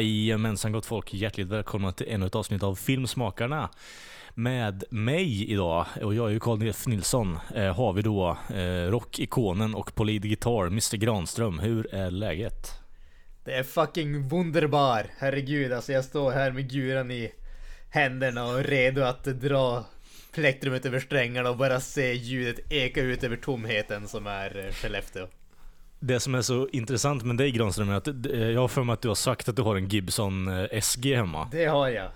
Jajamensan gott folk, hjärtligt välkomna till ännu ett avsnitt av Filmsmakarna. Med mig idag, och jag är ju Carl F Nilsson, eh, har vi då eh, rockikonen och på lead guitar, Mr Granström. Hur är läget? Det är fucking wunderbar. Herregud, alltså jag står här med guran i händerna och redo att dra plektrumet över strängarna och bara se ljudet eka ut över tomheten som är eh, Skellefteå. Det som är så intressant med dig Granström är att eh, jag har för mig att du har sagt att du har en Gibson eh, SG hemma. Det har jag.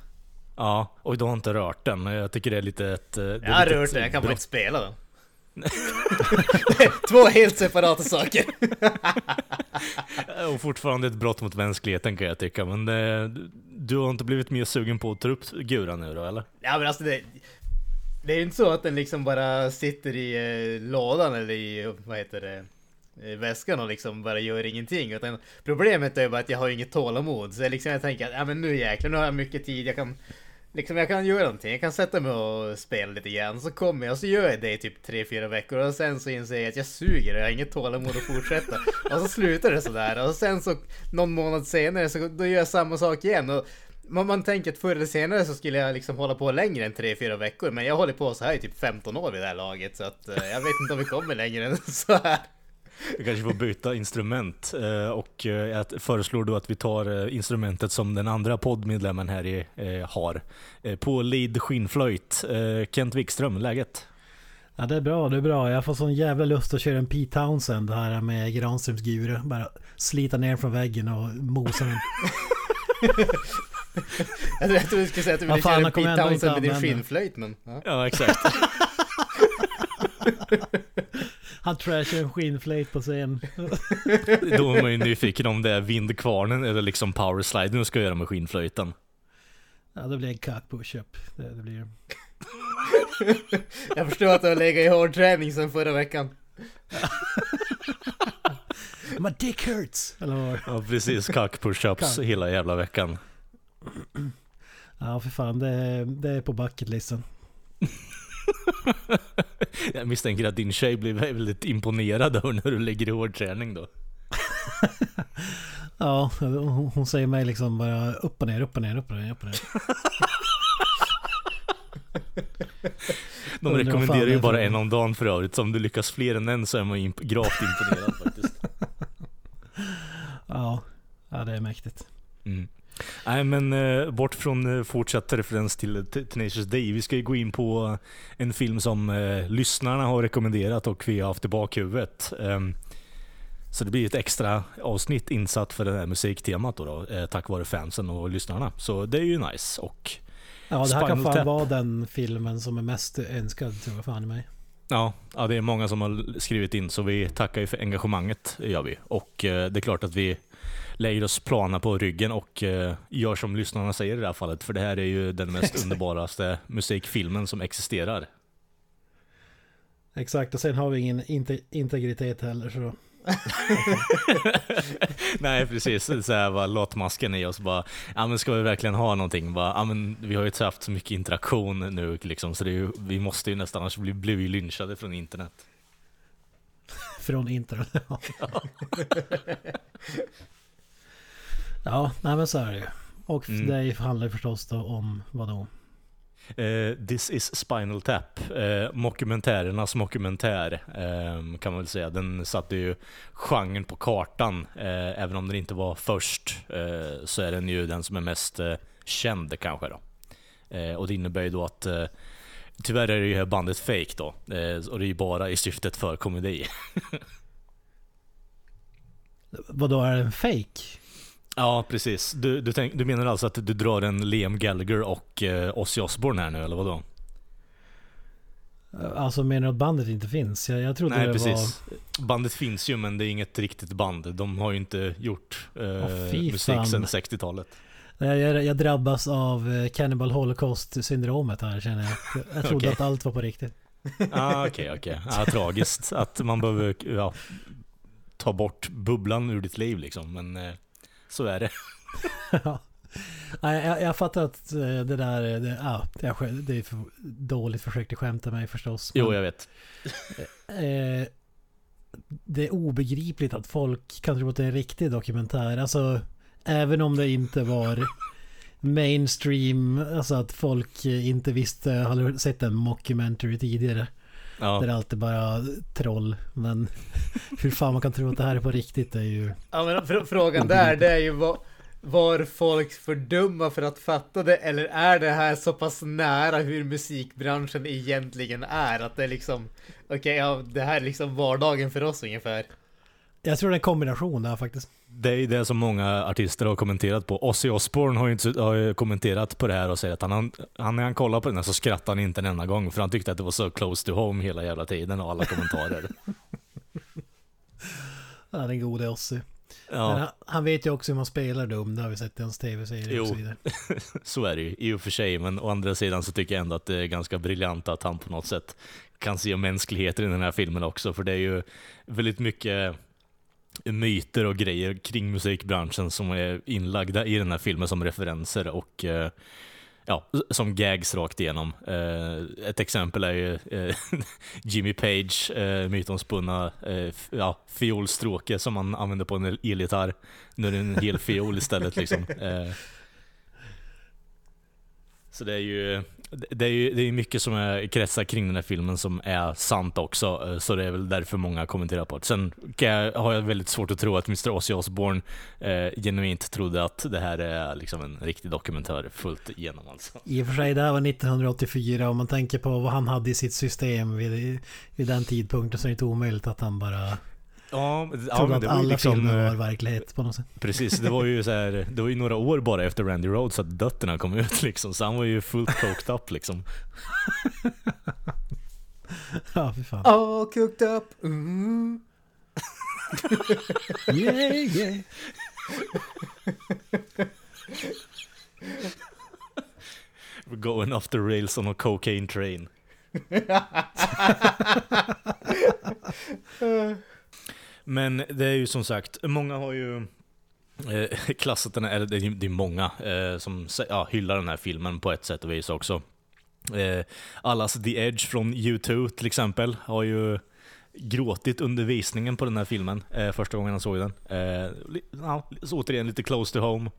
Ja, och du har inte rört den. Jag tycker det är lite ett... eh, det är Jag har rört den, jag kan bara inte spela den. Det Två helt separata saker. Och fortfarande ett brott mot mänskligheten kan jag tycka, men eh, du har inte blivit mer sugen på att ta upp guran nu då eller? Ja men alltså det... Det är ju inte så att den liksom bara sitter i eh, lådan eller i, vad heter det, väskan och liksom bara gör ingenting. Utan problemet är bara att jag har inget tålamod. Så jag liksom jag tänker att ja men nu jäklar, nu har jag mycket tid. Jag kan liksom jag kan göra någonting. Jag kan sätta mig och spela lite grann. Så kommer jag och så gör jag det i typ 3-4 veckor. Och sen så inser jag att jag suger och jag har inget tålamod att fortsätta. och så slutar det sådär. Och sen så någon månad senare så då gör jag samma sak igen. Och man, man tänker att förr eller senare så skulle jag liksom hålla på längre än 3-4 veckor. Men jag håller på så här i typ 15 år vid det här laget. Så att eh, jag vet inte om vi kommer längre än så här. Vi kanske får byta instrument eh, och eh, jag föreslår då att vi tar eh, instrumentet som den andra poddmedlemmen här i, har. På lead skinnflöjt, Kent Wikström, läget? Ja det är bra, det är bra. Jag får sån jävla lust att köra en Pete Townsend här med Granströms guru. Bara slita ner från väggen och mosa den. Jag trodde du skulle säga att du ville fan, köra kommer Pete Townsend med din skinnflöjt men... Ja. Ja, exakt. Han trashar en skinnflöjt på scen. då är man ju nyfiken om det är vindkvarnen eller liksom powersliden du ska göra med skinnflöjten. Ja det blir en cock push-up. Det, det blir Jag förstår att du har legat i hård träning sedan förra veckan. My dick hurts! Eller vad? Ja, precis. Cock push-ups hela jävla veckan. Ja för fan, det, är- det är på bucketlisten. Jag misstänker att din tjej blir väldigt imponerad över när du lägger i hård träning då. Ja, hon, säger mig liksom bara upp och ner, upp och ner, upp och ner, upp och ner. De rekommenderar ju bara en om dagen för övrigt, så om du lyckas fler än en så är man imp- gravt imponerad faktiskt. Ja, ja det är mäktigt. Mm. Nej men eh, bort från eh, fortsatt referens till T- Tenacious D. Vi ska ju gå in på eh, en film som eh, lyssnarna har rekommenderat och vi har haft i bakhuvudet. Ehm, så det blir ett extra avsnitt insatt för det här musiktemat då, då eh, tack vare fansen och lyssnarna. Så det är ju nice. Och Ja det här kan Spinal fan Tap. vara den filmen som är mest önskad tror jag fan i mig. Ja, ja, det är många som har skrivit in så vi tackar ju för engagemanget, gör vi. Och eh, det är klart att vi lägger oss plana på ryggen och eh, gör som lyssnarna säger i det här fallet. För det här är ju den mest underbaraste musikfilmen som existerar. Exakt, och sen har vi ingen inte, integritet heller så... Nej precis, så här var latmasken i oss bara, ja men ska vi verkligen ha någonting? Bara, ja men vi har ju haft så mycket interaktion nu liksom, så ju, vi måste ju nästan, annars bli, blir vi lynchade från internet. Från internet. ja, nej men så är det ju. Och Mm. det handlar förstås då om vadå? Uh, This is Spinal Tap, uh, mockumentärernas mockumentär eh, kan man väl säga. Den satte ju genren på kartan. Uh, även om den inte var först så är den ju den som är mest känd kanske då. Och det innebär ju då att tyvärr är det ju här bandet fake då. Och det är ju bara i syftet för komedi. Vadå är den fake? Ja precis. Du, du, tänk, du menar alltså att du drar en Liam Gallagher och eh, Ozzy Osbourne här nu eller vadå? Alltså menar du att bandet inte finns? Jag, jag trodde Nej det precis. Bandet finns ju men det är inget riktigt band. De har ju inte gjort eh, musik sedan 60-talet. var... Jag, jag drabbas av eh, Cannibal Holocaust-syndromet här känner jag. Jag, trodde Okej. att allt var på riktigt. Ah, Okej, okej. Ja, tragiskt att man behöver ja, ta bort bubblan ur ditt liv liksom. Men eh, så är det. Ja. Jag, jag fattar att eh, det där, eh, det, ja, det, är, för dåligt försökt att skämta mig förstås. Jo, jag vet. eh, det är obegripligt att folk kan tro att det är en riktig dokumentär. Alltså, även om det inte var mainstream, alltså att folk inte visste, hade sett en mockumentary tidigare. Ja. Där det alltid bara troll. Men hur fan man kan tro att det här är på riktigt är ju... Ja men fr- frågan där det är ju vad var folk för dumma för att fatta det eller är det här så pass nära hur musikbranschen egentligen är att det är liksom okej ja det här är liksom vardagen för oss ungefär. Jag tror det är en kombination där faktiskt. Det är det som många artister har kommenterat på. Ozzy Osbourne har ju, inte, har ju kommenterat på det här och säger att han, han, när han kollar på den här så skrattar han inte en enda gång för han tyckte att det var så close to home hela jävla tiden och alla kommentarer. Ja, den gode Ozzy. Ja, han, han vet ju också hur man spelar dum, det har vi sett i hans tv-serie och så vidare. så är det ju i och för sig. Men å andra sidan så tycker jag ändå att det är ganska briljant att han på något sätt kan se mänskligheter i den här filmen också. För det är ju väldigt mycket myter och grejer kring musikbranschen som är inlagda i den här filmen som referenser och eh, ja, som gags rakt igenom. Eh, ett exempel är ju eh, Jimmy Page, eh, mytomspunna eh, ja, fiolstråke som man använder på en elgitarr. Nu är det en hel fiol istället liksom. Eh, så det är ju det är ju det är mycket som är kretsar kring den här filmen som är sant också, eh, så det är väl därför många kommenterar på det. Sen kan jag, har jag väldigt svårt att tro att Mr. Ozzy Osbourne eh, genuint trodde att det här är liksom en riktig dokumentär fullt igenom alltså. I och för sig, det här var 1984 om man tänker på vad han hade i sitt system vid, vid den tidpunkten så är det inte omöjligt att han bara Ja, ja men att det var ju alla liksom... filmer eh, var verklighet på något sätt. Precis, det var ju så här, det var ju några år bara efter Randy Rhodes att dötterna kom ut liksom, så han var ju fullt coked up liksom. Ja, fy fan. All cooked up. Mm. Yeah, yeah. We're going off the rails on a cocaine train. Men det är ju som sagt, många har ju eh, klassat den, här- eller det är, många eh, som ja, hyllar den här filmen på ett sätt och vis också. Eh, allas The Edge från U2 till exempel har ju gråtit under visningen på den här filmen eh, första gången han såg den. Eh, ja, så återigen lite close to home.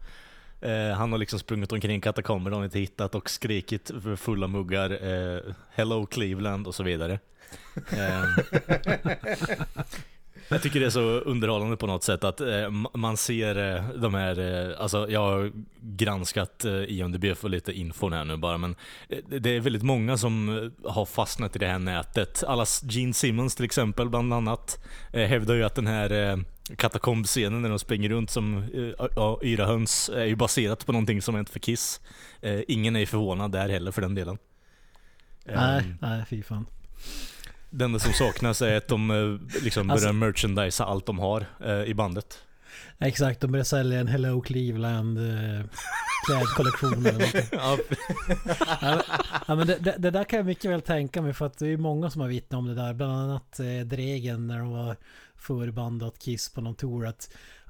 Eh, han har liksom sprungit omkring katakomber de inte hittat och skrikit för fulla muggar eh, Hello Cleveland och så vidare. Jag tycker det är så underhållande på något sätt att eh, ma- man ser eh, de här, eh, alltså jag har granskat eh, IMDB för lite info här nu bara men eh, det- är väldigt många som eh, har fastnat i det här nätet. Allas Gene Simmons till exempel bland annat eh, hävdar ju att den här katakombscenen när de springer runt som ja, yra höns är ju baserat på någonting som hänt för Kiss. Ingen är ju förvånad där heller för den delen. Nej, Ehm, nej, fy fan. Det enda som saknas är att de eh, liksom Alltså- börjar merchandisa allt de har eh, i bandet. Exakt, de börjar sälja en Hello Cleveland eh, klädkollektion eller någonting. Ja, Ja, men- det, det, där kan jag mycket väl tänka mig för att det är många som har vittnat om det där. Bland annat eh, Dregen när de var förbandat Kiss på någon tour. Att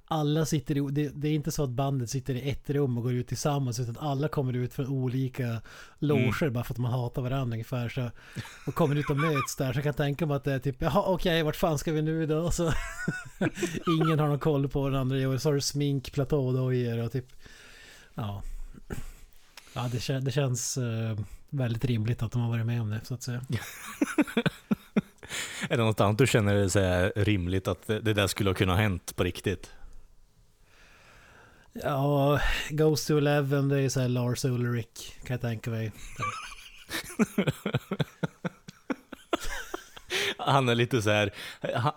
alla sitter i, det, det är inte så att bandet sitter i ett rum och går ut tillsammans utan alla kommer ut från olika loger bara för att man hatar varandra ungefär. Så, och kommer ut och möts där. Så jag kan tänka mig att det är typ jaha okej vart fan ska vi nu då? Och så, ingen har någon koll på den andra. Och så har du smink, platådojor och typ ja. Ja det, kän, det känns eh, väldigt rimligt att de har varit med om det så att säga. är det något annat du känner är rimligt att det det där skulle ha kunnat hänt på riktigt? Ja, Ghost to Eleven det är så här Lars Ulrich kan jag tänka mig. Han är lite så här,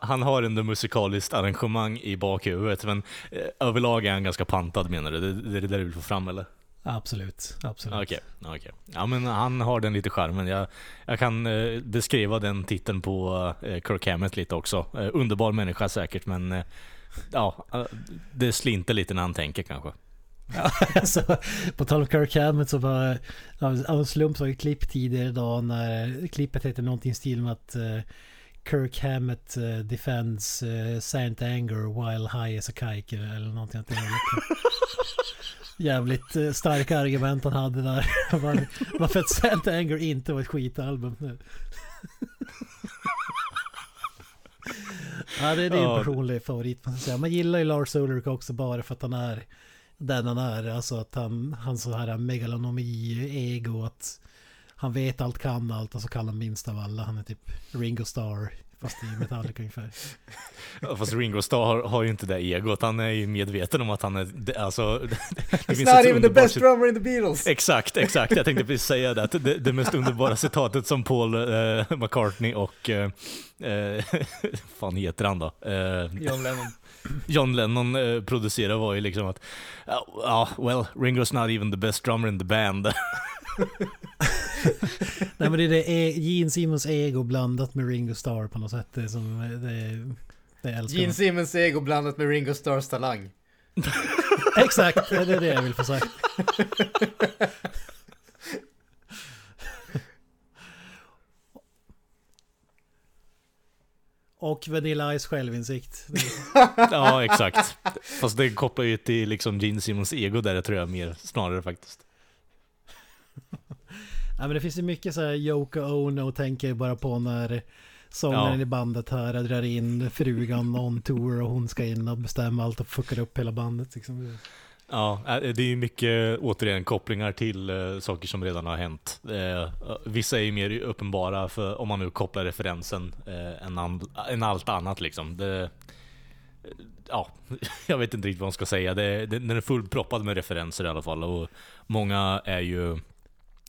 han- har ändå musikaliskt arrangemang i bakhuvudet men eh, överlag är han ganska pantad menar du? Det, är det där du vill få fram eller? Absolut, absolut. Okej, okej. Ja men han har den lite charmen. Jag, jag kan eh, beskriva den titeln på eh, Kirk Hammett lite också. Eh, underbar människa säkert men ja, eh, det slinter lite när han tänker kanske. Ja, alltså, på tal om Kirk Hammett så var av en slump så var det klipp tidigare idag när klippet heter någonting i stil med att eh, Kirk Hammett uh, defends uh, Saint Anger while high as a kike eller någonting. Jävligt uh, starka argument han hade där. Var- Varför att Saint Anger inte var ett skitalbum. Ja, det, är Ja. en personlig favorit man säga. Man gillar ju Lars Ulrich också bara för att han är den han är. Alltså att han, han så här megalonomi, ego, att han vet allt, kan allt och så kan han minst av alla. Han är typ Ringo Starr, fast i Metallica ungefär. Ja, Fast Ringo Starr har, har ju inte det egot. Han är ju medveten om att han är... det- Alltså, det, It's not even the best drummer in the Beatles! Exakt, exakt. Jag tänkte precis säga det. att Det, det mest underbara citatet som Paul eh, McCartney och... Eh, eh, fan heter han då? Eh, John Lennon. John Lennon eh, producerade var ju liksom att... Ja, ja, well, Ringo's not even the best drummer in the band. Nej men det är det e- Gene Simmons ego blandat med Ringo Starr på något sätt. Det är som, det, det älskar Gene. Simmons ego blandat med Ringo Starrs talang. Exakt, det är det jag vill få sagt. Och Vanilla Ice självinsikt. ja, exakt. Fast det kopplar ju till liksom Gene Simmons ego där, tror jag mer snarare faktiskt. Ja men det finns ju mycket så här Yoko Ono tänker jag bara på när sångaren Ja. i bandet här drar in frugan on tour och hon ska in och bestämma allt och fuckar upp hela bandet liksom. Ja, eh, det är ju mycket återigen kopplingar till eh, saker som redan har hänt. Eh, vissa är ju mer uppenbara för om man nu kopplar referensen eh, än, an, än allt annat liksom. Det, ja, jag vet inte riktigt vad man ska säga. Det, det, den är fullproppad med referenser i alla fall och många är ju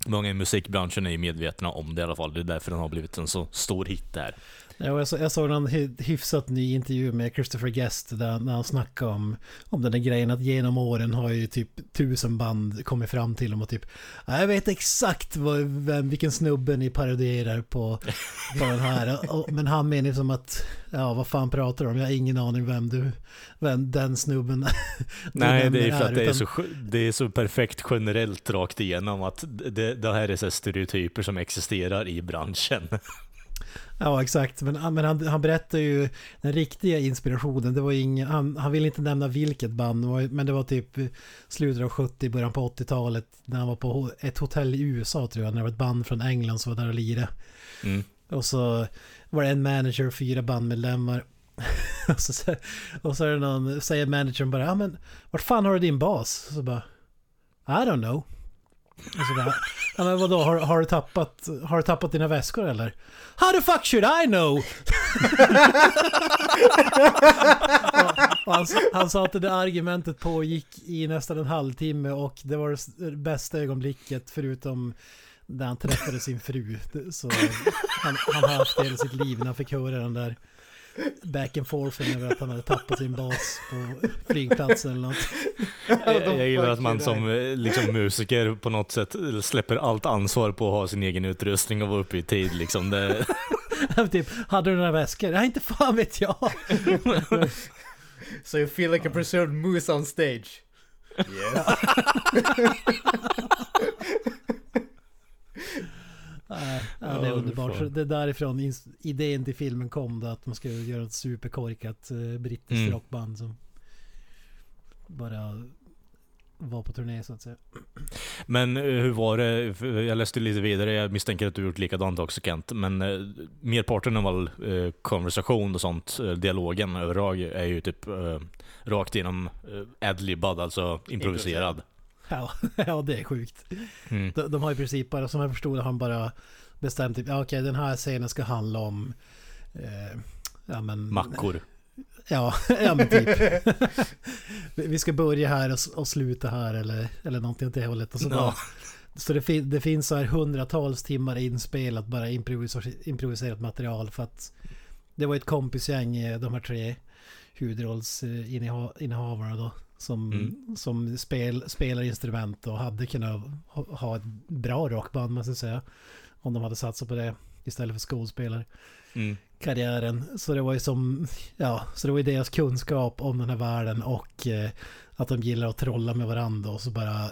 Många i musikbranschen är ju medvetna om det i alla fall. Det är därför den har blivit en så stor hit där. Jag, så, jag såg en hy- hyfsat ny intervju med Christopher Guest där när han snackade om, om den där grejen att genom åren har ju typ tusen band kommit fram till dem och typ "Ja, jag vet exakt vad, vem, vilken snubbe ni parodierar på, på den här. Och, men han menar ju som att ja vad fan pratar du om? Jag har ingen aning vem du, vem den snubben Nej, det är för att det är, så, det är så perfekt generellt rakt igenom att det, det här är så stereotyper som existerar i branschen. Ja, exakt. Men, men han, han berättar ju den riktiga inspirationen. Det var ingen, han, han ville inte nämna vilket band, men det var typ slutet av 70, början på 80-talet. När han var på ett hotell i USA tror jag, när det var ett band från England som var där och lirade. Mm. Och så var det en manager och fyra bandmedlemmar. och, så, och så är det någon, säger managern bara, ja men vart fan har du din bas? Så bara, I don't know. Och ja men vadå, har, har, du tappat, har du tappat dina väskor eller? How the fuck should I know? och, och han, han sa att det där argumentet pågick i nästan en halvtimme och det var det bästa ögonblicket förutom när han träffade sin fru. Så han, han har haft det hela sitt liv när han fick höra den där back and forth över att han hade tappat sin bas på flygplatsen eller något. Jag, jag gillar att man som eh, liksom, musiker på något sätt släpper allt ansvar på att ha sin egen utrustning och vara uppe i tid. Liksom. Det, typ, hade du några väskor? Nej, inte fan vet jag. So you feel like a preserved moose on stage? Yes. Nej, ja, det är underbart. Så Det är därifrån idén till filmen kom då, att man skulle göra ett superkorkat eh, brittiskt Mm. rockband som bara var på turné så att säga. men eh, hur var det? För Jag läste lite vidare, jag misstänker att du gjort likadant också Kent. Men eh, merparten av all eh, konversation och sånt, eh, dialogen överlag är ju typ eh, rakt igenom eh, adlibbad, alltså improviserad. Ja, ja det är sjukt. Mm. De, de har i princip bara, som jag förstod har han bara bestämt typ, ja okej den här scenen ska handla om eh, ja men... Mackor. Ja, ja men typ. Vi- ska börja här och, och sluta här eller, eller någonting åt det hållet. Och så, bara, Ja. så det, fin, det finns så här hundratals timmar inspelat bara improviser, improviserat material för att det var ett kompisgäng, eh, de här tre huvudrollsinnehavarna då. Som, Mm. som spel, spelar instrument och hade kunnat ha, ha ett bra rockband måste jag säga. Om de hade satsat på det istället för skådespelare. Mm. karriären. Så det var ju som, ja, så det var ju deras kunskap om den här världen och eh, att de gillar att trolla med varandra och så bara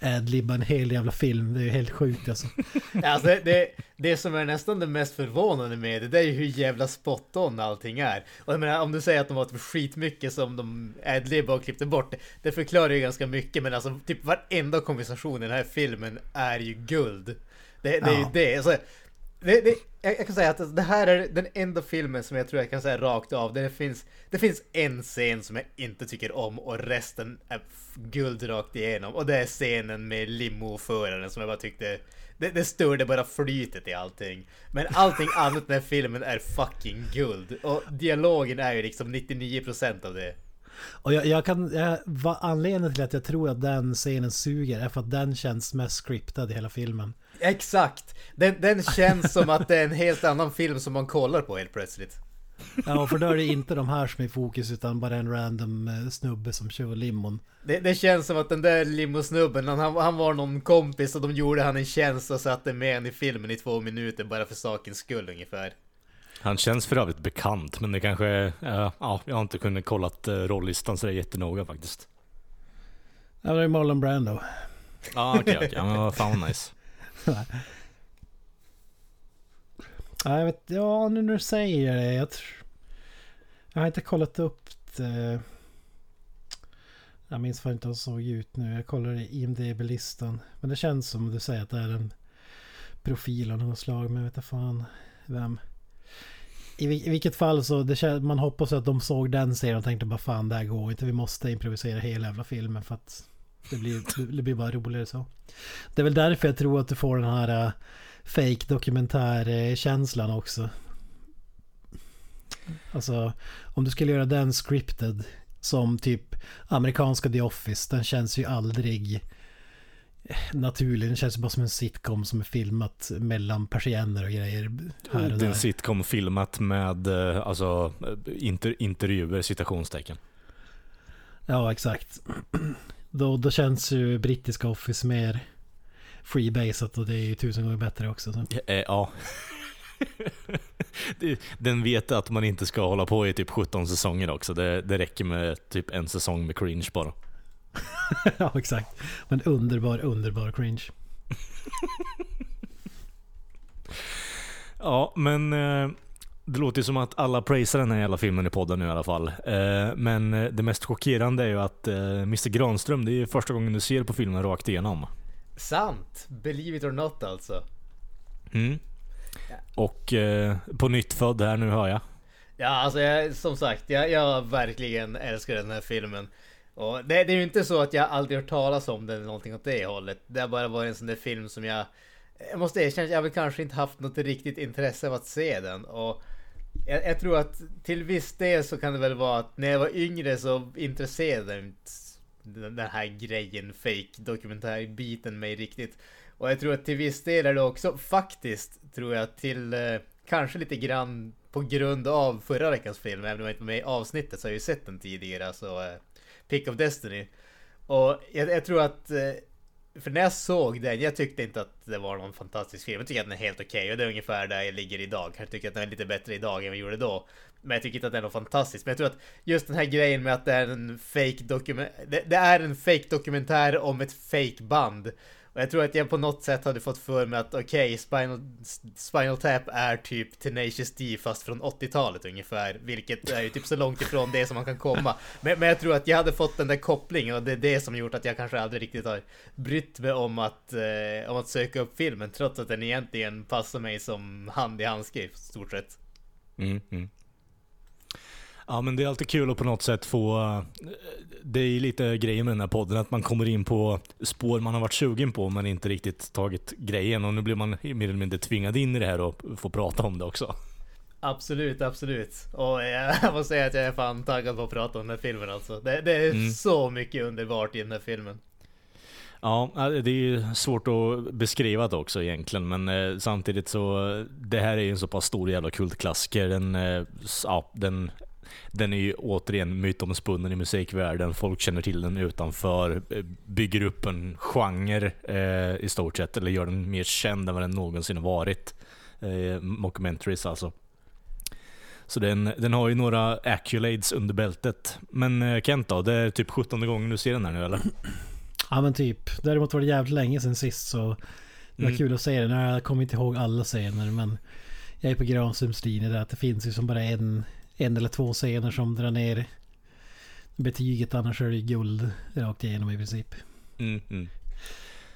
adlibba en hel jävla film. Det är ju helt sjukt alltså. Alltså det, det, det som är nästan det mest förvånande med det, det är ju hur jävla spot on allting är. Och jag menar, om du säger att de har typ skitmycket som de adlibbade och klippte bort, det, förklarar ju ganska mycket, men alltså typ varenda konversation i den här filmen är ju guld. Det, det är ju det. Alltså, det, det, jag, jag kan säga att det här är den enda filmen som jag tror jag kan säga rakt av. Där det, finns, det finns en scen som jag inte tycker om och resten är guld rakt igenom. Och det är scenen med limoföraren som jag bara tyckte... Det, det störde bara flytet i allting. Men allting annat i den här filmen är fucking guld. Och dialogen är ju liksom 99% av det. Och jag, jag kan, jag, vad anledningen till att jag tror att den scenen suger är för att den känns mest scriptad i hela filmen. Exakt! Den, den känns som att det är en helt annan film som man kollar på helt plötsligt. Ja, för då är det inte de här som är i fokus utan bara en random eh, snubbe som kör limon. Det, det känns som att den där limosnubben, han, han var någon kompis och de gjorde han en tjänst och satte med han i filmen i två minuter bara för sakens skull ungefär. Han känns för övrigt bekant, men det kanske... eh, ja, jag har inte kunnat kollat uh, rollistan sådär jättenoga faktiskt. Ja, det är Marlon Brando. Ja, okej, okej. Men vad fan nice. Ja, jag vet, ja nu när du säger det. Jag, tr- jag har inte kollat upp det. Jag minns fan inte hur såg ut nu. Jag kollar i IMDB-listan. Men det känns som du säger att det är en profil av något slag. Men jag vet inte fan vem. I, I vilket fall så det man hoppas att de såg den serien och tänkte bara fan det här går inte. Vi måste improvisera hela jävla filmen för att det blir, det blir bara roligare så. Det är väl därför jag tror att du får den här uh, fake dokumentärkänslan också. Alltså om du skulle göra den scripted som typ amerikanska The Office. Den känns ju aldrig naturlig. Den känns ju bara som en sitcom som är filmat mellan persienner och grejer här och Det är där. en sitcom filmat med eh, alltså, eh, inter, intervjuer, citationstecken. Ja, exakt. Då, då känns ju brittiska Office mer freebasat och det är ju tusen gånger bättre också. Så. Eh, ja. Det- Den vet att man inte ska hålla på i typ 17 säsonger också. Det, det räcker med typ en säsong med cringe bara. ja, exakt. Men underbar, underbar cringe. Ja, men eh, det låter ju som att alla praisar den här jävla filmen i podden nu i alla fall. Eh, men eh, det mest chockerande är ju att Mr Granström, det är ju första gången du ser på filmen rakt igenom. Sant! Believe it or not alltså. Mm. Och på nytt född här nu hör jag. Ja, alltså jag, som sagt, jag, jag verkligen älskar den här filmen. Och det, det är ju inte så att jag aldrig hört talas om den eller någonting åt det hållet. Det har bara varit en sån där film som jag... Jag måste erkänna, att jag har väl kanske inte haft något riktigt intresse av att se den. Och jag, jag tror att till viss del så kan det väl vara att när jag var yngre så intresserade den den här grejen, fake dokumentärbiten mig riktigt. Och jag tror att till viss del är det också faktiskt, tror jag, till eh, kanske lite grann på grund av förra veckans film, även om jag inte var med i avsnittet så har jag ju sett den tidigare, Så, eh, Pick of Destiny. Och jag, jag tror att, eh, för när jag såg den, jag tyckte inte att det var någon fantastisk film. Jag tycker att den är helt okej och det är ungefär där jag ligger idag. Jag tycker att den är lite bättre idag än vad jag gjorde då. Men jag tycker inte att den är något fantastiskt. Men jag tror att just den här grejen med att det är en fake dokument... Det, det är en fake dokumentär om ett fake band. Och jag tror att jag på något sätt hade fått för mig att okej, Spinal, Spinal Tap är typ Tenacious D fast från 80-talet ungefär. Vilket är ju typ så långt ifrån det som man kan komma. Men, men jag tror att jag hade fått den där kopplingen och det är det som gjort att jag kanske aldrig riktigt har brytt mig om att, eh, om att söka upp filmen. Trots att den egentligen passar mig som hand i handske i stort sett. Mm, mm. Ja men det är alltid kul att på något sätt få... eh, Det är lite grejen med den här podden, att man kommer in på spår man har varit sugen på men inte riktigt tagit grejen och nu blir man mer eller mindre tvingad in i det här och får prata om det också. Absolut, absolut. Och jag måste säga att jag är fan taggad på att prata om den här filmen alltså. Det, det är så mycket underbart i den här filmen. Ja, det är ju svårt att beskriva det också egentligen men eh, samtidigt så det här är ju en så pass stor jävla kultklassiker. Den, eh, ja, den den är ju återigen mytomspunnen i musikvärlden. Folk känner till den utanför, eh, bygger upp en genre eh, i stort sett, eller gör den mer känd än vad den någonsin har varit. Eh, mockumentaries alltså. Så den, den har ju några accolades under bältet. Men eh, Kent då, det är typ 17 gången du ser den här nu eller? Ja men typ. Däremot var det jävligt länge sedan sist så det var Mm. kul att se den. Jag kommer inte ihåg alla scener men jag är på Granströms linje där att det finns ju som bara en, en eller två scener som drar ner betyget annars är det guld rakt igenom i princip. Mm, mm.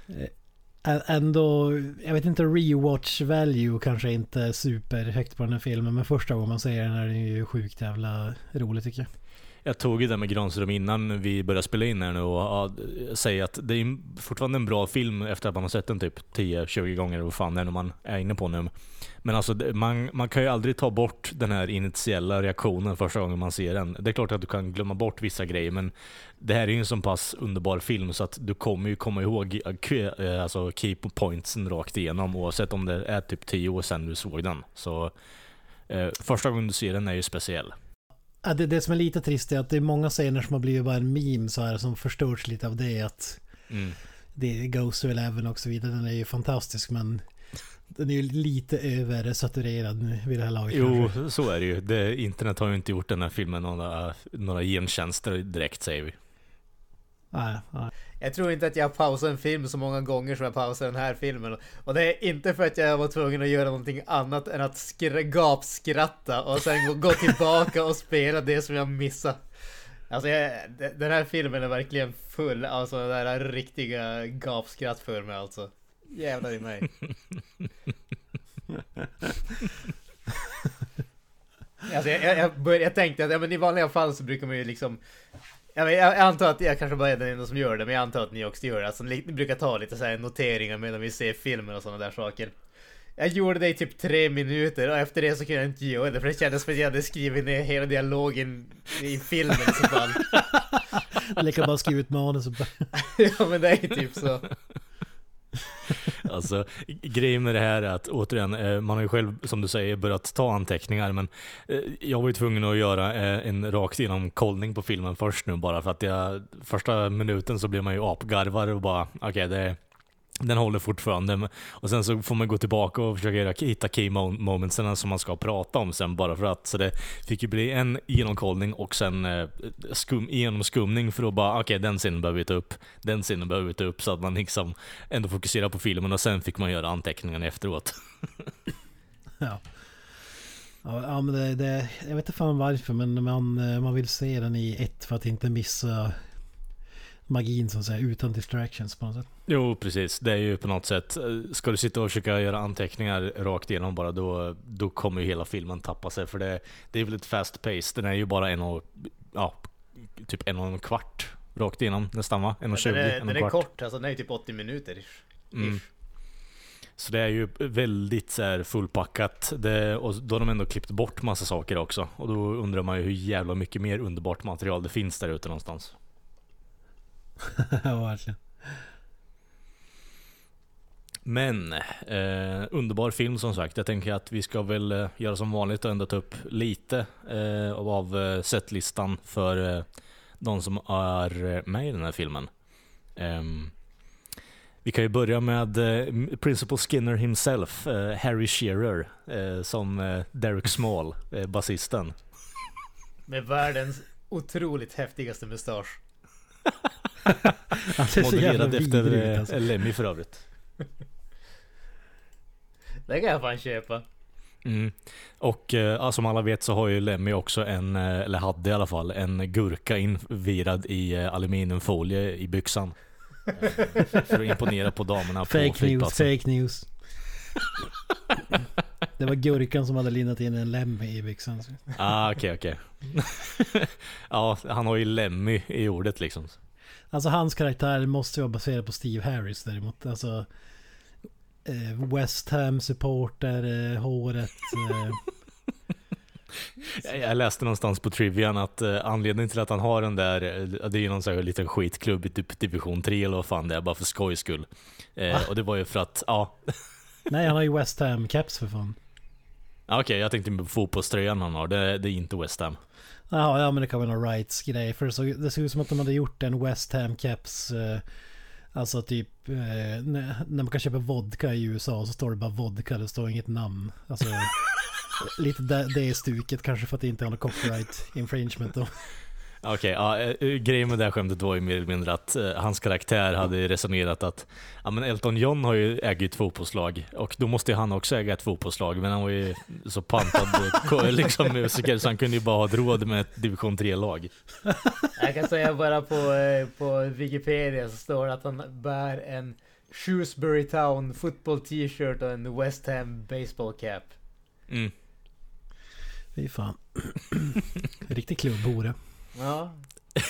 Ä- Ändå, jag vet inte, rewatch value kanske inte är superhögt på den här filmen men första gången man ser den är den ju sjukt jävla rolig tycker jag. Jag tog ju det med Granström innan vi började spela in här nu och ja, säga att det är fortfarande en bra film efter att man har sett den typ 10-20 gånger vad fan det är man är inne på nu. Men alltså man, man kan ju aldrig ta bort den här initiella reaktionen första gången man ser den. Det är klart att du kan glömma bort vissa grejer men det här är ju en så pass underbar film så att du kommer ju komma ihåg eh, eh, alltså key pointsen rakt igenom oavsett om det är typ 10 år sedan du såg den. Så eh, första gången du ser den är ju speciell. Ja, det, det som är lite trist är att det är många scener som har blivit bara en meme så här som förstörs lite av det att Mm. det Goes to Eleven och så vidare. Den är ju fantastisk men den är ju lite översaturerad vid det här laget Jo, kanske. så är det ju. Det, internet har ju inte gjort den här filmen några, några gentjänster direkt säger vi. Nej, nej. Jag tror inte att jag har pausat en film så många gånger som jag pausar den här filmen. Och det är inte för att jag var tvungen att göra någonting annat än att skra- gapskratta och sen gå, gå tillbaka och spela det som jag missade. Alltså jag, de- den här filmen är verkligen full av sådana där riktiga gapskratt för mig alltså. Jävlar i mig. Alltså jag, jag, jag, bör, jag tänkte att ja, men i vanliga fall så brukar man ju liksom jag, jag, antar att jag kanske bara är den enda som gör det, men jag antar att ni också gör det. Alltså, ni, brukar ta lite så här noteringar medan vi ser filmen och sådana där saker. Jag gjorde det i typ tre minuter och efter det så kunde jag inte göra det för det kändes som att jag hade skrivit ner hela dialogen i filmen i så fall. Lika bara skriva ut manus och bara... Ja men det är typ så. Alltså, grejen med det här är att återigen, eh, man har ju själv som du säger börjat ta anteckningar men eh, jag var ju tvungen att göra eh, en rakt igenom kollning på filmen först nu bara för att jag första minuten så blir man ju apgarvar och bara okej det den håller fortfarande och sen så får man gå tillbaka och försöka hitta key-moments momentsen som man ska prata om sen bara för att så det fick ju bli en genomkollning och sen eh, skum, genomskumning för att bara okej den scenen behöver vi ta upp, den scenen behöver vi ta upp så att man liksom ändå fokuserar på filmen och sen fick man göra anteckningarna efteråt. Ja. Ja, men det, det, jag vet inte fan varför men man, eh, man vill se den i ett för att inte missa magin så att säga utan distractions på något sätt. Jo precis, det är ju på något sätt, eh, ska du sitta och försöka göra anteckningar rakt igenom bara då, då kommer ju hela filmen tappa sig för det, det är väl ett fast pace, den är ju bara en och, ja, typ en och en kvart rakt igenom nästan va? En och Den tjugo, är, en och den en är kvart. kort, alltså den är typ 80 minuter. ish. Mm. Så det är ju väldigt så här fullpackat. Det, och då har de ändå klippt bort massa saker också. Och då undrar man ju hur jävla mycket mer underbart material det finns där ute någonstans. ja, verkligen. Men, eh, underbar film som sagt. Jag tänker att vi ska väl eh, göra som vanligt och ändå ta upp lite eh, av eh, setlistan för eh, de som är eh, med i den här filmen. Ehm, vi kan ju börja med eh, Principal Skinner himself, eh, Harry Shearer, eh, som eh, Derek Small, eh, basisten. Med världens otroligt häftigaste mustasch. Modellerad efter vidrig eh, alltså. Lemmy för övrigt. Det kan jag fan köpa. Mm. Och eh, som alla vet så har ju Lemmy också en, eh, eller hade i alla fall, en gurka invirad i eh, aluminiumfolie i byxan. För att imponera på damerna på Fake news, fake news. Det var gurkan som hade lindat in en Lemmy i byxan. Ah, okej, okej. ja, han har ju Lemmy i ordet liksom. Alltså hans karaktär måste ju vara baserad på Steve Harris däremot. Alltså eh, West Ham supporter, eh, håret. Eh, Jag- läste någonstans på Trivian att eh, anledningen till att han har den där, det är ju någon sån här liten skitklubb i typ division 3 eller vad fan det är, bara för skojs skull. Eh, och det var ju för att, ja, nej, han har ju West Ham caps för fan. Ja, Okej, jag tänkte på fotbollströjan han har. Det, det är inte West Ham. Jaha, ja men det kan vara någon rights grej. För det, såg, det såg ut som att de hade gjort en West Ham caps. Eh, alltså typ eh, när, när man kan köpa vodka i USA så står det bara vodka, det står inget namn. Alltså lite det, det är stuket kanske för att det inte har någon copyright infringement då. Okej, ja, eh, grejen med det här skämtet var ju mer eller mindre att eh, hans karaktär hade resonerat att ja, men Elton John har ju äger ett fotbollslag och då måste ju han också äga ett fotbollslag men han var ju så pantad ko- liksom, musiker så han kunde ju bara ha ett råd med ett division 3-lag. Jag kan säga bara på, eh, på Wikipedia så står det att han bär en Shrewsbury Town football t-shirt och en West Ham baseball cap. Mm. Fy fan. Riktig klubbhore. Ja,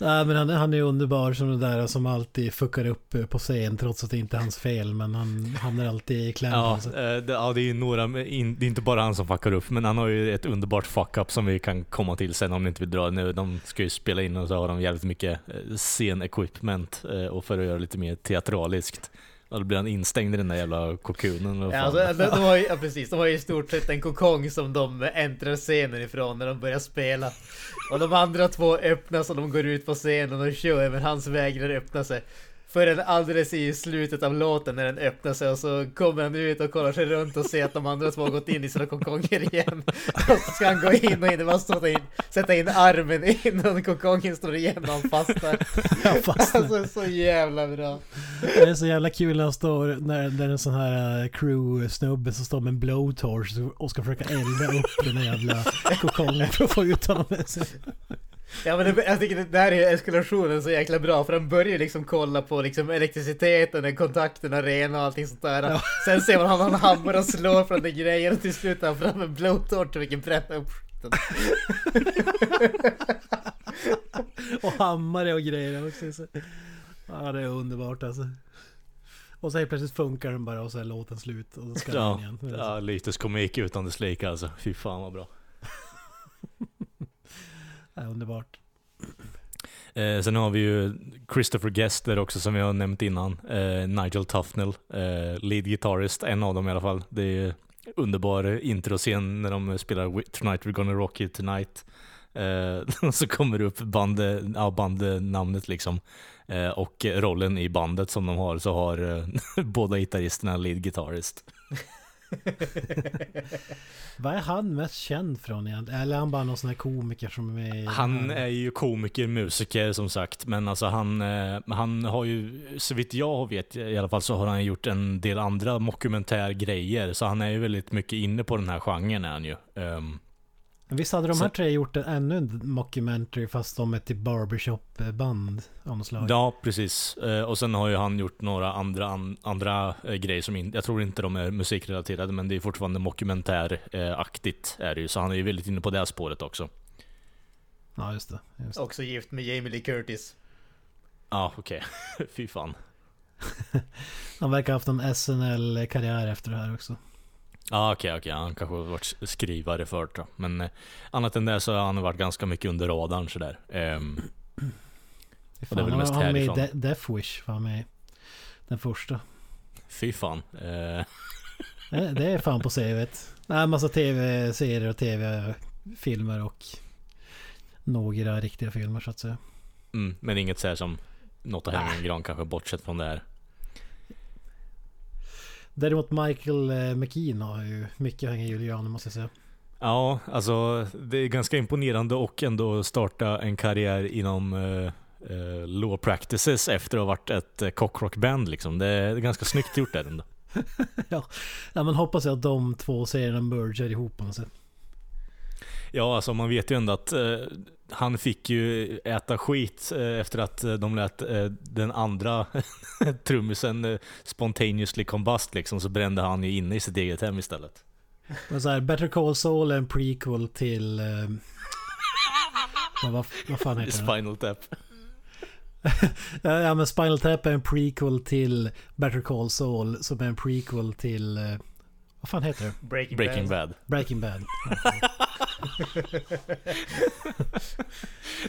Nej men han, han är underbar som den där som alltid fuckar upp eh, på scen trots att det inte är hans fel. Men han hamnar alltid i kläm. Ja, alltså. eh, det, ja, det är ju några, det är inte bara han som fuckar upp, men han har ju ett underbart fuck-up som vi kan komma till sen om ni inte vill dra nu. De ska ju spela in och så har de jävligt mycket eh, scen-equipment och för att göra lite mer teatraliskt. Då blir han instängd i den där jävla kokunen. ja alltså, de, de har ju, ja precis, de har ju i stort sett en kokong som de äntrar scenen ifrån när de börjar spela. Och de andra två öppnas och de går ut på scenen och kör, men hans vägrar öppna sig. Förrän alldeles i slutet av låten när den öppnar sig och så kommer han ut och kollar sig runt och ser att de andra två har gått in i sina kokonger igen. Och så ska han gå in och in, bara stå in, sätta in armen innan kokongen står igen och han fastnar. Jag fastnar. Alltså så jävla bra. Det är så jävla kul när han står, när, när en sån här eh, crew-snubbe som står med en blowtorch och ska försöka elda upp den jävla kokongen för att få ut honom. Ja men det, jag tycker det där är eskalationen så jäkla bra för han börjar liksom kolla på liksom elektriciteten, kontakterna rena och allting sånt där. Ja. Sen ser man han hammar och slår från den grejen och till slut tar han fram en blowtorch och vilken bränna upp skiten. Och hammare och grejer också. Så. Ja det är underbart alltså. Och så helt plötsligt funkar den bara och så är låten slut och då ska den Ja, igen. ja, lite komik utan dess like alltså. Fy fan vad bra. Ja, underbart. Eh, sen har vi ju Christopher Guest där också som vi har nämnt innan. Eh, Nigel Tufnell, eh, lead guitarist, en av dem i alla fall. Det är underbar introscen när de spelar Tonight We're Gonna Rock You Tonight. Eh, och så kommer det upp band, ja, bandnamnet liksom. Eh, och rollen i bandet som de har så har eh, båda gitarristerna lead guitarist. Vad är han mest känd från egentligen? Eller är han bara någon sån här komiker som är med i... Han är ju komiker, musiker som sagt, men alltså han, eh, han har ju, så vitt jag vet i alla fall, så har han gjort en del andra mockumentärgrejer, så han är ju väldigt mycket inne på den här genren är han ju. Ehm, Visst hade de här Så- tre gjort en, ännu en mockumentary fast de är till barbershop-band av något slag? ja, precis. Eh, och sen har ju han gjort några andra, an, andra eh, grejer som in, jag tror inte de är musikrelaterade, men det är fortfarande mockumentäraktigt är det ju, så han är ju väldigt inne på det här spåret också. Ja, just det. Just det. Också gift med Jamie Lee Curtis. Ja, okej. Fy fan. Han verkar ha haft en SNL-karriär efter det här också. Ja okej, okej. Han kanske har varit skrivare förut då. Men eh, annat än det så har han varit ganska mycket under radarn sådär. Ehm, Fy det är väl han mest han med härifrån. De- Death Wish, var han med. Den första. fy fan. Eh, Det, det är fan på CVt. Nej, massa tv-serier och tv-filmer och några riktiga filmer så att säga. mm, men inget så här som något att hänga i en gran kanske bortsett från det här. Däremot Michael eh, McKean har ju mycket hänga i julgranen måste jag säga. Ja, alltså det är ganska imponerande och ändå starta en karriär inom eh, eh, law practices efter att ha varit ett eh, cockrock-band liksom. Det är ganska snyggt gjort där ändå. ja, man hoppas att de två serierna mergar ihop på något sätt. Ja, alltså man vet ju ändå att eh, han fick ju äta skit eh, efter att eh, de lät eh, den andra trummisen spontaneously combust liksom, så brände han ju inne i sitt eget hem istället. Men så här, Better Call Saul är en prequel till... Eh, vad, vad, fan heter den? Spinal Tap. Ja, men Spinal Tap är en prequel till Better Call Saul som är en prequel till... Eh, vad fan heter det? Breaking, Breaking Bad. Bad. Breaking Bad.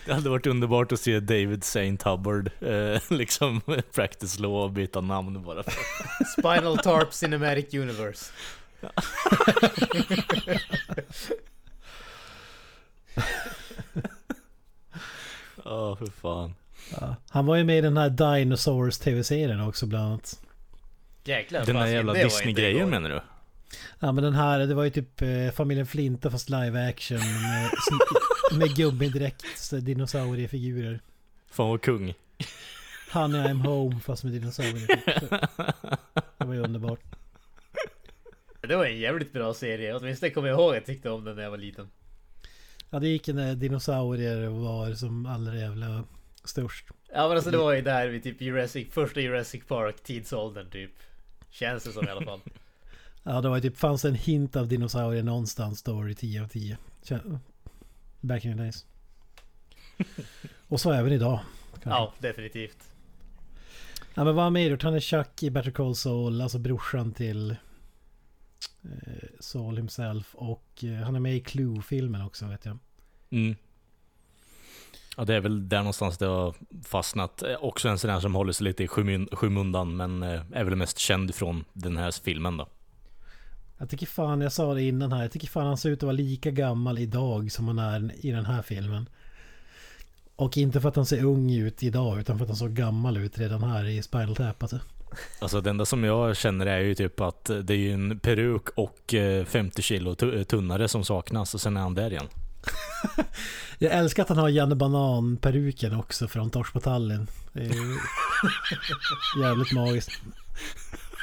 Det hade varit underbart att se David Saint Hubbard eh, liksom practice law och byta namn bara. För. Spinal Tarp Cinematic Universe. Ja, för fan. Ja. Han var ju med i den här Dinosaurs tv-serien också bland annat. Jäklar, Den där jävla Disney-grejen menar du? Ja men den här, det var ju typ eh, familjen Flinta fast live action med, med gummidräkt, dinosauriefigurer. Fan vad kung. Honey I'm home fast med dinosaurier. Det var ju underbart. Det var en jävligt bra serie. Åtminstone kommer jag ihåg att jag tyckte om den när jag var liten. Ja det gick när dinosaurier var som allra jävla störst. Ja men alltså det var ju där vid typ Jurassic, första Jurassic Park tidsåldern typ. Känns det som i alla fall. Ja det var typ, fanns en hint av dinosaurier någonstans då i 10 av 10. Kän- Back in the days. Och så även idag. kanske. ja, definitivt. Ja men vad har mer gjort? Han är Chuck i Better Call Saul, alltså brorsan till eh, Saul himself. Och eh, han är med i Clue-filmen också vet jag. Mm. Ja, det är väl där någonstans det har fastnat. Eh, Också en sån här som håller sig lite i skymun- skymundan, men eh, är väl mest känd från den här filmen då. Jag tycker fan, jag sa det innan här, jag tycker fan han ser ut att vara lika gammal idag som han är i den här filmen. Och inte för att han ser ung ut idag, utan för att han såg gammal ut redan här i Spinal Tap alltså. Alltså det enda som jag känner är ju typ att det är ju en peruk och eh, 50 kilo tu- tunnare som saknas och sen är han där igen. Jag älskar att han har Janne Banan-peruken också från Tors på Tallinn. Det är ju jävligt magiskt.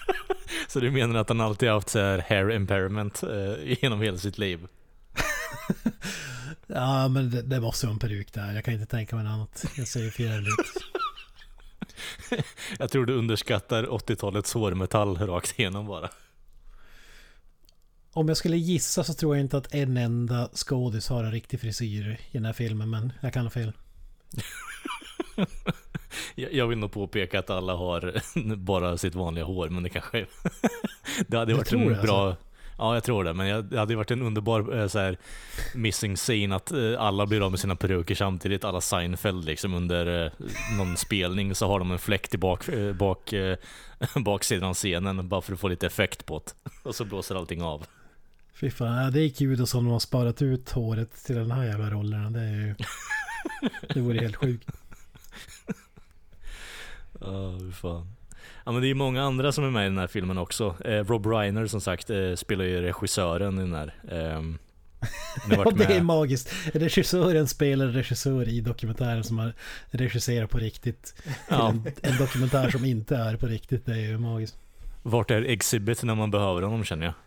Så du menar att han alltid haft så här hair impairment eh, genom hela sitt liv? Ja men det, det måste vara en peruk där. Jag kan inte tänka mig något annat. Jag jävligt ut. Jag tror du underskattar 80-talets hårmetall rakt igenom bara. Om jag skulle gissa så tror jag inte att en enda skådis har en riktig frisyr i den här filmen. Men jag kan ha fel. Jag vill nog påpeka att alla har bara sitt vanliga hår, men det kanske... det hade varit en det, alltså? bra... Ja, jag tror det. Men det hade varit en underbar eh, så här, missing scene att eh, alla blir av med sina peruker samtidigt. Alla Seinfeld liksom under eh, någon spelning så har de en fläkt i bak, bak, baksidan av scenen bara för att få lite effekt på det. Och så blåser allting av. Fy fan, det är kul som de har sparat ut håret till den här jävla rollen. Det är ju... Det vore helt sjukt. Ja, hur fan. Ja men det är ju många andra som är med i den här filmen också. Eh, Rob Reiner som sagt eh, spelar ju regissören i den här. Har Ja, det är magiskt. Regissören spelar regissör i dokumentären som har regisserat på riktigt. Ja, en, en dokumentär som inte är på riktigt. Det är ju magiskt. vart är Exhibit när man behöver honom känner jag.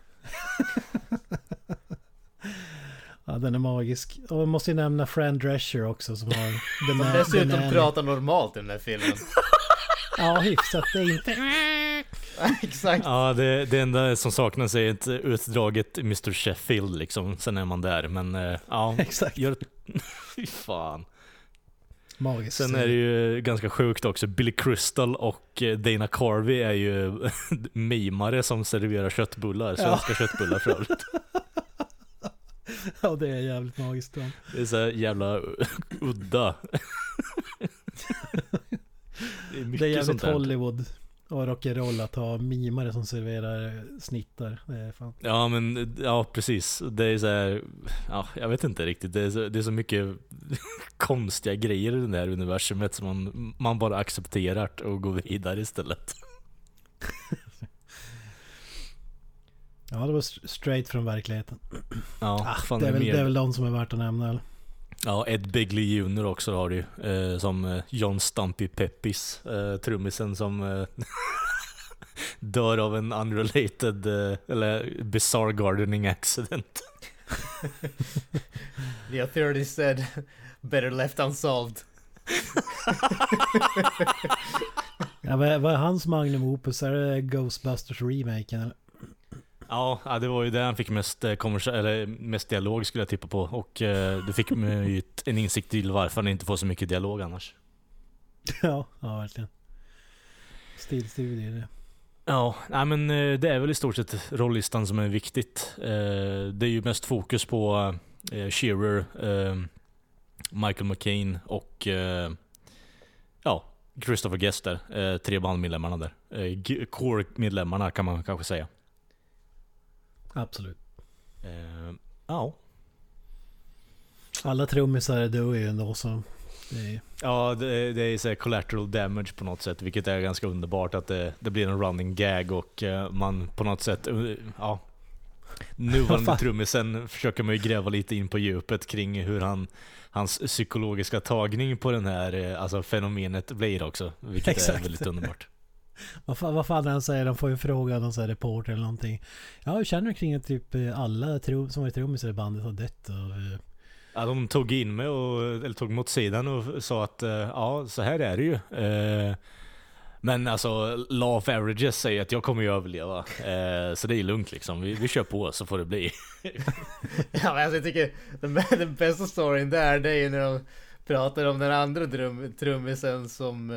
Ja, den är magisk. Och jag måste ju nämna Fran Drescher också som har... Den Som dessutom den pratar normalt i den här filmen. Ja, hyfsat. Det är inte... Exakt. Ja, det, det enda som saknas är ett utdraget Mr Sheffield liksom. Sen är man där. Men eh, ja, Exakt. gör... Fy fan. Magiskt. Sen är det ju ganska sjukt också. Billy Crystal och eh, Dana Carvey är ju mimare som serverar köttbullar. Svenska köttbullar för övrigt. Ja, det är jävligt magiskt. Ja. Det är så jävla udda. Det är mycket Det är jävligt. Hollywood och rock'n'roll att ha mimare som serverar snittar. Det är fan. Ja men, ja precis. Det är så här, ja jag vet inte riktigt. Det är så, det är så mycket konstiga grejer i det här universumet som man, man bara accepterar och går vidare istället. Ja, det var st- straight från verkligheten. Ja, Ah, fan det, är väl, mer. det är väl de som är värt att nämna eller? Ja, Ed Begley Jr också har du. Eh, som eh, John Stumpy Peppis, eh, trummisen som eh, dör av en unrelated, eh, eller bizarre gardening accident. The authorities said better left unsolved. Ja, vad, är, vad är hans magnum opus? Är det Ghostbusters remaken eller? Ja, det var ju det han fick mest, eh, eller mest dialog skulle jag tippa på. Och eh, det fick mig ju en insikt till varför han inte får så mycket dialog annars. Ja, ja verkligen. Stilstudie det. Ja, nej men eh, det är väl i stort sett rollistan som är viktigt. Det är ju mest fokus på Shearer, eh, Michael McCain och ja, Christopher Guest där, tre bandmedlemmarna där. Core-medlemmarna kan man kanske säga. Absolut. Eh, Ja. Alla trummisar dör ju ändå så... Det är, Ja, det, det är så collateral damage på något sätt, vilket är ganska underbart att det, det blir en running gag och eh, man på något sätt, eh, ja. Nuvarande trummisen försöker man ju gräva lite in på djupet kring hur han, hans psykologiska tagning på den här eh, alltså fenomenet blir också, vilket är Exakt. väldigt underbart. Vad, fan, vad fan är det han säger? De får ju fråga någon sån här reporter eller någonting. Ja, hur känner du kring att typ eh, alla trum, som var trummisar i bandet har dött? Och, eh, Ja, de tog in mig och, eller tog mig åt sidan och sa att eh, ja, så här är det ju. Eh, Men alltså, law of averages säger att jag kommer ju överleva. Eh, Så det är lugnt liksom. Vi, vi kör på så får det bli. Ja men alltså jag tycker den, den bästa storyn där det är ju när de pratar om den andra drum, trummisen som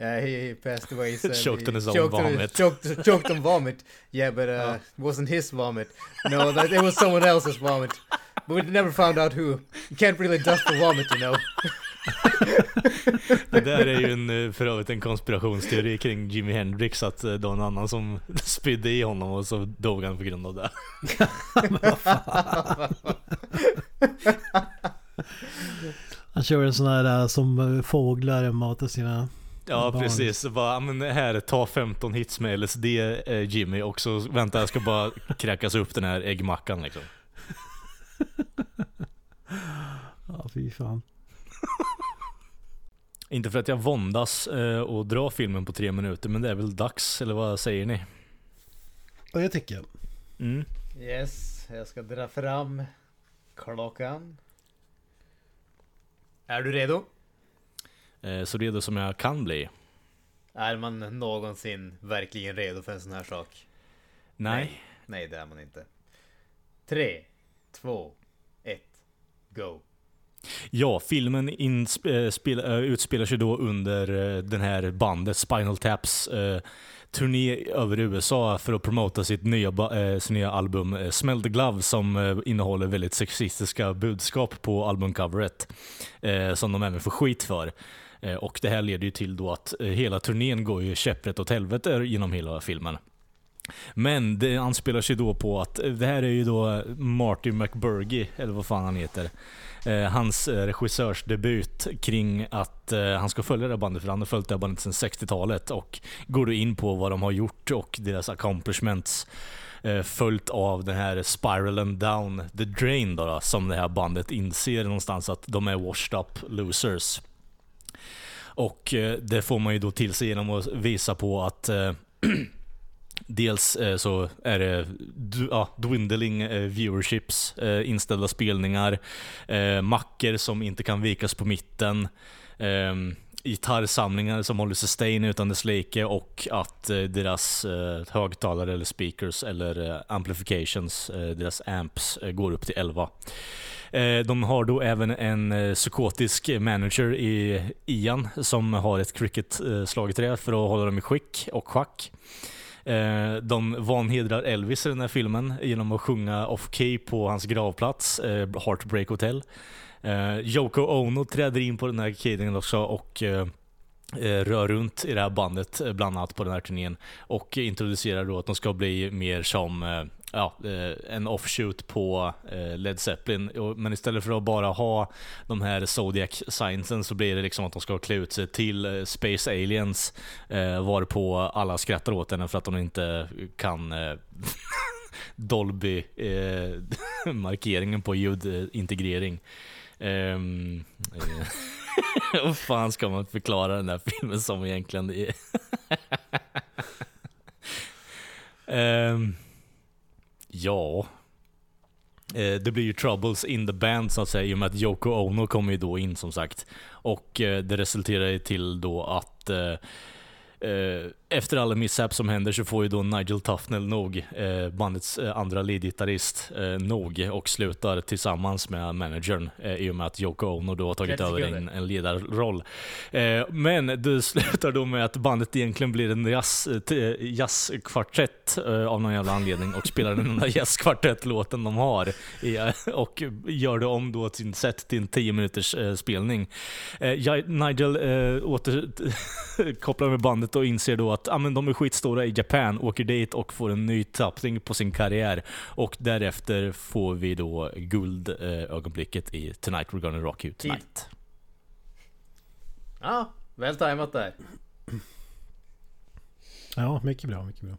uh, he, he passed away said Choked on his own choked on- vomit. Choked, choked on vomit. Yeah but uh, Ja. it wasn't his vomit. No that, it was someone else's vomit. But we never found out who. You can't really dust the vomit you know. Det där är ju en, eh, för övrigt en konspirationsteori kring Jimi Hendrix att eh, det var en annan som spydde i honom och så dog han på grund av det. han kör en sån här eh, som fåglar matar sina... Ja Barn. precis, Så bara, "Ja, men här, ta 15 hits med LSD eh, Jimmy och så vänta jag ska bara kräkas upp den här äggmackan liksom. Ja, fy fan. Inte för att jag våndas eh, och dra filmen på tre minuter, men det är väl dags, eller vad säger ni? Och jag tycker. Mm. Yes, jag ska dra fram klockan. Är du redo? Eh, så redo som jag kan bli. Är man någonsin verkligen redo för en sån här sak? Nej. Nej, det är man inte. Tre, två, ett, go. Ja, filmen eh, eh, utspelar sig då under den här bandet Spinal Taps eh, turné över USA för att promota sitt nya, eh, sitt nya album Smell the Glove som eh, innehåller väldigt sexistiska budskap på albumcoveret. Som de även får skit för. Eh, och det här leder ju till då att eh, hela turnén går ju käpprätt åt helvete genom hela filmen. Men det anspelar sig då på att eh, det här är ju då Marty McBurgey, eller vad fan han heter. Hans regissörsdebut kring att han ska följa det här bandet, för han har följt det här bandet sedan 60-talet och går då in på vad de har gjort och deras accomplishments följt av den här spiralen down the drain då, då, som det här bandet inser någonstans att de är washed up losers. Och eh, det får man ju då till sig genom att visa på att eh, Dels eh, så är det ja, dwindling viewerships, inställda spelningar, mackor som inte kan vikas på mitten, gitarrsamlingar som håller sustain utan dess like och att deras högtalare eller speakers eller amplifications, deras amps, går upp till 11. Eh, de har då även en eh, psykotisk manager i Ian som har ett cricket-slagträ eh, för att hålla dem i skick och schack. De vanhedrar Elvis i den här filmen genom att sjunga off-key på hans gravplats, Heartbreak Hotel. Yoko Ono träder in på den här cateringen också och rör runt i det här bandet, bland annat på den här turnén. Och introducerar då att de ska bli mer som ja, eh, en offshoot på eh, Led Zeppelin. Men istället för att bara ha de här Zodiac signsen så blir det liksom att de ska klä ut sig till eh, Space Aliens. Varpå alla skrattar åt henne för att de inte kan eh, Dolby eh, markeringen på ljudintegrering. Um, ehm, vad fan ska man förklara den där filmen som egentligen? Är? Ehm, ja. Eh, det blir ju troubles in the band så att säga i och med att Yoko Ono kommer ju då in som sagt. Och eh, det resulterar ju till då att eh, eh, efter alla mishap som händer så får ju då Nigel Tufnell nog, eh, bandets eh, andra leadgitarrist, eh, nog och slutar tillsammans med managern eh, i och med att Yoko Ono då har tagit 30 över en, en ledarroll. Eh, men det slutar då med att bandet egentligen blir en jazz, eh, jazzkvartett eh, av någon jävla anledning och spelar den enda jazzkvartettlåten de har i, eh, och gör det om då sin set till en 10 minuters spelning. Nigel eh, åter kopplar med bandet och inser då att ah, men de är skitstora i Japan, åker dit och får en ny tappning på sin karriär. Och därefter får vi då guldögonblicket i Tonight We're Gonna Rock You Tonight. Ja, väl tajmat där. Ja, mycket bra, mycket bra.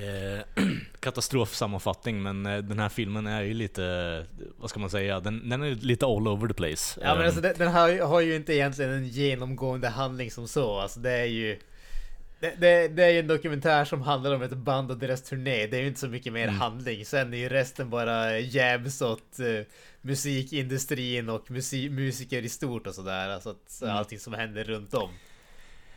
Eh, katastrofsammanfattning, men eh, den här filmen är ju lite, vad ska man säga, den, den är lite all over the place. Ja men Eh, alltså den, den har, ju- har ju inte egentligen en genomgående handling som så. Alltså det är ju... Det, det, det är ju en dokumentär som handlar om ett band och deras turné. Det är ju inte så mycket mer handling. Sen är ju resten bara jabs åt eh, musikindustrin och musi, musiker i stort och sådär. Alltså att allting som händer runt om.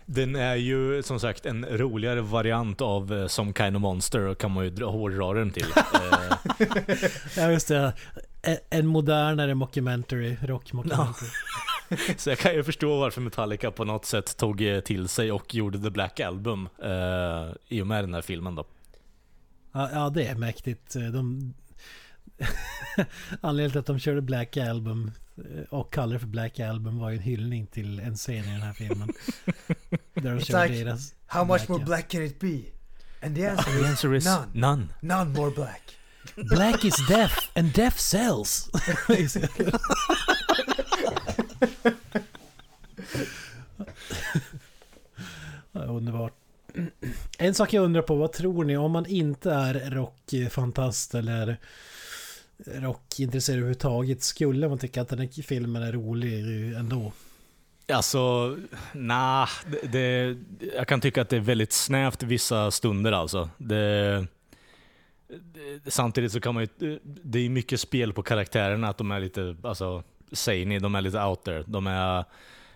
Den är ju som sagt en roligare variant av eh, Some Kind of Monster, kan man ju dra, hårdra den till. Eh, Ja, just det. En- En modernare mockumentary, rock mockumentary. Så jag kan ju förstå varför Metallica på något sätt tog eh, till sig och gjorde The Black Album eh, i och med den här filmen då. Ja, ja, det är mäktigt. De... Anledningen till att de körde Black Album eh, och kallade det för Black Album var ju en hyllning till en scen i den här filmen. Där de It's körde like, deras How much more black can it be? And the answer The is answer is none. none. None more black. Black is death and death sells. Underbart. En sak jag undrar på, vad tror ni om man inte är rockfantast eller rockintresserad överhuvudtaget, skulle man tycka att den här filmen är rolig ändå? Alltså, nah, det, det, jag kan tycka att det är väldigt snävt vissa stunder alltså. Det, det, samtidigt så kan man ju, det är mycket spel på karaktärerna, att de är lite, alltså, zany, de är lite out there. De är,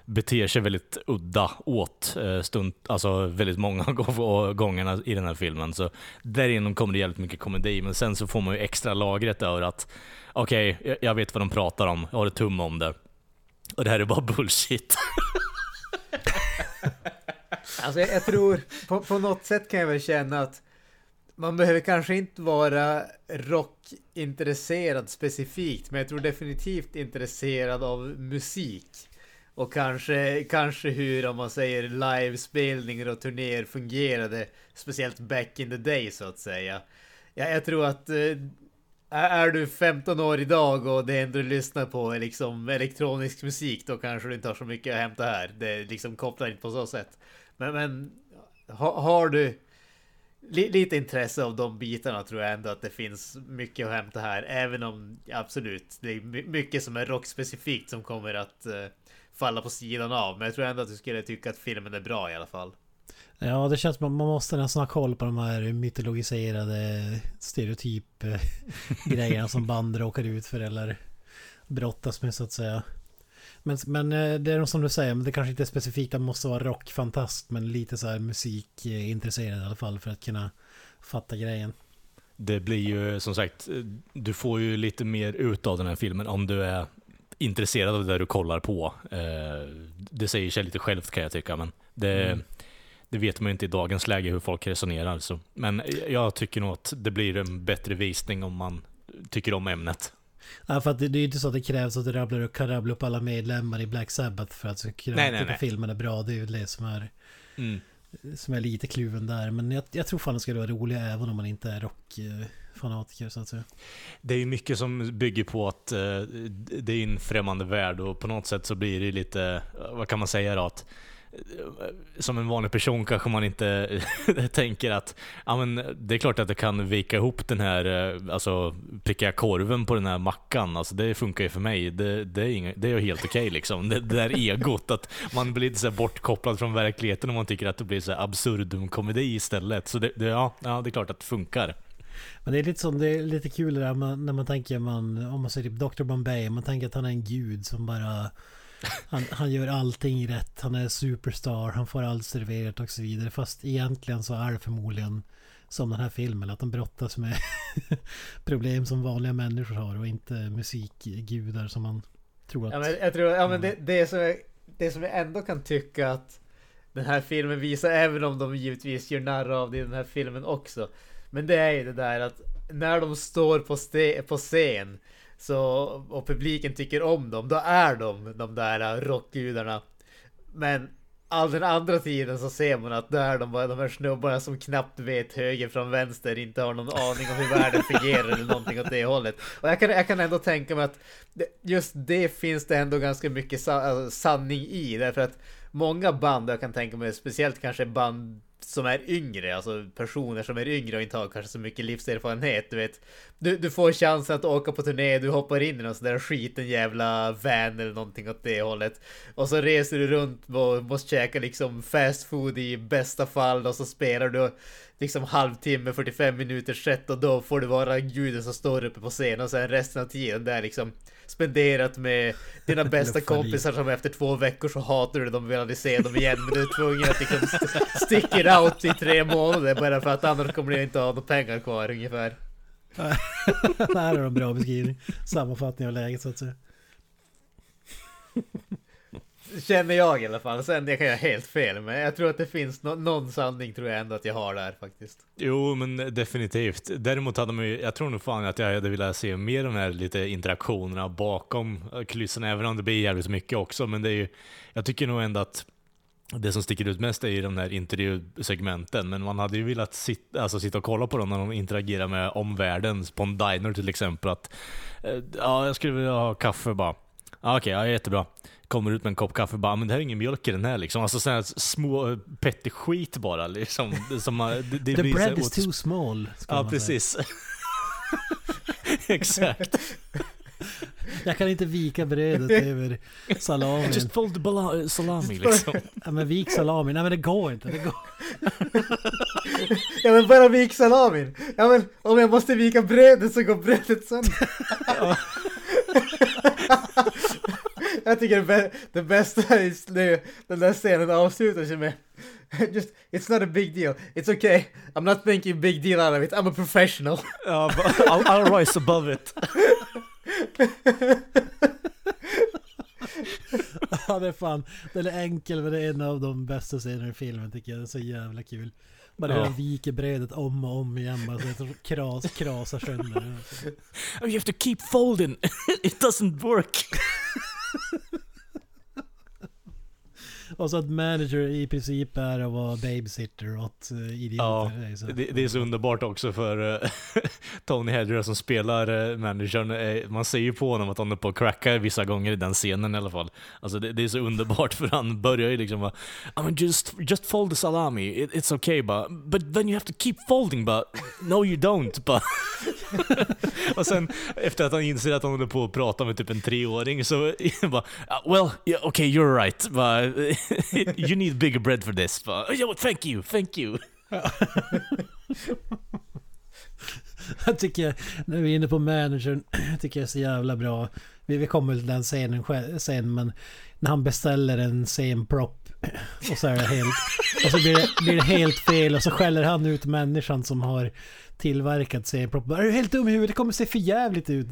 beter sig väldigt udda åt eh, stund, alltså väldigt många gångerna i den här filmen. Så därigenom kommer det jävligt mycket komedi, men sen så får man ju extra lagret över att okej, jag, jag vet vad de pratar om, jag har ett tum om det. Och det här är bara bullshit. Alltså jag, jag tror, på, på något sätt kan jag väl känna att man behöver kanske inte vara rockintresserad specifikt, men jag tror definitivt intresserad av musik. Och kanske, kanske hur, om man säger livespelningar och turnéer fungerade, speciellt back in the day så att säga. Ja, jag tror att eh, är du 15 år idag och det enda du lyssnar på är liksom elektronisk musik, då kanske du inte har så mycket att hämta här. Det liksom kopplar inte på så sätt. Men, men ha, har du lite intresse av de bitarna tror jag ändå att det finns mycket att hämta här. Även om absolut, det är mycket som är rockspecifikt som kommer att uh, falla på sidan av. Men jag tror ändå att du skulle tycka att filmen är bra i alla fall. Ja, det känns som att man måste nästan ha koll på de här mytologiserade stereotyp-grejerna eh, som band råkar ut för eller brottas med så att säga. Men, men eh, det är som du säger, men det kanske inte är specifikt att man måste vara rockfantast men lite så här musikintresserad i alla fall för att kunna fatta grejen. Det blir ju som sagt, du får ju lite mer ut av den här filmen om du är intresserad av det du kollar på. Eh, Det säger sig lite självt kan jag tycka, men det, Mm. det vet man ju inte i dagens läge hur folk resonerar. Så. Men jag tycker nog att det blir en bättre visning om man tycker om ämnet. Ja, för att det, det är ju inte så att det krävs att du rabblar, upp- kan rabbla upp alla medlemmar i Black Sabbath för att kunna filmen är bra. Det är ju det som är, som är lite kluven där. Men jag, jag tror fan det skulle vara roligt även om man inte är rockfanatiker så att säga. Det är ju mycket som bygger på att eh, det är en främmande värld och på något sätt så blir det lite, vad kan man säga då? Att, eh, som en vanlig person kanske man inte tänker att ja, men det är klart att det kan vika ihop den här, eh, alltså pricka korven på den här mackan. Alltså det funkar ju för mig. Det, det är, inga, det är helt okej liksom. Det, det där egot, att man blir lite så här bortkopplad från verkligheten och man tycker att det blir så här absurdum komedi istället. Så det, det, ja, ja, det är klart att det funkar. Men det är lite som, det är lite kul det där när man tänker man, om man säger typ Dr. Bombay, man tänker att han är en gud som bara han, han gör allting rätt, han är superstar, han får allt serverat och så vidare. Fast egentligen så är det förmodligen som den här filmen, att de brottas med problem som vanliga människor har och inte musikgudar som man tror att... Ja, men jag tror, ja, men det, det, som jag, det som jag ändå kan tycka att den här filmen visar, även om de givetvis gör narr av det i den här filmen också. Men det är ju det där att när de står på, ste, på scen så, och publiken tycker om dem, då är de de där rockgudarna. Men all den andra tiden så ser man att där de bara de här snubbarna som knappt vet höger från vänster inte har någon aning om hur världen fungerar eller någonting åt det hållet. Och jag kan, jag kan ändå tänka mig att just det finns det ändå ganska mycket sanning i därför att många band, jag kan tänka mig speciellt kanske band som är yngre, alltså personer som är yngre och inte har kanske så mycket livserfarenhet, du vet. Du, du får chansen att åka på turné, du hoppar in i någon sån där skiten jävla van eller någonting åt det hållet. Och så reser du runt och måste käka liksom fast food i bästa fall och så spelar du liksom halvtimme, 45 minuters set och då får du vara guden som står uppe på scenen och sen resten av tiden där liksom spenderat med dina bästa kompisar som efter två veckor så hatar du dem och vill aldrig se dem igen men du är tvungen att liksom stick it out i tre månader bara för att annars kommer du inte ha några pengar kvar ungefär. det här är en bra beskrivning. Sammanfattning av läget så att säga. Känner jag i alla fall. Sen det kan jag helt fel men jag tror att det finns no någon sanning tror jag ändå att jag har där faktiskt. Jo, men definitivt. Däremot hade man ju, jag tror nog fan att jag hade velat se mer av de här lite interaktionerna bakom kulisserna, även om det blir jävligt mycket också. Men det är ju, jag tycker nog ändå att det som sticker ut mest är ju de här intervjusegmenten, men man hade ju velat sitta, alltså sitta och kolla på dem när de interagerar med omvärlden, på en diner till exempel. Att, eh, ja, jag skulle vilja ha kaffe bara. Ja, Okej, okay, ja, jättebra kommer ut med en kopp kaffe och bara men det här är ingen mjölk i den här liksom. Alltså sådana små petty skit bara liksom. Som, det, det The bread is too small. Ja, precis. Exakt. Jag kan inte vika brödet över salamin. Just fold the salami liksom. Ja men vik salami. Nej men det går inte. Det går. ja men bara vik salamin. Ja men om jag måste vika brödet så går brödet sönder. Jag tycker det, det bästa är den där scenen avslutar sig med Just, it's not a big deal. It's okay. I'm not thinking big deal out of it. I'm a professional. Ja, I'll, I'll rise above it. ja, det är fan. Den är enkel men det är en av de bästa scenerna i filmen tycker jag. Det är så jävla kul. Bara hur ja. han viker brödet om och om igen. Bara så att kras, krasar sönder. You have to keep folding. It doesn't work. Och så att manager i princip är att vara babysitter åt uh, idioter. Ja, det, det, är så underbart också för uh, Tony Hedger som spelar uh, managern. Man ser ju på honom att han är på att cracka vissa gånger i den scenen i alla fall. Alltså det, det är så underbart för han börjar ju liksom bara I mean just, just fold the salami, It, it's okay but, but then you have to keep folding but no you don't but. och sen efter att han inser att han håller på att prata med typ en treåring så bara ah, Well, yeah, okay you're right but you need bigger bread for this. Oh, thank you, thank you. jag tycker, när vi är inne på managern, tycker jag är så jävla bra. Vi, vi kommer till den scenen sen, men när han beställer en scenprop och så är det helt... Och så blir det, blir det helt fel och så skäller han ut människan som har tillverkat serieproposition. Är du helt dum i huvudet? Det kommer se för jävligt ut.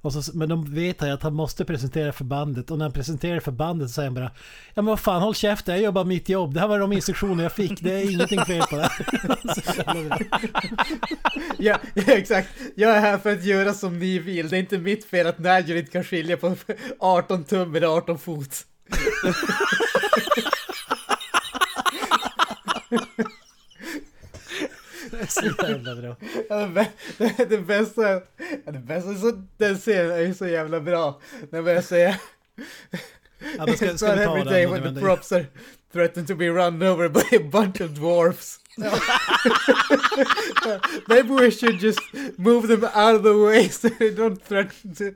Och så, men de vet att han måste presentera för bandet och när han presenterar för bandet så säger han bara Ja men vad fan håll käften, jag gör bara mitt jobb. Det här var de instruktioner jag fick, det är ingenting fel på det ja, ja, exakt. Jag är här för att göra som ni vill. Det är inte mitt fel att Nigel inte kan skilja på 18 tum eller 18 fot. Så jävla bra. Ja, det, det, det bästa, det bästa så, den scenen är ju så jävla bra. När jag säga Ja, men ska, ska vi ta day when the props are threatened to be run over by a bunch of dwarfs. Maybe we should just move them out of the way so they don't threaten to,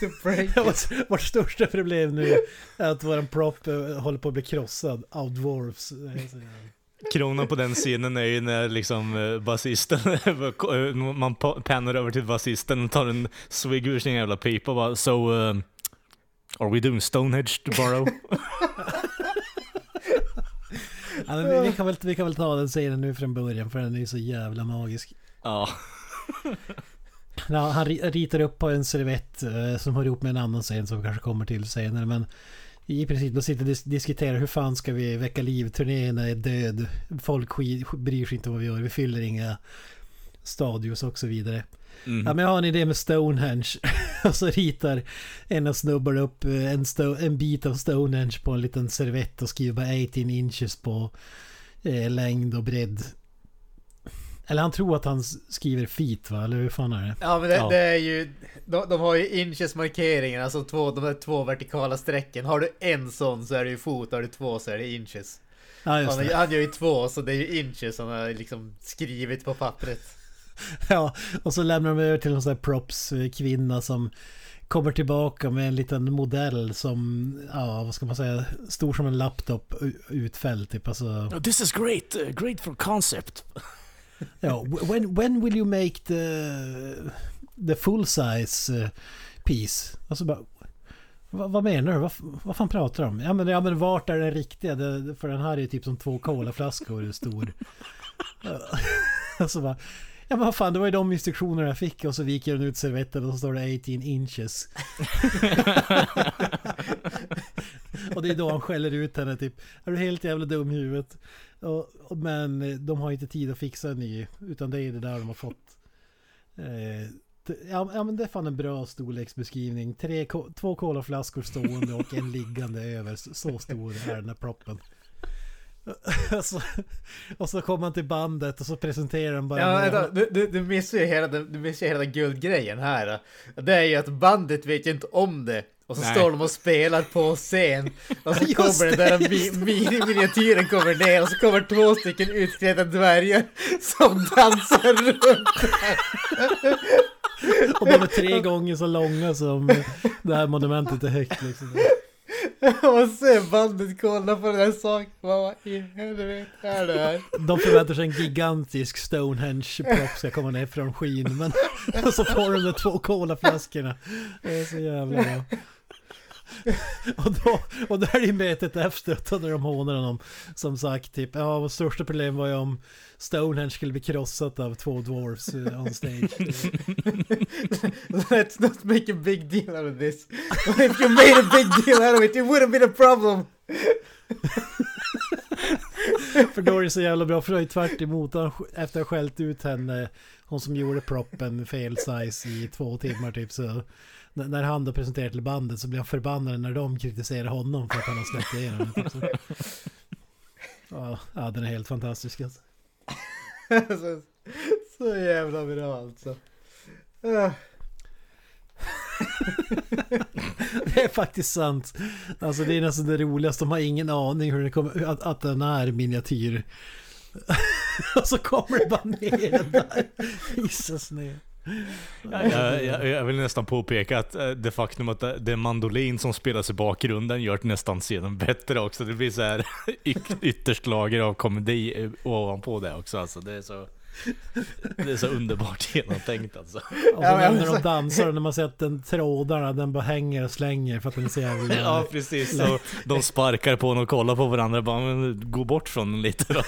to break it. Vårt största problem nu är att våran prop eh, håller på att bli krossad av dwarfs. Kronan på den scenen är ju när liksom eh, basisten, man pannar över till basisten och tar en swig ur sin jävla pipa och bara so, uh, Are we doing Stonehenge tomorrow? Ja, men vi, kan väl, vi kan väl ta den scenen nu från början för den är ju så jävla magisk. ja. Han ri- ritar upp på en servett eh, som hör ihop med en annan scen som vi kanske kommer till senare. Men i princip då sitter och dis- diskuterar hur fan ska vi väcka liv? Turnén är död. Folk skit, bryr sig inte vad vi gör. Vi fyller inga stadios och så vidare. Mm. Ja, men jag har en idé med Stonehenge. och så ritar en av snubbarna upp eh, en, en bit av Stonehenge på en liten servett och skriver bara 18 inches på eh, längd och bredd. Eller han tror att han skriver feet va? Eller hur fan är det? Ja men det, Ja. det är ju... De, de har ju inches markeringen, alltså två, de där två vertikala strecken. Har du en sån så är det ju fot, har du två så är det inches. Ja just Han, det. han gör ju två så det är ju inches han har liksom skrivit på pappret. Ja, och så lämnar de över till en sån här props eh, kvinna som kommer tillbaka med en liten modell som, ja vad ska man säga, stor som en laptop utfälld typ. Alltså, This is great, uh, great for concept. ja, when, when will you make the, the full size eh, piece? Alltså bara, vad, vad menar du? Vad, vad fan pratar du om? Ja men, ja men vart är den riktiga? Det, för den här är ju typ som två colaflaskor stor. alltså bara, ja men vad fan det var ju de instruktioner jag fick och så viker den ut servetten och så står det 18 inches. och det är då han skäller ut henne typ. Är du helt jävla dum i huvudet? Och, men de har inte tid att fixa en ny. Utan det är det där de har fått. Eh, ja, ja men det är fan en bra storleksbeskrivning. Tre, två kolaflaskor stående och en liggande över. Så- Så stor är den här proppen. och, så, och så kommer han till bandet och så presenterar han bara... Ja, vänta, du, du, du missar ju hela, du missar hela guldgrejen här. Det är ju att bandet vet ju inte om det. Och så Nej. står de och spelar på scen. Och så Just kommer den där mi, mi, miniatyren kommer ner och så kommer två stycken utklädda dvärgar som dansar runt. Och de är tre gånger så långa som det här monumentet är högt liksom. Och sen bandet kollar på den här saken. Vad i helvete är det här? De förväntar sig en gigantisk Stonehenge-propp ska komma ner från skyn. Men så får de de två colaflaskorna. Det är så jävla bra. Och då, och då är det ju mötet efteråt när de hånar honom. Som sagt typ, ja vårt största problem var ju om Stonehenge skulle bli krossat av två dwarfs eh, on stage. Let's not make a big deal out of this. If you made a big deal out of it, it wouldn't been a problem. För då är det så jävla bra, för då är det tvärt emot han, efter att ha skällt ut henne, hon som gjorde proppen fel size i två timmar typ så när han då presenterar till bandet så blir han förbannad när de kritiserar honom för att han har släppt igenom det. Typ så. Ja, ja, den är helt fantastisk alltså så, så jävla bra alltså. Äh. Det är faktiskt sant. Alltså det är nästan det roligaste, de har ingen aning hur det kommer, att, att den är miniatyr. Och så kommer det bara ner den där. Gissas ner. Jag, eh, jag, jag vill nästan påpeka att eh, det faktum att eh, det är mandolin som spelas i bakgrunden gör nästan scenen bättre också. Det blir så här ytterst lager av komedi ovanpå det också. Alltså, det, är så, det är så underbart genomtänkt alltså. Och så Ja, när de dansar, när man ser att den trådarna, den bara hänger och slänger för att den är så jävla... Ja precis, så de sparkar på den och kollar på varandra bara men, gå bort från den lite då.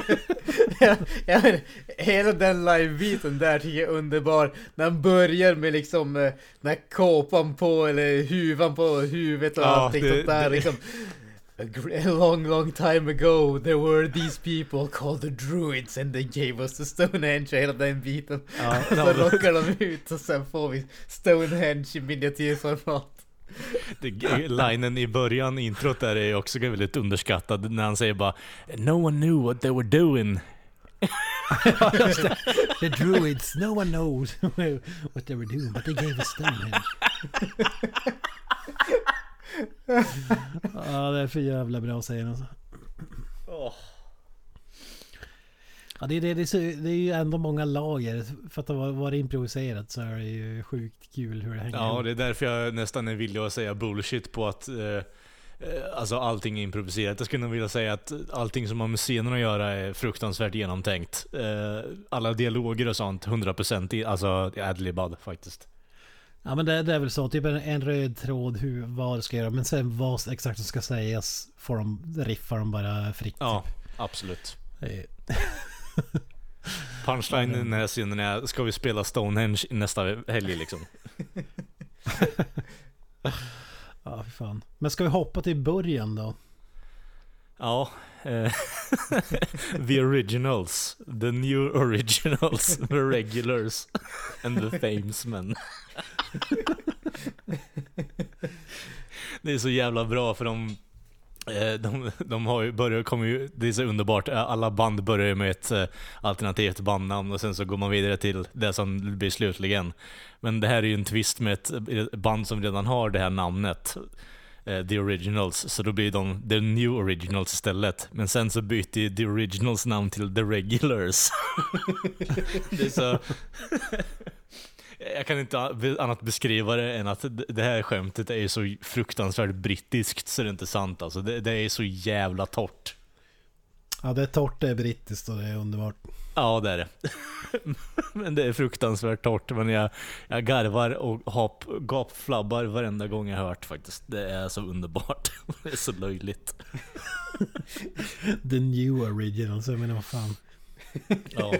ja, ja, men hela den live-biten där tycker jag är underbar. När han börjar med liksom eh, den här kåpan på eller huvan på huvudet och Ja, allting det- sånt där det- liksom. A, long, long time ago there were these people called the druids and they gave us the Stonehenge och hela den biten. Ja, så rockar de ut och sen får vi Stonehenge i miniatyrformat. Linen i början, introt där är också väldigt underskattad när han säger bara No one knew what they were doing. The druids, no one knows what they were doing, but they gave us Stonehenge. Ja, det är för jävla bra säger alltså. Ja, det, är- det, det, det är ju ändå många lager. För att det var, improviserat så är det ju sjukt kul hur det hänger Ja, det är därför jag nästan är villig att säga bullshit på att eh, eh, Alltså allting är improviserat. Jag skulle nog vilja säga att allting som har med scenen att göra är fruktansvärt genomtänkt. Eh, alla dialoger och sånt, 100% i, alltså adlibad faktiskt. Ja men det, det är väl så, typ en, en röd tråd hur, vad det ska göra. Men sen vad exakt som ska sägas får de, riffar de bara fritt. Ja, absolut. typ. Punchline i den här scenen är, ska vi spela Stonehenge nästa helg liksom? Ja, fy fan. Men ska vi hoppa till början då? Ja. eh, the originals. The new originals. The regulars. And the famesmen. Det är så jävla bra för de eh, de, de har ju börjat, kommer ju, det är så underbart, eh, alla band börjar med ett eh, alternativt bandnamn och sen så går man vidare till det som blir slutligen. Men det här är ju en twist med ett band som redan har det här namnet. The Originals, så då blir de The New Originals istället. Men sen så byter ju The Originals namn till The Regulars. det är så... Jag kan inte annat beskriva det än att det här skämtet är så fruktansvärt brittiskt så det är inte sant alltså. Det, det är så jävla torrt. Ja det är torrt, det är brittiskt och det är underbart. Ja, det är det. Men det är fruktansvärt torrt. Men jag, jag garvar och hop, gapflabbar varenda gång jag hört faktiskt. Det är så underbart. Det är så löjligt. The new original, så jag menar vad fan. Ja.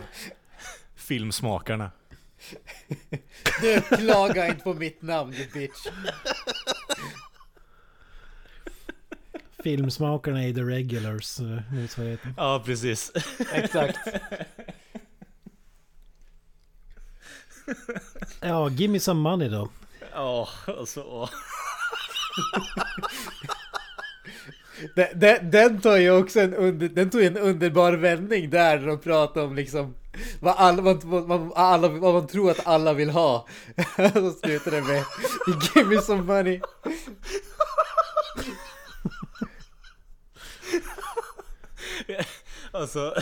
Filmsmakarna. Du klaga inte på mitt namn du bitch. Filmsmakarna är the regulars, eh, motsvarigheten. Ja, precis. Exakt. Ja, give me some money då. Ja, alltså. Den, den, den tar ju också en, under, den tog en underbar vändning där de pratar om liksom vad, alla, vad, vad, vad, alla, vad man tror att alla vill ha. Så slutar det med Give me some money. Alltså,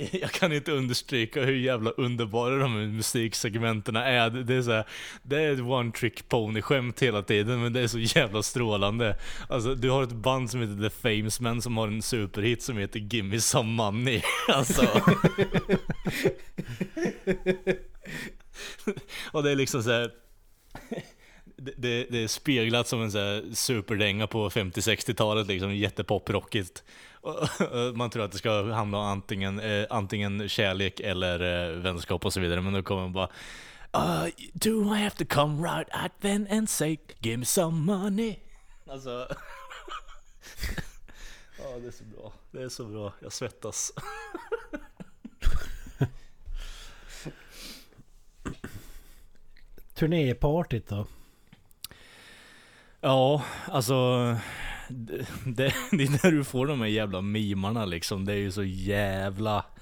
jag kan inte understryka hur jävla underbara de här musiksegmenten är. Det är, så här, det är ett one trick pony skämt hela tiden, men det är så jävla strålande. Alltså, du har ett band som heter The Fames Men som har en superhit som heter Gimme Some Money. Alltså. Och det är liksom så här. Det, det, det är speglat som en så här superdänga på 50-60-talet liksom, jättepoprockigt. Man tror att det ska handla om antingen, eh, antingen kärlek eller eh, vänskap och så vidare, men då kommer man bara uh, Do I have to come right out then and say Give me some money? Alltså... Ja, det är så bra. Det är så bra. Jag svettas. Turnépartyt då? Ja, alltså... Det, det, det är där du får de här jävla mimarna liksom. Det är ju så jävla...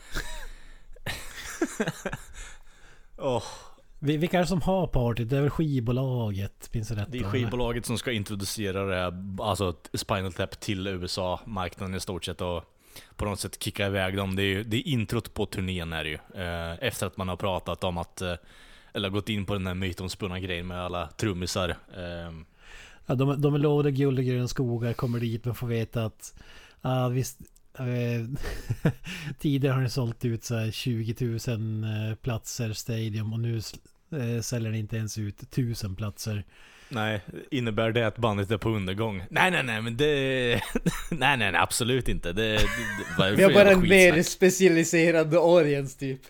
Vi- Vilka är det som har partyt? Det är väl skivbolaget? Finns det rätt? det är skivbolaget som ska introducera det här, alltså Spinal Tap till USA-marknaden i stort sett och på något sätt kicka iväg dem. Det är ju det är introt på turnén är det ju. Eh, Efter att man har pratat om att, eh, eller gått in på den här mytomspunna grejen med alla trummisar. Ja, de, de är lovade guld och gröna skogar, kommer dit men får veta att ah, visst, eh, tidigare har ni sålt ut så här 20 000 eh, platser stadium och nu eh, säljer ni inte ens ut 1000 platser. Nej, innebär det att bandet är på undergång? Nej, nej, nej, men det... nej, nej, nej, absolut inte. Det, det, det Vi har bara en mer specialiserad audience typ.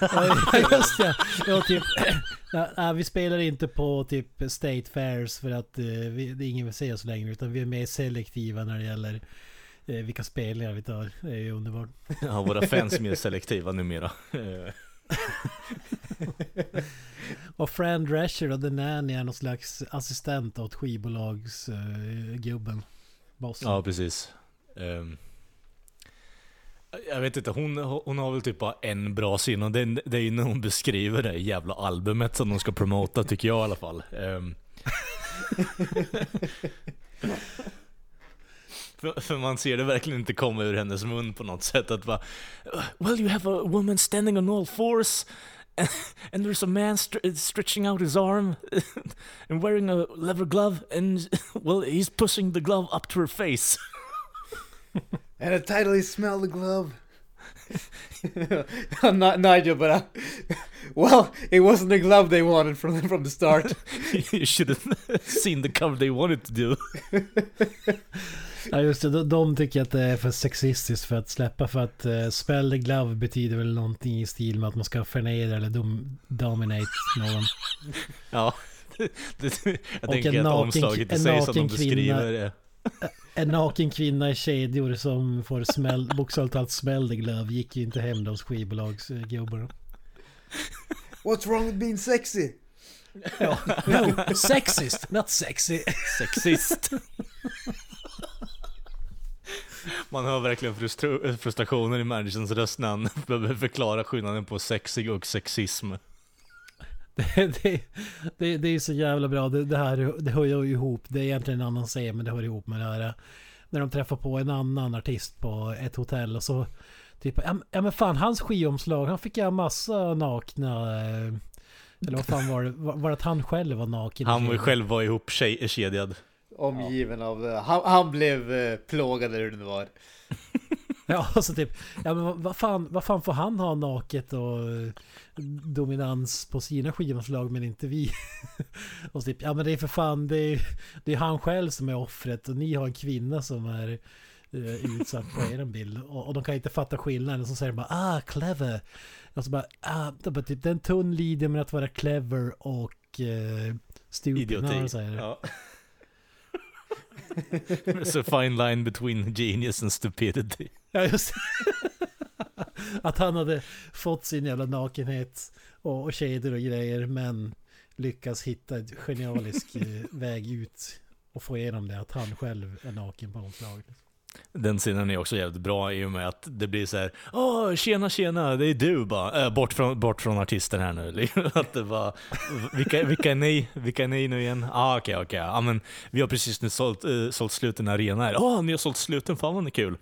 Ja, just det. Ja, typ, ja, ja, vi spelar inte på typ State Fairs för att eh, vi, det är ingen vill se oss längre utan vi är mer selektiva när det gäller eh, vilka spelningar vi tar. Det är ju underbart. Ja, våra fans är mer selektiva numera. Och Fran Drescher och The Nanny är någon slags assistent åt skivbolagsgubben. Bossen. Ja, precis. Ehm, jag vet inte, hon, hon har väl typ bara en bra syn och det, är- det är ju när hon beskriver det jävla albumet som de ska promota tycker jag i alla fall. Um. för, för man ser det verkligen inte komma ur hennes mun på något sätt att bara uh, Well you have a woman standing on all fours and there's a man st stretching out his arm and wearing a leather glove and well he's pushing the glove up to her face. And I totally smell the glove. Ni- Nigel bara Well, it wasn't the glove they wanted from, from the start. you should have seen the cover they wanted to do. Ja just det, de, de tycker att det är för sexistiskt för att släppa för att uh, spell the glove betyder väl någonting i stil med att man ska förnedra eller dom, dominate någon. Ja. Det, jag Och tänker att omslaget i sig som de kvinna. beskriver det. En naken kvinna i kedjor som får smäll, bokstavligt talat smell the glove gick ju inte hem hos skivbolagsgubbarna. What's wrong with being sexy? Ja, no, sexist, not sexy. Sexist. Man hör verkligen frustra- frustrationen i managerns röst när han behöver förklara skillnaden på sexig och sexism. Det, det, det, det är så jävla bra. Det, det här det hör ju ihop. Det är egentligen en annan scen men det hör ihop med det här. När de träffar på en annan artist på ett hotell och så Typ, ja, ja men fan hans skivomslag, han fick göra massa nakna... eh, Eller vad fan var det? Var, var det att han själv var naken? Han var ju kedjan? själv var ihop tjej, kedjad. Omgiven av... eh, Han, han blev eh, plågad eller hur det var. Ja, alltså typ, ja men vad, fan, vad fan får han ha naket och eh, dominans på sina skivomslag men inte vi? och så typ, ja men det är för fan, det är, det är han själv som är offret och ni har en kvinna som är eh, utsatt på er bild. Och, och de kan inte fatta skillnaden, så säger de bara ah, clever. Och så bara, ah, är bara typ, det är en tunn linje med att vara clever och eh, stupid. Idioti. det. Ja. There's a fine line between genius and stupidity. Ja, just Att han hade fått sin jävla nakenhet och, och kedjor och grejer men lyckas hitta en genialisk eh, väg ut och få igenom det att han själv är naken på omslaget. Den scenen är också jävligt bra i och med att det blir så här. Åh, tjena tjena, det är du bara. Äh, bort, från, bort från artisten här nu. Liksom. Att det var, vilka, vilka är ni? Vilka är ni nu igen? Ah, okej, okej. Ja, men vi har precis nu sålt, uh, sålt slut en arena här. Åh, ni har sålt sluten, fan vad kul.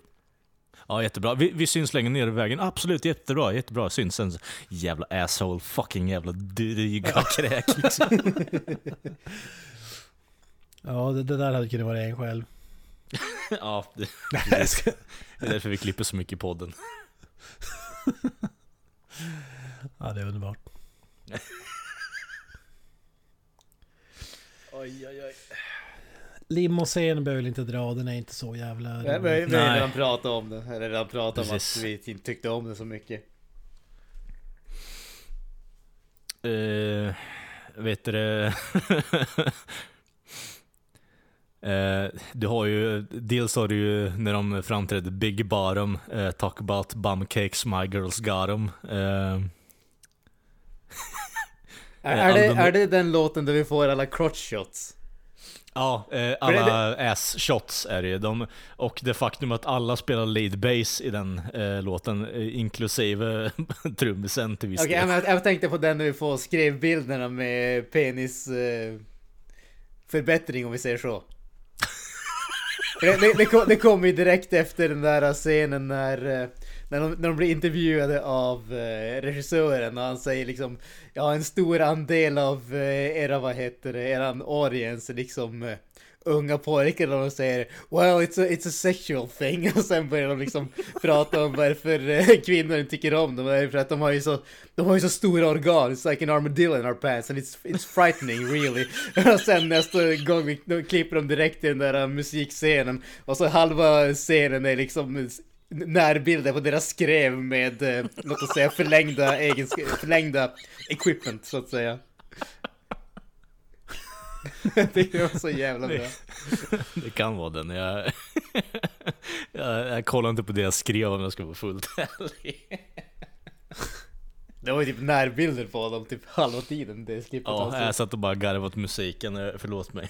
Ja, jättebra. Vi, vi syns längre ner i vägen. Absolut, jättebra, jättebra. Syns sen. Jävla asshole, fucking jävla dryga kräk liksom. Ja, det, det där hade kunnat vara en själv. Ja, det, precis. det är därför vi klipper så mycket i podden. Ja, det är underbart. Oj, oj, oj. Limoscenen behöver väl inte dra, den är inte så jävla Vi vi- har Nej. redan pratat om det. Eller redan pratat om att vi inte tyckte om det så mycket. Uh, vet du det? Eh, du har ju, dels har du ju när de framträdde Big Bottom, eh, Talk about bum cakes, my girls got 'em. Eh, Är, det, är det den låten där vi får alla crotch shots? ja, eh, alla ass-shots är det ju. De, och det faktum att alla spelar lead bass i den eh, låten, eh, inklusive trummisen till viss Okej, del. jag, jag tänkte på den när vi får skrevbilderna med penis eh, förbättring om vi säger så. Det, det, det, kom, det kom ju direkt efter den där scenen när, eh, när, de, när de blir intervjuade av eh, regissören och han säger liksom Ja en stor andel av eh, era, vad heter det, eran audience liksom unga pojkar och de säger Well it's a, it's a sexual thing. Och sen börjar de liksom prata om varför eh, kvinnor inte tycker om dem. Det är för att de har ju så de har ju så stora organ, it's like an armadillo in our pants and it's, it's frightening really. Och sen nästa gång vi, de klipper de direkt till den där eh, musikscenen och så halva scenen är liksom närbilder på deras skrev med, låt oss säga förlängda egensk- förlängda equipment så att säga. Det var så jävla bra Det kan vara den. Jag, jag, jag kollar inte på det jag skrev om jag ska vara fullt ärlig. Det var ju typ närbilder på dem typ halva tiden det klippet Ja, alltså. jag satt och bara garvade åt musiken, eh, förlåt mig.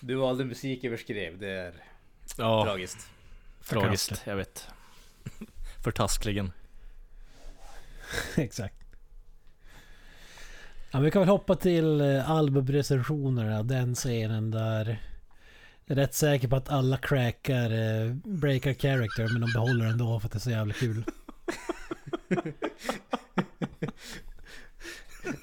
Du valde musik över skrev, det är Ja, tragiskt tragiskt, jag vet. Förtaskligen. Exakt. Ja, vi kan väl hoppa till eh, albumrecensionerna. Den scenen där... Jag är rätt säker på att alla crackar eh, breakar character men de behåller den då för att det är så jävla kul.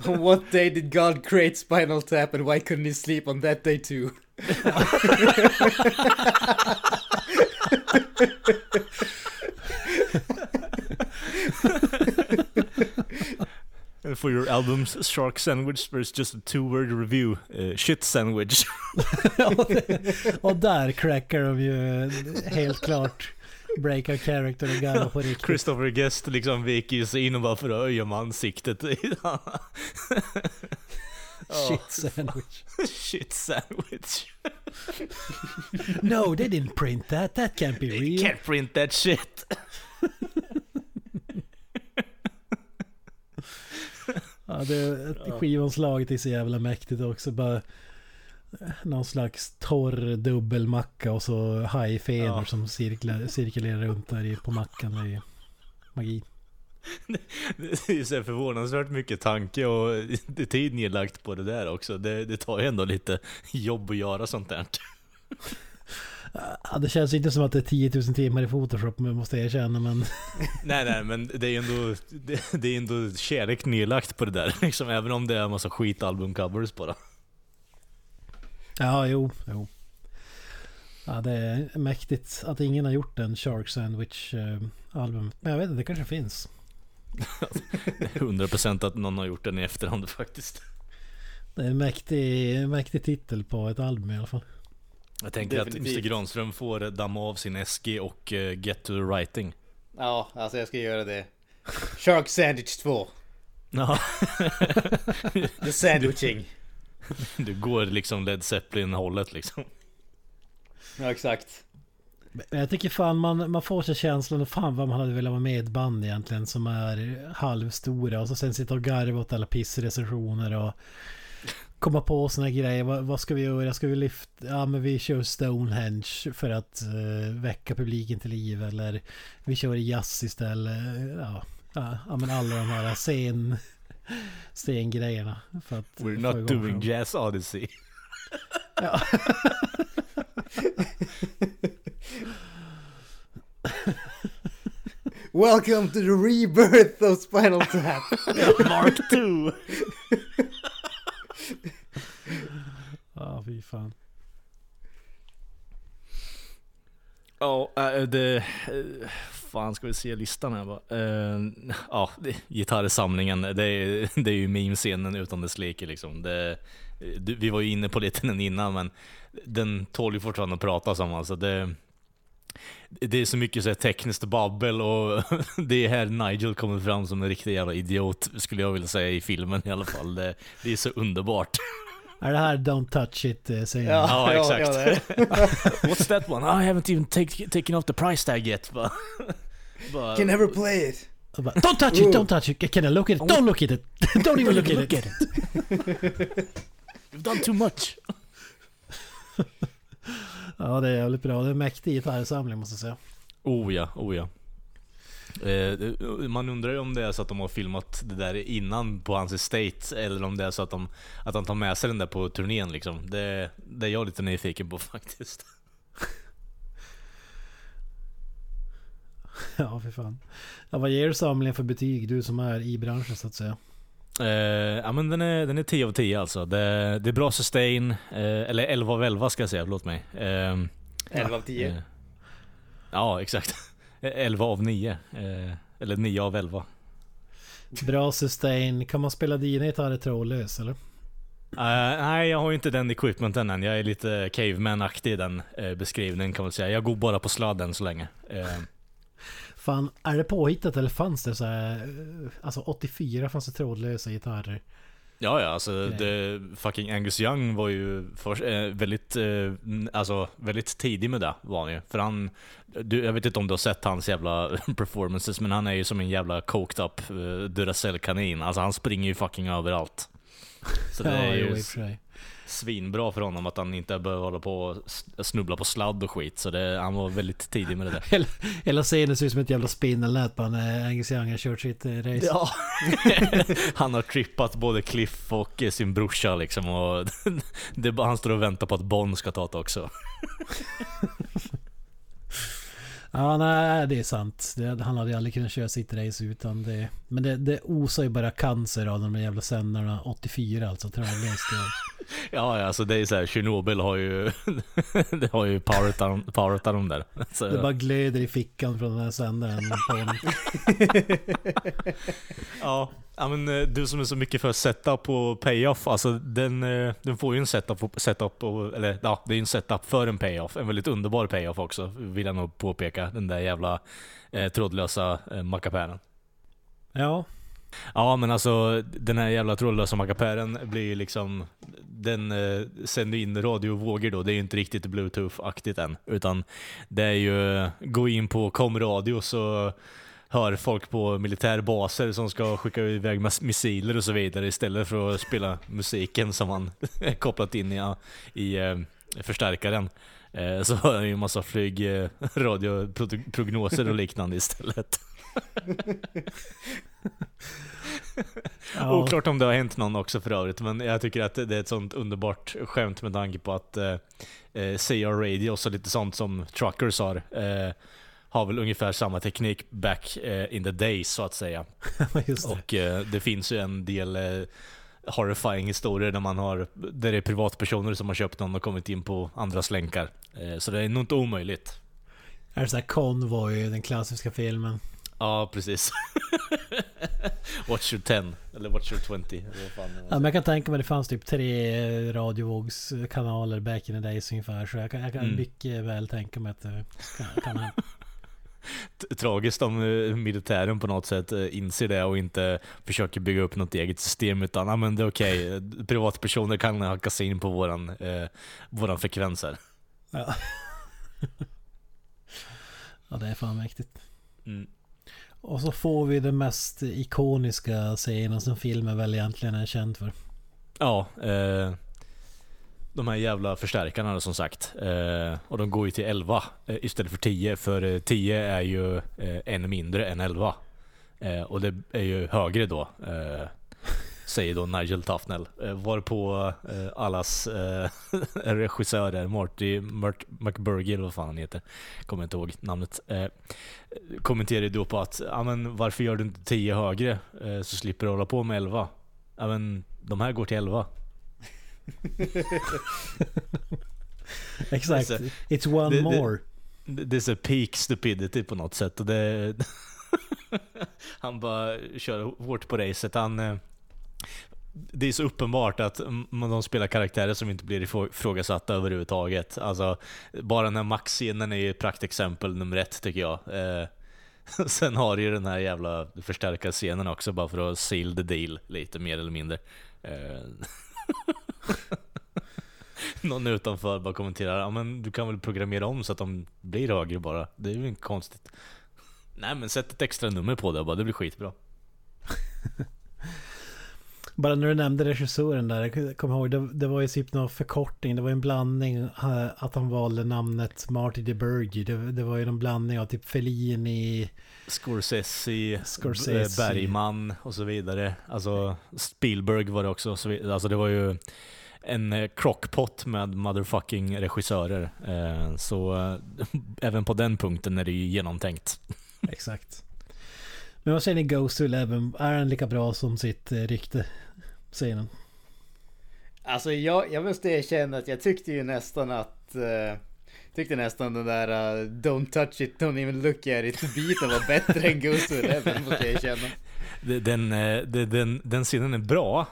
on what day did God create Spinal Tap and why couldn't he sleep on that day too? for your albums Shark Sandwich there's just a two word review. Uh, shit sandwich. och där crackar de ju helt klart. Breakar character och garvar på riktigt. Christopher Guest liksom viker ju sig in och bara föröjar med ansiktet. Shit sandwich. Shit sandwich. No, they didn't print that. That can't be real. can't print that shit. Ja, det, skivomslaget är så jävla mäktigt också. Bara eh, någon slags torr dubbelmacka och så hajfenor Ja. som cirklar, cirkulerar runt där på mackan. Det är magi. Det är så förvånansvärt mycket tanke och det är tid nedlagt på det där också. Det, det tar ju ändå lite jobb att göra sånt där. Ja, det känns inte som att det är 10 000 timmar i Photoshop, men måste jag erkänna. Men Nej nej men det är ju ändå, det, det är ändå kärlek nedlagt på det där. Liksom, även om det är en massa skitalbumcovers bara. ja, jo, jo. Ja, det är mäktigt att ingen har gjort en Shark Sandwich eh. Men jag vet inte, det kanske finns. 100% att någon har gjort den i efterhand faktiskt. Det är en mäktig, mäktig titel på ett album i alla fall. Jag tänker att Definitivt. Mr Granström får damma av sin SG och eh, get to the writing. Ja, alltså jag ska göra det. Shark Sandwich 2. Ja, The Sandwiching. du går liksom Led Zeppelin-hållet liksom. Ja, exakt. Men jag tycker fan man, man får sig känslan fan vad man hade velat vara med i ett band egentligen som är halvstora och så sen sitta och garva åt alla pissrecensioner och komma på såna här grejer. Vad, vad ska vi göra? Ska vi lyfta? Ja men vi kör Stonehenge för att eh, väcka publiken till liv eller vi kör jazz istället. Ja, ja, ja men alla de här scen, scengrejerna. För att We're not doing dem. Jazz Odyssey. Ja. Welcome to the rebirth of Spinal Tap. Mark 2! Ja, fy fan. Ja, äh, det... Eh, fan, ska vi se listan här bara. Ja, uh, gitarrsamlingen. Det är, det är ju meme-scenen utan dess like liksom. Det, du- vi var ju inne på lite den innan, men den tål ju fortfarande att pratas om. Alltså det, det är så mycket så här tekniskt babbel och det är här Nigel kommer fram som en riktig jävla idiot, skulle jag vilja säga i filmen i alla fall. Det, det är så underbart. Är det här Don't touch it eh, säger Ja, han? Ja, exakt. ja, What's that one? I haven't even take, taken off the price tag yet. Bara, bara, Can never play it. Bara, don't touch it, don't touch it, can I look at it? Don't look at it! Don't even look at it! You've done too much. Ja det är jävligt bra, det är en mäktig gitarrsamling måste jag säga. Oh ja, oh ja. Eh, man undrar ju om det är så att de har filmat det där innan på hans estate eller om det är så att, de, att han tar med sig den där på turnén liksom. Det, det är jag lite nyfiken på faktiskt. Ja för fan. Ja, vad ger du samlingen för betyg, du som är i branschen så att säga? Eh, ja men den är, den är 10 av 10 alltså. Det, det är bra sustain, eh, eller 11 av 11 ska jag säga, förlåt mig. Eh, 11 av 10. eh, ja exakt. 11 av 9. Eh, eller 9 av 11. Bra sustain, kan man spela dina gitarrer trådlös eller? Nej, jag har ju inte den equipmenten än. Jag är lite caveman-aktig i den beskrivningen kan man säga. Jag går bara på sladden så länge. Eh, Fan, är det påhittat eller fanns det så här, eh, Alltså 84 fanns det trådlösa gitarrer. ja, ja, alltså det, fucking Angus Young var ju för, eh, väldigt, eh, alltså, väldigt tidig med det var han ju. För han, du, jag vet inte om du har sett hans jävla performances, men han är ju som en jävla coked up uh, Duracell-kanin. Alltså han springer ju fucking överallt. Så det ja, är ju svinbra för honom att han inte behöver hålla på och snubbla på sladd och skit. Så det, han var väldigt tidig med det där. Hela, hela scenen ser ut som ett jävla spindelnät bara när Angus Young har kört sitt eh, race. Ja. han har trippat både Cliff och eh, sin brorsa liksom och det han står och väntar på att Bond ska ta det också. Ja, nej, det är sant. Det, han hade aldrig kunnat köra sitt race utan det. Men det, det osar ju bara cancer av de där jävla sändarna. 84 alltså, det- Ja, alltså det är så här, Tjernobyl har ju, det har ju powerat dem, powerat dem där. Så, Det bara glöder i fickan från den här sändaren. ja, ja, men eh, du som är så mycket för setup och payoff, alltså den, eh, den får ju en setup, setup och, eller ja, det är ju en setup för en payoff. En väldigt underbar payoff också, vill jag nog påpeka. Den där jävla eh, trådlösa eh, mackapären. Ja, Ja men alltså den här jävla trådlösa mackapären blir ju liksom Den eh, sänder in radiovågor då, det är ju inte riktigt bluetooth-aktigt än. Utan det är ju gå in på komradio så hör folk på militärbaser som ska skicka iväg missiler och så vidare istället för att spela musiken som man kopplat in i, i eh, förstärkaren. Eh, så hör jag ju en massa flyg, eh, och liknande istället. ja. Oklart om det har hänt någon också för övrigt, men jag tycker att det är ett sånt underbart skämt med tanke på att eh, CR Radios och lite sånt som Truckers har, eh, har väl ungefär samma teknik back eh, in the days så att säga. just det. Och eh, det finns ju en del eh, horrifying historier där man har, där det är privatpersoner som har köpt någon och kommit in på andras länkar. Så det är nog inte omöjligt. Är det så här Convoy, den klassiska filmen? Ja, precis. Watch your 10, eller Watch your 20. Eller vad fan. Ja, men jag kan tänka mig det fanns typ tre radiovågskanaler back in the days ungefär. Så jag kan, jag kan Mm. mycket väl tänka mig att det kan, kan tragiskt om eh, militären på något sätt eh, inser det och inte försöker bygga upp något eget system utan ah, men det är okej, eh, privatpersoner kan hacka sig in på våran, eh, våran frekvens här. Ja. ja, det är fan mäktigt. Mm. Och så får vi den mest ikoniska scenen som filmen väl egentligen är känd för. Ja, eh, de här jävla förstärkarna som sagt. Eh, och de går ju till 11 eh, istället för 10 för eh, 10 är ju eh, en mindre än 11. Eh, och det är ju högre då. Eh, säger då Nigel Tufnell. Varpå allas regissör regissörer, Marty Murt, McBurgie eller vad fan han heter, kommer inte ihåg namnet, kommenterar ju då på att ja, men varför gör du inte 10 högre så slipper du hålla på med 11? Ja men de här går till 11. Exakt. Så- It's one det- more. Det det är peak stupidity på något sätt och det... han bara kör hårt på racet. Han... eh, Det är så uppenbart att de spelar karaktärer som inte blir ifrå- ifrågasatta överhuvudtaget. Alltså, bara den här Max-scenen är ju ett praktexempel nummer ett tycker jag. Eh, Sen har du ju den här jävla förstärkarscenen också bara för att seal the deal lite mer eller mindre. Eh, Någon utanför bara kommenterar ja men du kan väl programmera om så att de blir högre bara. Det är ju inte konstigt. Nej men sätt ett extra nummer på det bara, det blir skitbra. Bara när du nämnde regissören där, jag kommer ihåg, det, det var ju typ någon förkortning, det var en blandning eh, att han valde namnet Marty DeBurgi. Det, det var ju en blandning av typ Fellini, Scorsese, Scorsese. Bergman och så vidare. Alltså Spielberg var det också. Alltså det var ju en crockpot med motherfucking regissörer. Eh, Så eh, även på den punkten är det ju genomtänkt. Exakt. Men vad säger ni Ghost to Eleven? Är den lika bra som sitt eh, rykte? Säger den. Alltså jag, jag måste erkänna att jag tyckte ju nästan att... Uh, tyckte nästan den där uh, Don't touch it, don't even look at it biten var bättre än Ghost to Eleven måste jag erkänna. Den, det- den, den scenen är bra,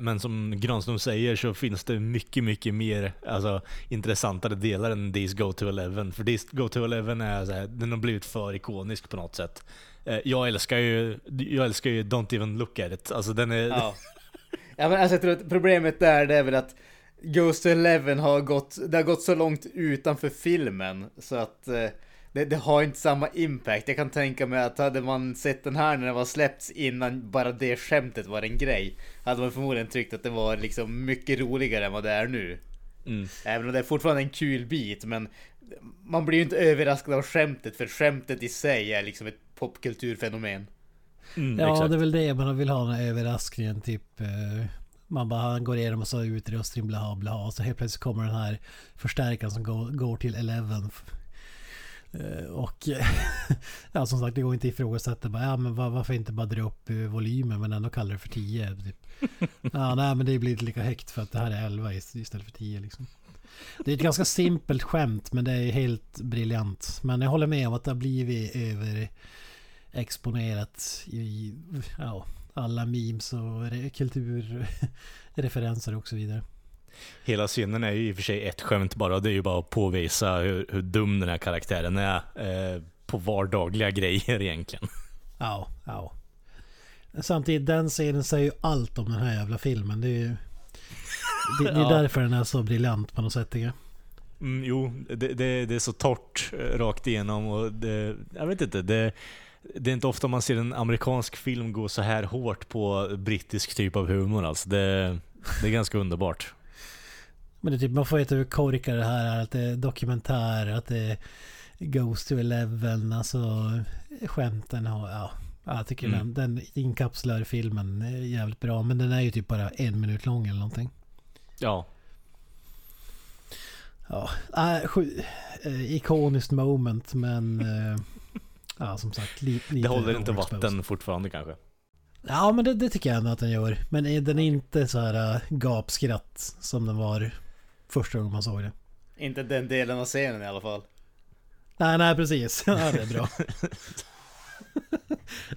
men som Granström säger så finns det mycket, mycket mer alltså, intressantare delar än These Go to Eleven. För These Go to Eleven är så här, den har blivit för ikonisk på något sätt. Eh, Jag älskar ju, jag älskar ju Don't Even Look At It. Alltså den är... Ja. ja men alltså jag tror att problemet där det är väl att Ghost Eleven har gått, det har gått så långt utanför filmen så att eh, det, det har inte samma impact. Jag kan tänka mig att hade man sett den här när den var släppts innan bara det skämtet var en grej hade man förmodligen tyckt att det var liksom mycket roligare än vad det är nu. Mm. Även om det är fortfarande en kul bit men man blir ju inte överraskad av skämtet för skämtet i sig är liksom ett popkulturfenomen. Mm, Ja, exakt. det är väl det man vill ha den här överraskningen typ. eh, Man bara han går igenom och så utrustning bla bla och så helt plötsligt kommer den här förstärkaren som går, går till Eleven. Eh, Och ja, som sagt, det går inte att ifrågasätta. Bara, ja, men var, varför inte bara dra upp eh, volymen men ändå kalla det för 10? Typ. Ja, nej, men det blir inte lika högt för att det här är 11 ist- istället för 10. Liksom. Det är ett ganska simpelt skämt men det är helt briljant. Men jag håller med om att det har blivit överexponerat i ja, alla memes och re- kulturreferenser och så vidare. Hela scenen är ju i och för sig ett skämt bara. Det är ju bara att påvisa hur, hur dum den här karaktären är eh, på vardagliga grejer egentligen. Ja, ja. Samtidigt, den scenen säger ju allt om den här jävla filmen. Det är ju... Det, det är Ja. därför den är så briljant på något sätt tycker jag. Mm, jo, det, det, det är så torrt eh, rakt igenom och det, jag vet inte. Det, det är inte ofta man ser en amerikansk film gå så här hårt på brittisk typ av humor alltså. Det, det är ganska underbart. Men det är typ, man får veta hur korkad det här är. Att det är dokumentär, att det goes to eleven. Alltså skämten har, ja. ja, Jag tycker Mm. den, den inkapslar filmen är jävligt bra. Men den är ju typ bara en minut lång eller någonting. Ja, Ja, äh, sju, eh, ikoniskt moment men... Ja, som sagt. Li, lite det håller inte vatten fortfarande kanske. Ja, men det, det tycker jag ändå att den gör. Men är den inte så här äh, gapskratt som den var första gången man såg det? Inte den delen av scenen i alla fall. Nej, nej precis. Ja, det är bra.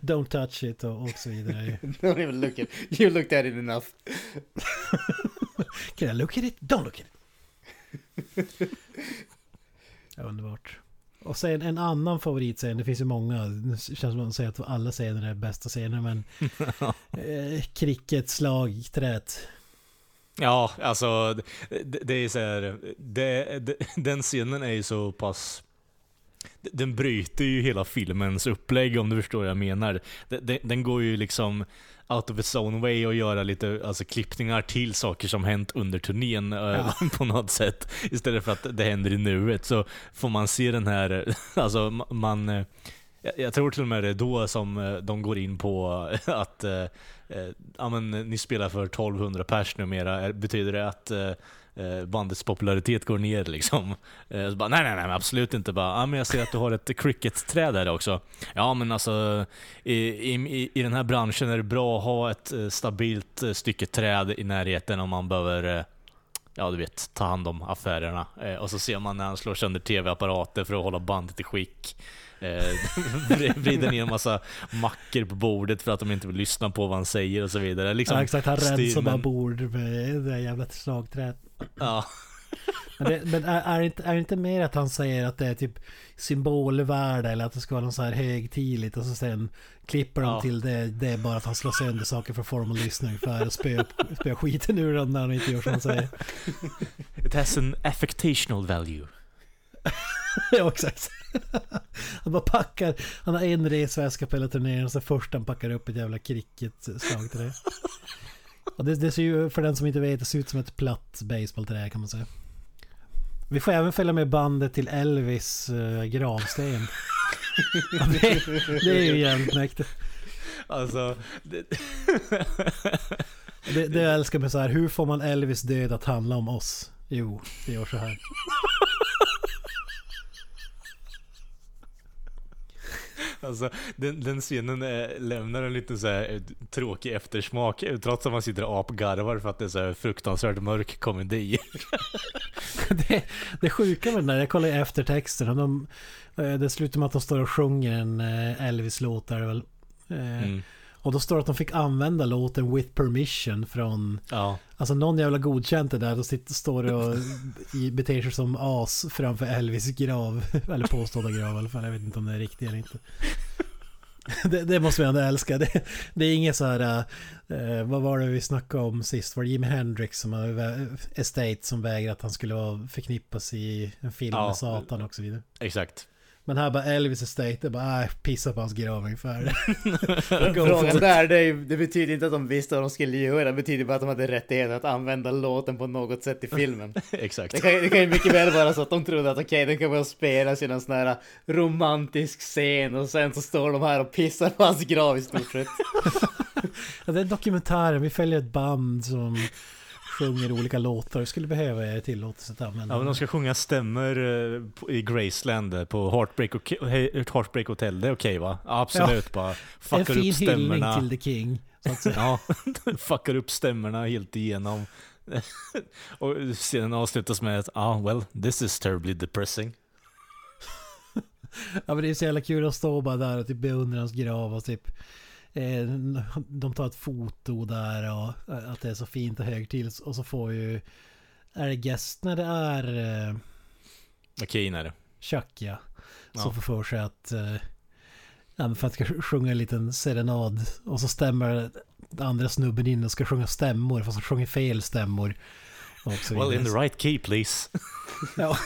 Don't touch it och, och så vidare. Don't even look at You looked at it enough. Can I look at it? Don't look at it. Ja, underbart. Och sen en annan favoritscen, det finns ju många, det känns som att man säger att alla scener är bästa scener men eh, cricketslagträet. Ja, alltså det, det är så här, det, det, den scenen är ju så pass den bryter ju hela filmens upplägg om du förstår vad jag menar. Den, den, den går ju liksom out of its own way och göra lite alltså, klippningar till saker som hänt under turnén eh, på något sätt. Istället för att det händer i nuet så får man se den här, alltså ma- man eh, jag, tror till och med det är då som eh, de går in på att eh, ja, men, ni spelar för 1200 pers numera. Betyder det att bandets popularitet går ner liksom? Eh, så bara, nej, nej, nej, absolut inte. Bara, ja, men jag ser att du har ett cricket-träd där också. Ja, men alltså i, i, i den här branschen är det bra att ha ett eh, stabilt eh, stycke träd i närheten om man behöver eh, Ja du vet, ta hand om affärerna. Eh, och så ser man när han slår sönder TV-apparater för att hålla bandet i skick. Eh, vrider ner en massa mackor på bordet för att de inte vill lyssna på vad han säger och så vidare. Liksom, ja, exakt, han rensar bara bord med det jävla slagträet. Ja, Men, det, men är, är, det inte, är det inte mer att han säger att det är typ symbolvärde eller att det ska vara något så här högtidligt och så sen klipper de Ja. till det, det är bara att han slår sönder saker för form och lyssna ungefär och spöa spö skiten ur dem när han inte gör som han säger. it has an affectational value. ja exakt. Han bara packar, han har en resväska på hela turneringen och så först han packar upp ett jävla cricket-slagträ. Och det, det ser ju, för den som inte vet, det ser ut som ett platt baseballträ kan man säga. Vi får även följa med bandet till Elvis uh, gravsten. Det, det är ju jävligt mäktigt. Alltså, det, Det, det jag älskar med så här, hur får man Elvis död att handla om oss? Jo, det gör så här. alltså den, den scenen eh, lämnar en liten så här, eh, tråkig eftersmak eh, trots att man sitter och apgarvar för att det är så här fruktansvärt mörk komedi. det, det sjuka med den där, jag kollar i eftertexterna. De, det slutar med att de står och sjunger en Elvis-låt där väl. Mm. Och då står det att de fick använda låten with permission från Ja. Alltså någon jävla godkänt det där och sitter, står det och beter sig som as framför Elvis grav. Eller påstådda grav i alla fall. Jag vet inte om det är riktigt eller inte. Det, det måste vi ändå älska. Det, det är inget så här... eh, vad var det vi snackade om sist? Var det Jimi Hendrix som har Estate som vägrar att han skulle förknippas i en film Ja. med Satan och så vidare. Exakt. Men här bara Elvis Estate, bara äh, pissa på hans grav ungefär. Frågan där, det, är- det betyder inte att de visste vad de skulle göra. Det betyder bara att de hade rättighet att använda låten på något sätt i filmen. Exakt. Det kan, det kan ju mycket väl vara så att de trodde att okej, den kan väl spelas i någon sån här romantisk scen och sen så står de här och pissar på hans grav i stort sett. Ja, det är dokumentären, vi följer ett band som sjunger olika låtar. Det skulle behöva tillåtelse att använda. Ja men de ska sjunga stämmer eh, i Graceland eh, på Heartbreak, Heartbreak Hotel, det är okej va? Ja, Absolut, bara en fuckar fin upp hyllning stämmorna. till The King. Så att säga. Ja, fuckar upp stämmorna helt igenom. och scenen avslutas med att, ah well, this is terribly depressing. Ja men det är så jävla kul att stå bara där och typ beundra hans grav och typ De tar ett foto där och eh, att det är så fint och högtidligt och så får ju Är det Gessner det är eh, Okej, är det. Chuck ja Som Ja. får för sig att eh, ja, för att ska sjunga en liten serenad och så stämmer den andra snubben in och ska sjunga stämmor fast han sjunger fel stämmor. Well, in the right key please. Ja.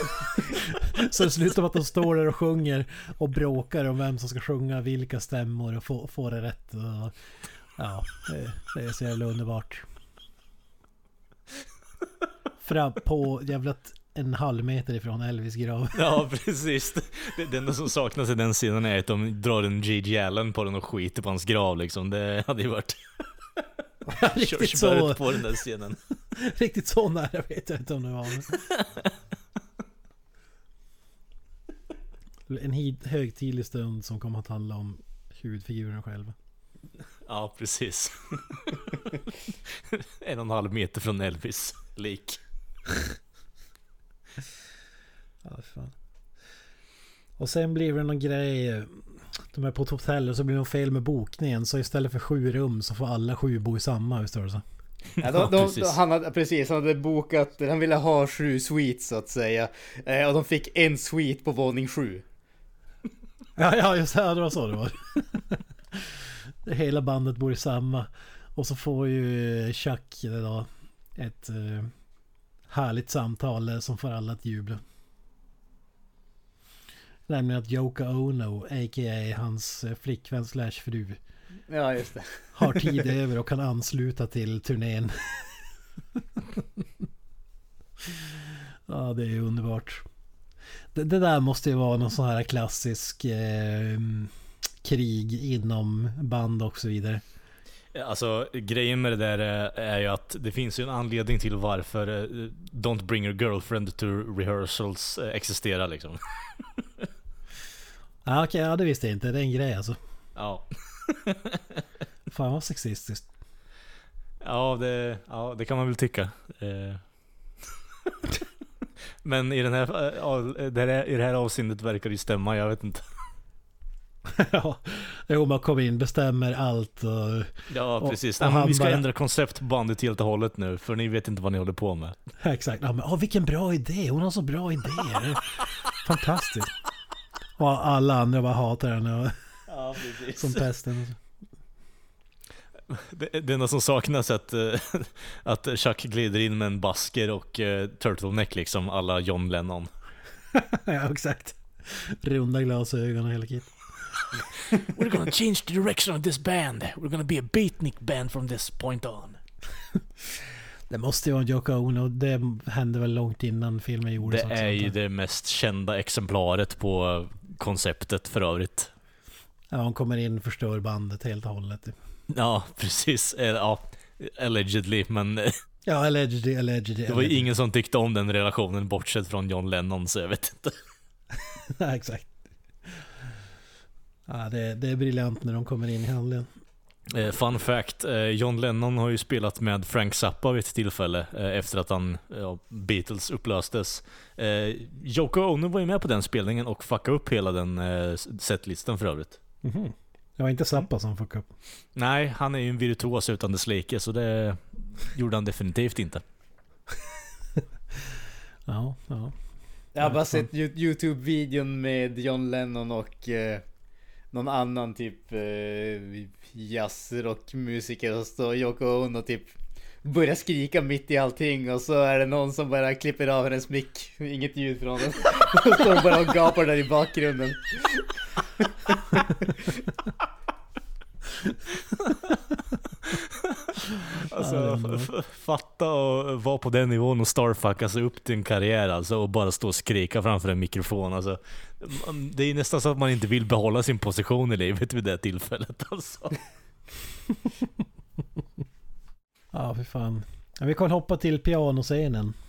Så det slutar med att de står där och sjunger och bråkar om vem som ska sjunga vilka stämmor och få, få det rätt. Och, ja, det, det är så jävla underbart. Fram på jävla en halv meter ifrån Elvis grav. Ja, precis. Det, det enda som saknas i den scenen är att de drar en J.J. Allen på den och skiter på hans grav liksom. Det hade ju varit Riktigt så, på den där scenen. riktigt så nära vet jag inte om det var. En högtidlig stund som kommer att handla om huvudfiguren själva. Ja, precis. en och en halv meter från Elvis lik. Ja, fan. Och sen blir det någon grej. De är på ett hotell och så blir det fel med bokningen. Så istället för sju rum så får alla sju bo i samma. Visst var det så? Ja, de, Ja, de, precis. han hade, precis, han hade bokat, han ville ha sju suites så att säga. Eh, och de fick en suite på våning sju. Ja, ja just det. Det var så det var. Hela bandet bor i samma. Och så får ju Chuck det då ett eh, härligt samtal eh, som får alla att jubla. Nämligen att Yoko Ono, a.k.a. hans eh, flickvän slash fru, Ja, just det. har tid över och kan ansluta till turnén. ja, det är underbart. Det, det där måste ju vara någon sån här klassisk eh, krig inom band och så vidare. Alltså grejen med det där är, är ju att det finns ju en anledning till varför eh, Don't bring your girlfriend to rehearsals eh, existerar liksom. Ja, okej, ja, det visste jag inte. Det är en grej alltså. Ja. Fan vad sexistiskt. Ja, det, ja, det kan man väl tycka. Eh. Men i, den här, eh, ja, det här, i det här avseendet verkar det ju stämma, jag vet inte. ja, jo, man kommer in, bestämmer allt och... Ja, Och- precis. och men han vi ska bara- ändra koncept på bandet helt och hållet nu, för ni vet inte vad ni håller på med. Ja, exakt. Ja, men, åh, vilken bra idé. Hon har så bra idéer. Fantastiskt. Och alla andra bara hatar henne och- Ja, som pesten. Det, det enda som saknas är att, eh, att Chuck glider in med en basker och uh, turtleneck liksom, alla John Lennon. ja, exakt. Runda glasögon och hela kit. We're gonna change the direction of this band. We're gonna be a beatnik band from this point on. Det måste ju vara Yoko Ono. Det hände väl långt innan filmen gjordes. Det också, är ju det mest kända exemplaret på konceptet för övrigt. Ja, hon kommer in och förstör bandet helt och hållet. Ja, precis. Eh, Ja, allegedly, men Ja, allegedly, allegedly. det var ju ingen som tyckte om den relationen bortsett från John Lennon, så jag vet inte. ja, exakt. Ja, det, det är briljant när de kommer in i handlingen. Eh, Fun fact, eh, John Lennon har ju spelat med Frank Zappa vid ett tillfälle eh, efter att han, ja, Beatles upplöstes. Eh, Yoko Ono var ju med på den spelningen och fuckade upp hela den eh, setlistan för övrigt. Mhm. Det var inte Zappa som fuckade upp. Nej, han är ju en virtuos utan dess like, så det gjorde han definitivt inte. Ja, ja. Jag har bara sett Yo- Youtube-videon med John Lennon och eh, någon annan typ eh, jazzrockmusiker och står Yoko Ono typ börjar skrika mitt i allting och så är det någon som bara klipper av hennes mick. Inget ljud från den. Och står bara och gapar där i bakgrunden. Alltså, fatta och vara på den nivån och starfucka sig upp till en karriär alltså och bara stå och skrika framför en mikrofon alltså. Det är nästan så att man inte vill behålla sin position i livet vid det tillfället alltså. Ja, för fan. Ja, vi kan hoppa till pianoscenen.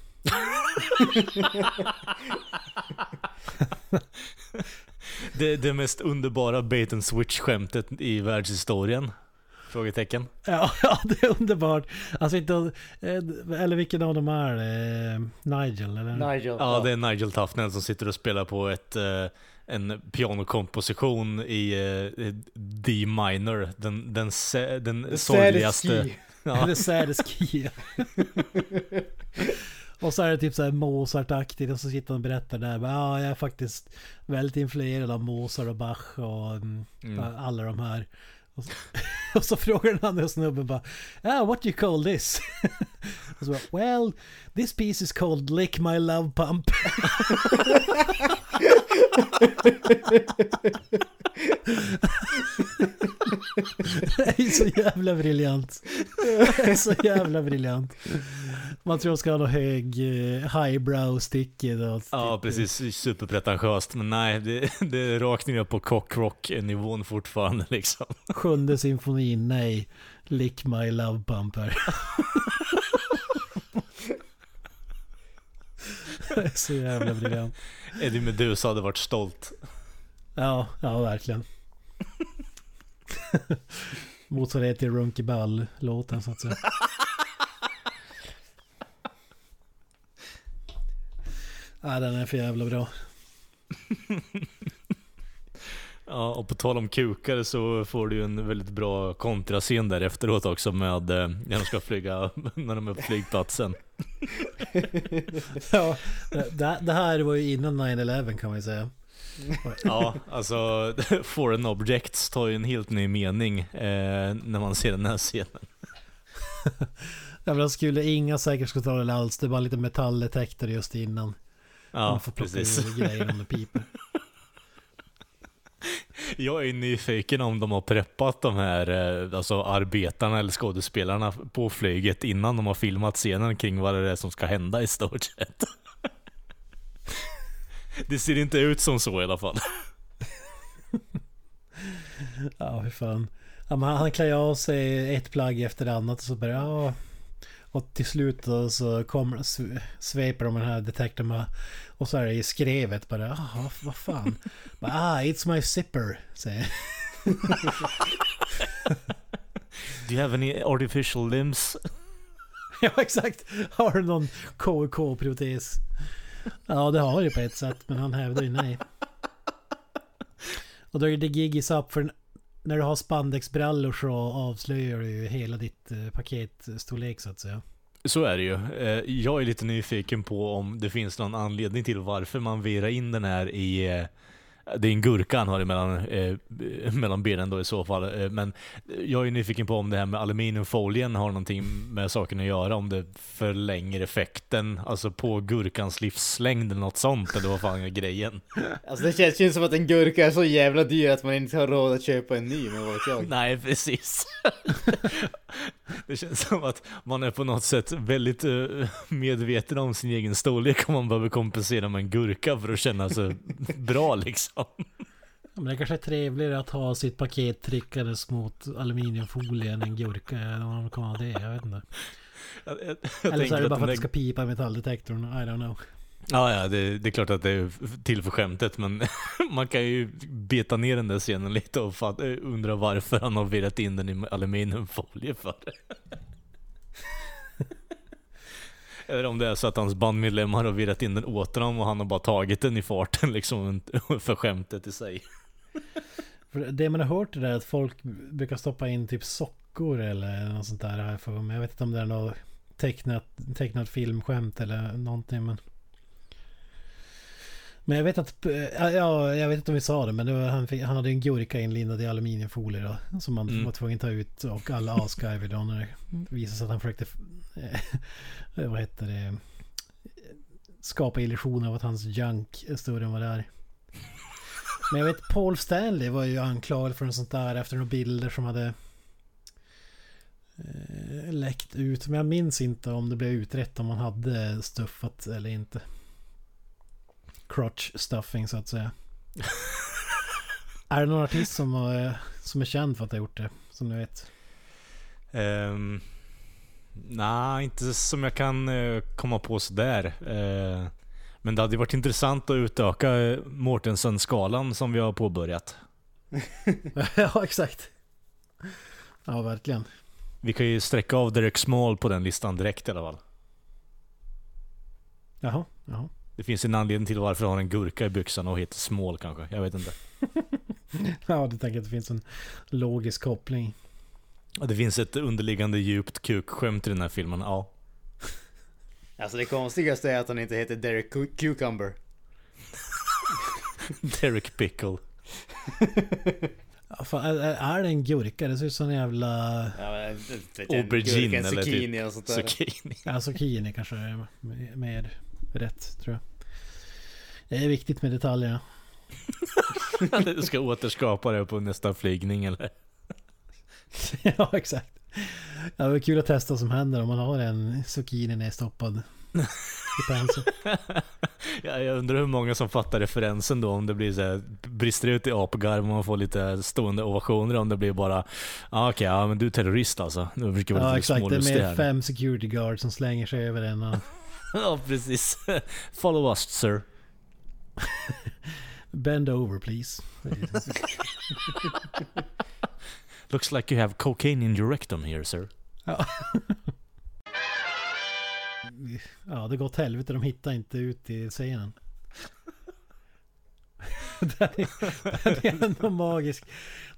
Det, det mest underbara bait and switch-skämtet i världshistorien? Frågetecken. Ja, ja, det är underbart. Alltså inte... eh, Eller vilken av dem är det? Nigel eller? Nigel. Ja, det är Nigel Tufnell som sitter och spelar på ett, eh, en pianokomposition i eh, D minor. Den, den, den The sorgligaste... Ja, Det saddest key. och så är det typ så här Mozart-aktigt och så sitter han och berättar där. Ja, ah, jag är faktiskt väldigt influerad av Mozart och Bach och mm, Mm. alla de här. Och så, frågar den andra snubben bara ah, what do you call this? och så bara, well, this piece is called Lick My Love Pump. det är så jävla briljant. Det är så jävla briljant. Man tror ska ha någon hög eh, highbrow sticky då. ja, precis. Superpretentiöst. Men nej, det, det är rakt ner på cockrock-nivån fortfarande liksom. Sjunde symfonin, nej. Lick My Love Pump här. Det är så jävla briljant. Eddie Meduza hade varit stolt. Ja, ja verkligen. Motsvarighet till Runky Ball-låten så att säga. Ja, den är för jävla bra. Ja, och på tal om kukar så får du ju en väldigt bra kontrascen där efteråt också med eh, när de ska flyga, när de är på flygplatsen. Ja, det, det här var ju innan 9-11 kan man ju säga. Ja, alltså foreign objects tar ju en helt ny mening eh, när man ser den här scenen. Ja, men de skulle inga säkerhetskontroller alls, det var lite metalldetektor just innan. Ja, man får plocka precis. grejer om det piper. Jag är nyfiken om de har preppat de här eh, alltså arbetarna eller skådespelarna på flyget innan de har filmat scenen kring vad det är som ska hända i stort sett. Det ser inte ut som så i alla fall. Ja, hur fan. Ja, han, han klär av sig ett plagg efter det annat och så börjar ja. Och till slut då så kommer, sv- sveper de den här detektorn Och så är det i skrevet bara, jaha, vad fan. Bara, ah, it's my zipper, säger Do you have any artificial limbs? Ja, exakt. Har du någon KK-protes? Ja, det har du på ett sätt, men han hävdar ju nej. Och då är det giggis up, för när du har spandexbrallor så avslöjar du ju hela ditt eh, paketstorlek så att säga. Så är det ju. Eh, jag är lite nyfiken på om det finns någon anledning till varför man virar in den här i eh, det är en gurka han har mellan, eh, mellan benen då i så fall. Eh, Men jag är nyfiken på om det här med aluminiumfolien har någonting med saken att göra. Om det förlänger effekten, alltså på gurkans livslängd eller något sånt. Eller vad fan är grejen? Alltså det känns ju som att en gurka är så jävla dyr att man inte har råd att köpa en ny, men vad vet jag. Nej, precis. Det känns som att man är på något sätt väldigt eh, medveten om sin egen storlek om man behöver kompensera med en gurka för att känna sig bra liksom. Ja, Men det kanske är trevligare att ha sitt paket tryckandes mot aluminiumfolie än en gurka. Eller kan det, jag vet inte. Jag, jag, jag Eller så är det bara för att det där- ska pipa i metalldetektorn. I don't know. Ja, ja, det, det är klart att det är till för skämtet, men man kan ju beta ner den där scenen lite och fatt, eh, undra varför han har virrat in den i aluminiumfolie för. Eller om det är så att hans bandmedlemmar har virrat in den åt honom och han har bara tagit den i farten liksom för skämtet i sig. Det man har hört är det att folk brukar stoppa in typ sockor eller något sånt där. jag. Jag vet inte om det är något tecknat, tecknat filmskämt eller någonting. Men men jag vet att, ja, ja, jag vet inte om vi sa det, men det var, han, fick, han hade en gurka inlindad i aluminiumfolie då. Som man Mm. var tvungen att ta ut och alla asgarvade då när det visade sig att han försökte, eh, vad heter det, skapa illusioner av att hans junk är större än vad det är. Men jag vet Paul Stanley var ju anklagad för en sånt där efter några bilder som hade eh, läckt ut. Men jag minns inte om det blev utrett om man hade stuffat eller inte. Crotch stuffing så att säga. är det någon artist som, har, som är känd för att ha gjort det? Som ni vet. Ehm, Nej, inte som jag kan eh, komma på sådär. Eh, men det hade varit intressant att utöka eh, Mårtensson-skalan som vi har påbörjat. ja, exakt. Ja, verkligen. Vi kan ju sträcka av Derek Small på den listan direkt i alla fall. Jaha, jaha. Det finns en anledning till varför han har en gurka i byxan och heter Small kanske. Jag vet inte. Ja, du tänker att det finns en logisk koppling. Och det finns ett underliggande djupt kukskämt i den här filmen. Ja. Alltså det konstigaste är att han inte heter Derek Cu- Cucumber. Derek Pickle. Ja, fan, är, är det en gurka? Det ser ut som en jävla... Ja, jag, Aubergine eller zucchini typ zucchini. Ja, zucchini kanske är mer rätt, tror jag. Det är viktigt med detaljerna. du ska återskapa det på nästa flygning eller? ja, exakt. Ja, det var kul att testa vad som händer om man har en zucchini nedstoppad i penseln. Ja, jag undrar hur många som fattar referensen då om det blir så här, brister ut i apgarv och man får lite stående ovationer om det blir bara ah, okej, ja men du är terrorist alltså. Nu försöker vara Ja, lite exakt. Det är mer fem security guards som slänger sig över en och ja, precis. Follow us sir. Bend over please. Looks like you have cocaine in your rectum here sir. Ja. ja, det går åt helvete. De hittar inte ut i scenen. det är, ändå magiskt.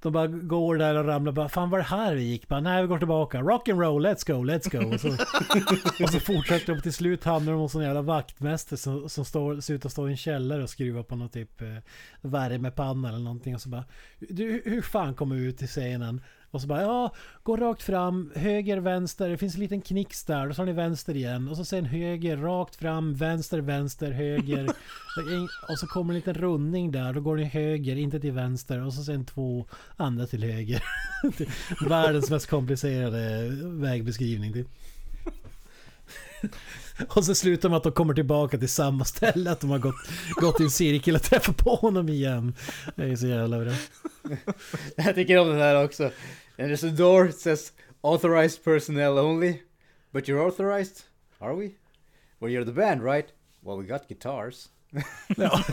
De bara går där och ramlar bara Fan var det här vi gick? Bara, Nej vi går tillbaka. Rock and roll, let's go, let's go. Och så, och så fortsätter de till slut hamnar de hos en jävla vaktmästare som, som står, ser ut att stå i en källare och skruva på någon typ eh, värmepanna eller någonting. Och så bara du, hur fan kommer vi ut till scenen? Och så bara ja, gå rakt fram, höger, vänster, det finns en liten knix där, och så har ni vänster igen. Och så sen höger, rakt fram, vänster, vänster, höger. och så kommer en liten rundning där, då går ni höger, inte till vänster. Och så sen två andra till höger. Världens mest komplicerade vägbeskrivning. Och så slutar med att de kommer tillbaka till samma ställe, att de har gått, gått i en cirkel och träffat på honom igen. Det är så jävla bra. Jag tycker om den här också. And there's a door that says authorized personnel only. But you're authorized? Are we? Well you're the band right? Well we got guitars. Ja.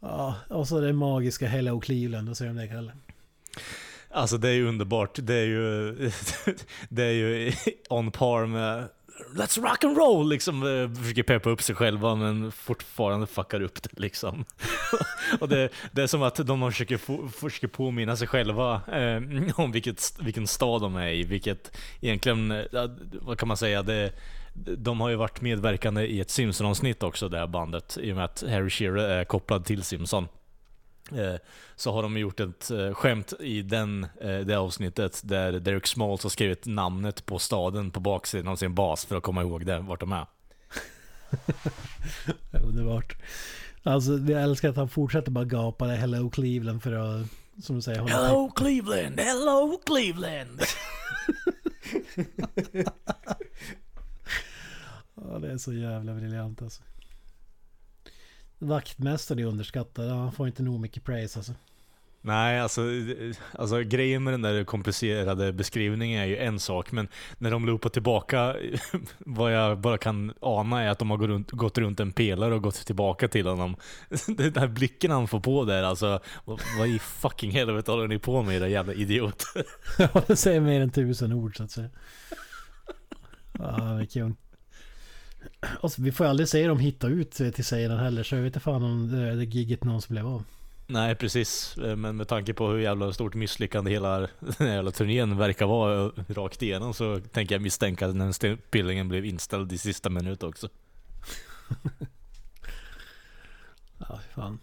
ja, och så det magiska Hello Cleveland, och så är de det Kalle. Alltså det är ju underbart. Det är ju, det är ju on par med Let's rock and roll liksom. Eh, försöker peppa upp sig själva men fortfarande fuckar upp det liksom. Och det, det är som att de försöker, försöker påminna sig själva eh, om vilket, vilken stad de är i. Vilket egentligen, eh, vad kan man säga, det, de har ju varit medverkande i ett Simpson-avsnitt också det här bandet. I och med att Harry Shearer är kopplad till Simpson. Eh, så har de gjort ett eh, skämt i den, eh, det avsnittet där Derek Smalls har skrivit namnet på staden på baksidan av sin bas för att komma ihåg det, vart de är. Underbart. Alltså, jag älskar att han fortsätter bara gapa det Hello Cleveland för att, som du säger, hålla Hello Cleveland! Hello Cleveland! Ja, det är så jävla briljant alltså. Vaktmästaren är underskattad. Han får inte nog mycket praise alltså. Nej, alltså, alltså grejen med den där komplicerade beskrivningen är ju en sak, men när de loopar tillbaka, vad jag bara kan ana är att de har gått runt, gått runt en pelare och gått tillbaka till honom. Den här blicken han får på där, alltså, vad, i fucking helvete håller ni på med era jävla idioter? Ja, det säger mer än tusen ord så att säga. Ja, han är kung. Och så, vi får aldrig se dem hitta ut till scenen heller, så jag vet inte fan om det, det giget någon som blev av. Nej, precis. Eh, Men med tanke på hur jävla stort misslyckande hela den jävla turnén verkar vara eh, rakt igenom så tänker jag misstänka att den spelningen blev inställd i sista minut också. Ja, fan.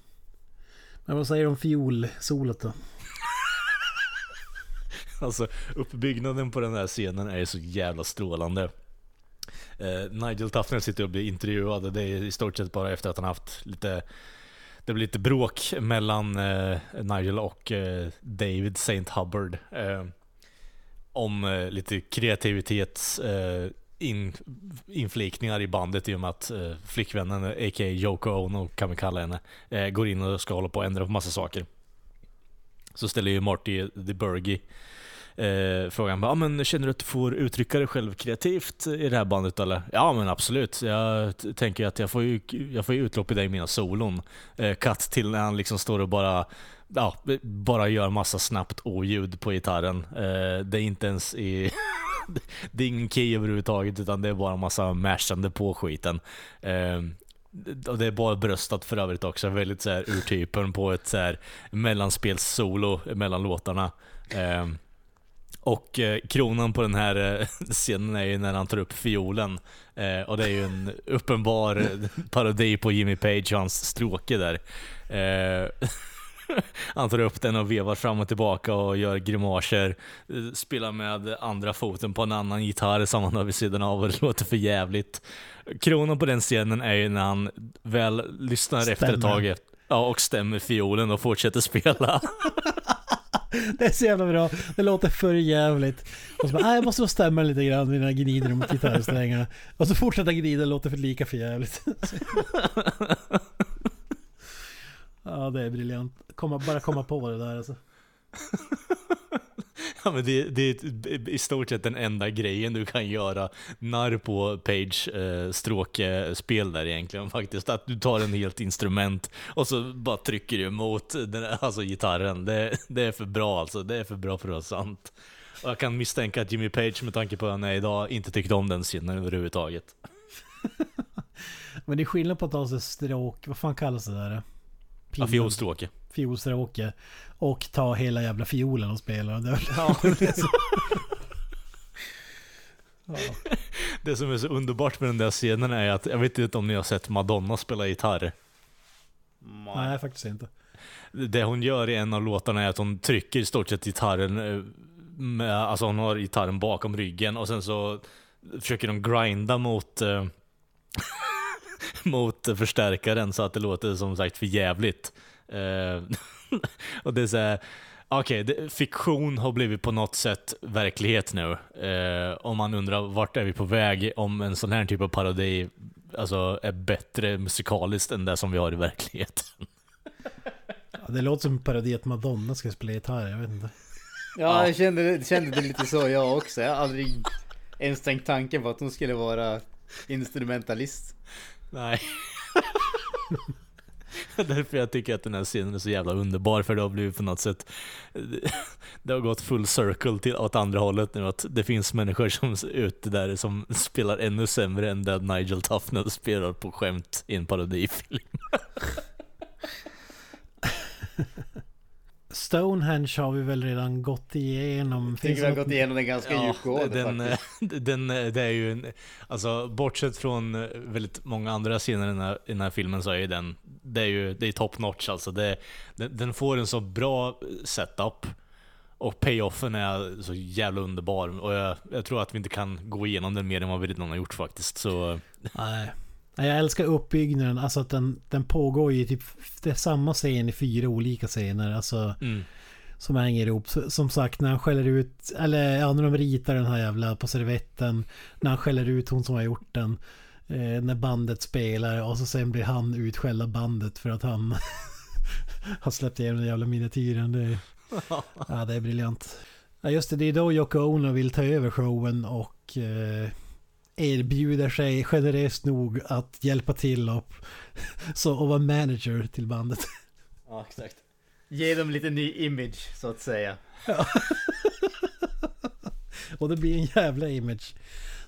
Men vad säger du om fiolsolot då? Alltså uppbyggnaden på den här scenen är så jävla strålande. Eh, Nigel Tufner sitter och blir intervjuad. Det är i stort sett bara efter att han haft lite det blir lite bråk mellan eh, Nigel och eh, David St. Hubbard. Eh, om eh, lite kreativitets eh, in, inflikningar i bandet i och med att eh, flickvännen, a.k.a. Yoko Ono kan vi kalla henne, eh, går in och ska hålla på och ändra på massa saker. Så ställer ju Marty eh, the Burgie eh, frågar han ah, men känner du att du får uttrycka dig själv kreativt i det här bandet eller? Ja men absolut, jag tänker att jag får ju, jag får ju utlopp i det i mina solon. Eh, cut till när han liksom står och bara Ja, bara gör massa snabbt oljud på gitarren. Eh, det är inte ens i... det är ingen key överhuvudtaget utan det är bara massa mashande på skiten. Eh, och det är bara bröstat för övrigt också, väldigt så här urtypen på ett så här mellanspelssolo mellan låtarna. Eh, och eh, kronan på den här eh, scenen är ju när han tar upp fiolen. Eh, och det är ju en uppenbar parodi på Jimmy Page och hans stråke där. Han tar upp den och vevar fram och tillbaka och gör grimaser. Spelar med andra foten på en annan gitarr som han har vid sidan av och det låter för jävligt. Kronan på den scenen är ju när han väl lyssnar efter ett Stämmer. tag ja, och stämmer fiolen och fortsätter spela. Det är så jävla bra. Det låter för jävligt. Och så bara, "Nej, jag måste nog stämma lite grann med mina gnider mot gitarrsträngarna. Och så fortsätter gnida, låter för lika för jävligt. Ja, det är briljant. Komma, bara komma på det där alltså. Ja, men det, det är i stort sett den enda grejen du kan göra narr på Page eh, stråkespel där egentligen faktiskt. Att du tar en helt instrument och så bara trycker du emot den, alltså gitarren. Det, det är för bra alltså. Det är för bra för att vara sant. Och jag kan misstänka att Jimmy Page med tanke på hur han är idag inte tyckte om den scenen överhuvudtaget. Men det är skillnad på att ta sig stråk, vad fan kallas det där? Pinnen. fiolstråke. Fiolstråke. Och ta hela jävla fiolen och spela. Det Ja. ja. Det som är så underbart med den där scenen är att, jag vet inte om ni har sett Madonna spela gitarr. Nej, faktiskt inte. Det hon gör i en av låtarna är att hon trycker i stort sett gitarren, eh, med, alltså hon har gitarren bakom ryggen och sen så försöker de grinda mot eh, mot förstärkaren så att det låter som sagt för jävligt. Eh, och det är såhär, okej, okay, fiktion har blivit på något sätt verklighet nu. Eh, om man undrar vart är vi på väg om en sån här typ av parodi alltså, är bättre musikaliskt än det som vi har i verkligheten. Ja, det låter som en parodi att Madonna ska spela gitarr, jag vet inte. Ja, jag kände, kände det lite så jag också. Jag har aldrig ens tänkt tanken på att hon skulle vara instrumentalist. Nej. Därför jag tycker att den här scenen är så jävla underbar för det har blivit på något sätt Det har gått full circle till åt andra hållet nu att det finns människor som är ute där som spelar ännu sämre än det Nigel Tufnell spelar på skämt i en parodifilm. Stonehenge har vi väl redan gått igenom. Jag tycker vi har gått igenom den ganska Ja, djupgående den, faktiskt. den, det är ju en, alltså bortsett från väldigt många andra scener i den här, i den här filmen så är ju den, det är ju det är top notch alltså. Det, den, den får en så bra setup och payoffen är så jävla underbar och jag, jag tror att vi inte kan gå igenom den mer än vad vi redan har gjort faktiskt. Så Nej. Jag älskar uppbyggnaden, alltså att den, den pågår ju typ, det är samma scen i fyra olika scener, alltså mm. som hänger ihop. Som sagt, när han skäller ut, eller ja, när de ritar den här jävla på servetten, när han skäller ut hon som har gjort den, eh, när bandet spelar och så sen blir han utskälld av bandet för att han har släppt igenom den jävla miniatyren. Det ja, det är briljant. Ja, just det, det är då Yoko Ono vill ta över showen och eh, erbjuder sig generöst nog att hjälpa till och, så, och vara manager till bandet. Ja, exakt. Ge dem lite ny image så att säga. Och det blir en jävla image.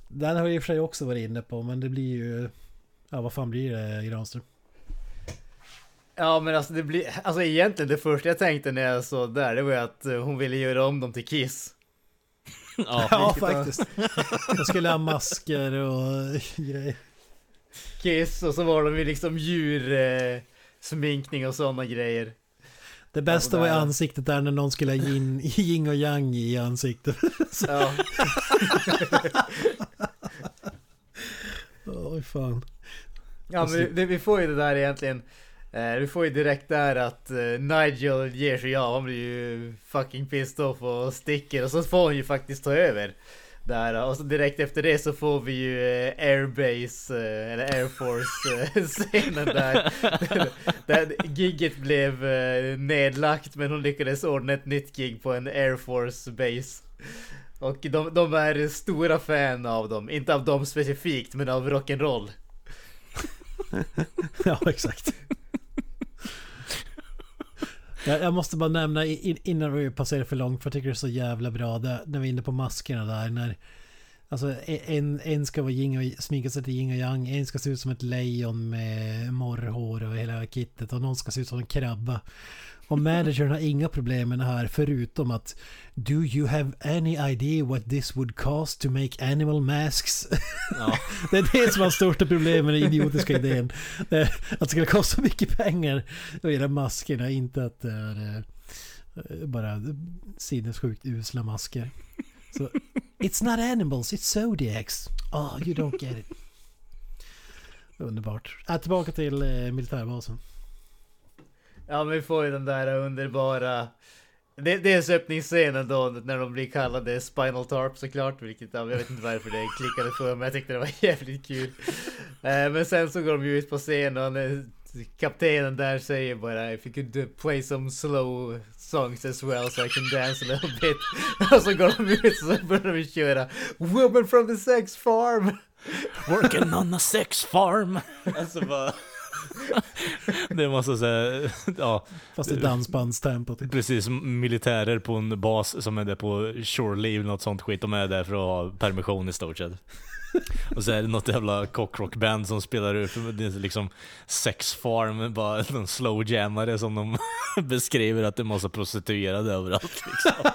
Den har jag i och för sig också varit inne på men det blir ju... Ja vad fan blir det Granström? Ja men alltså det blir, alltså egentligen det första jag tänkte när jag såg där det var ju att eh, hon ville göra om dem till Kiss. ja, Ja faktiskt. Jag skulle ha masker och grejer. Kiss och så var de ju liksom djur, eh, och sådana grejer. Det bästa Ja, var i ansiktet där när någon skulle ha yin, yin och yang i ansiktet. Ja. Oj fan. Ja men vi, vi får ju det där egentligen. Eh, vi får ju direkt där att eh, Nigel ger sig av. Han blir ju fucking pissed off och sticker och så får hon ju faktiskt ta över. Där, och så direkt efter det så får vi ju eh, Airbase, eller Air Force-scenen där. där gigget blev nedlagt men hon lyckades ordna ett nytt gig på en Air Force base. Och de, de är stora fan av dem, inte av dem specifikt men av rock'n'roll. ja, exakt. Jag, jag måste bara nämna innan vi passerar för långt, för jag tycker det är så jävla bra, det, när vi är inne på maskerna där, när Alltså en, en ska vara yin och, sminka sig till yin och yang, en ska se ut som ett lejon med morrhår och hela kittet och någon ska se ut som en krabba. Och managern har inga problem med det här förutom att Do you have any idea what this would cost to make animal masks? Ja. det är det som är största problemet med den idiotiska idén. Att det skulle kosta mycket pengar att göra maskerna, inte att det är eh, bara sinnessjukt usla masker. Så, it's not animals, it's zodiacs. Oh, you don't get it. Underbart. Äh, tillbaka till eh, militärbasen. Ja men vi får ju den där underbara det, dels öppningsscenen då när de blir kallade Spinal Tarp såklart, vilket jag vet inte varför det klickade för mig, jag tyckte det var jävligt kul. Eh, men sen så går de ju ut på scenen och kaptenen där säger bara If you could play some slow songs as well so I can dance a little bit. och så går de ut och så börjar vi köra Woman from the sex farm! Working on a sex farm! alltså bara... det måste säga, ja. Fast i dansbandstempo. Typ. Precis, militärer på en bas som är där på shore leave, något sånt skit. De är där för att ha permission i stort sett. Och så är det något jävla cockrockband som spelar det är liksom sex farm, bara någon slowjammare som de beskriver att det är massa prostituerade överallt liksom.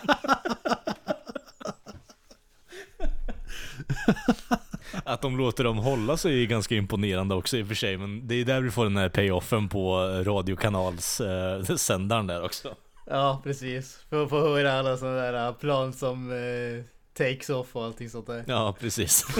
Att de låter dem hålla sig är ganska imponerande också i och för sig, men det är där vi får den här payoffen på radiokanalssändaren eh, där också. Ja, precis. För att få höra alla sådana där plan som eh, takes off och allting sånt där. Ja, precis.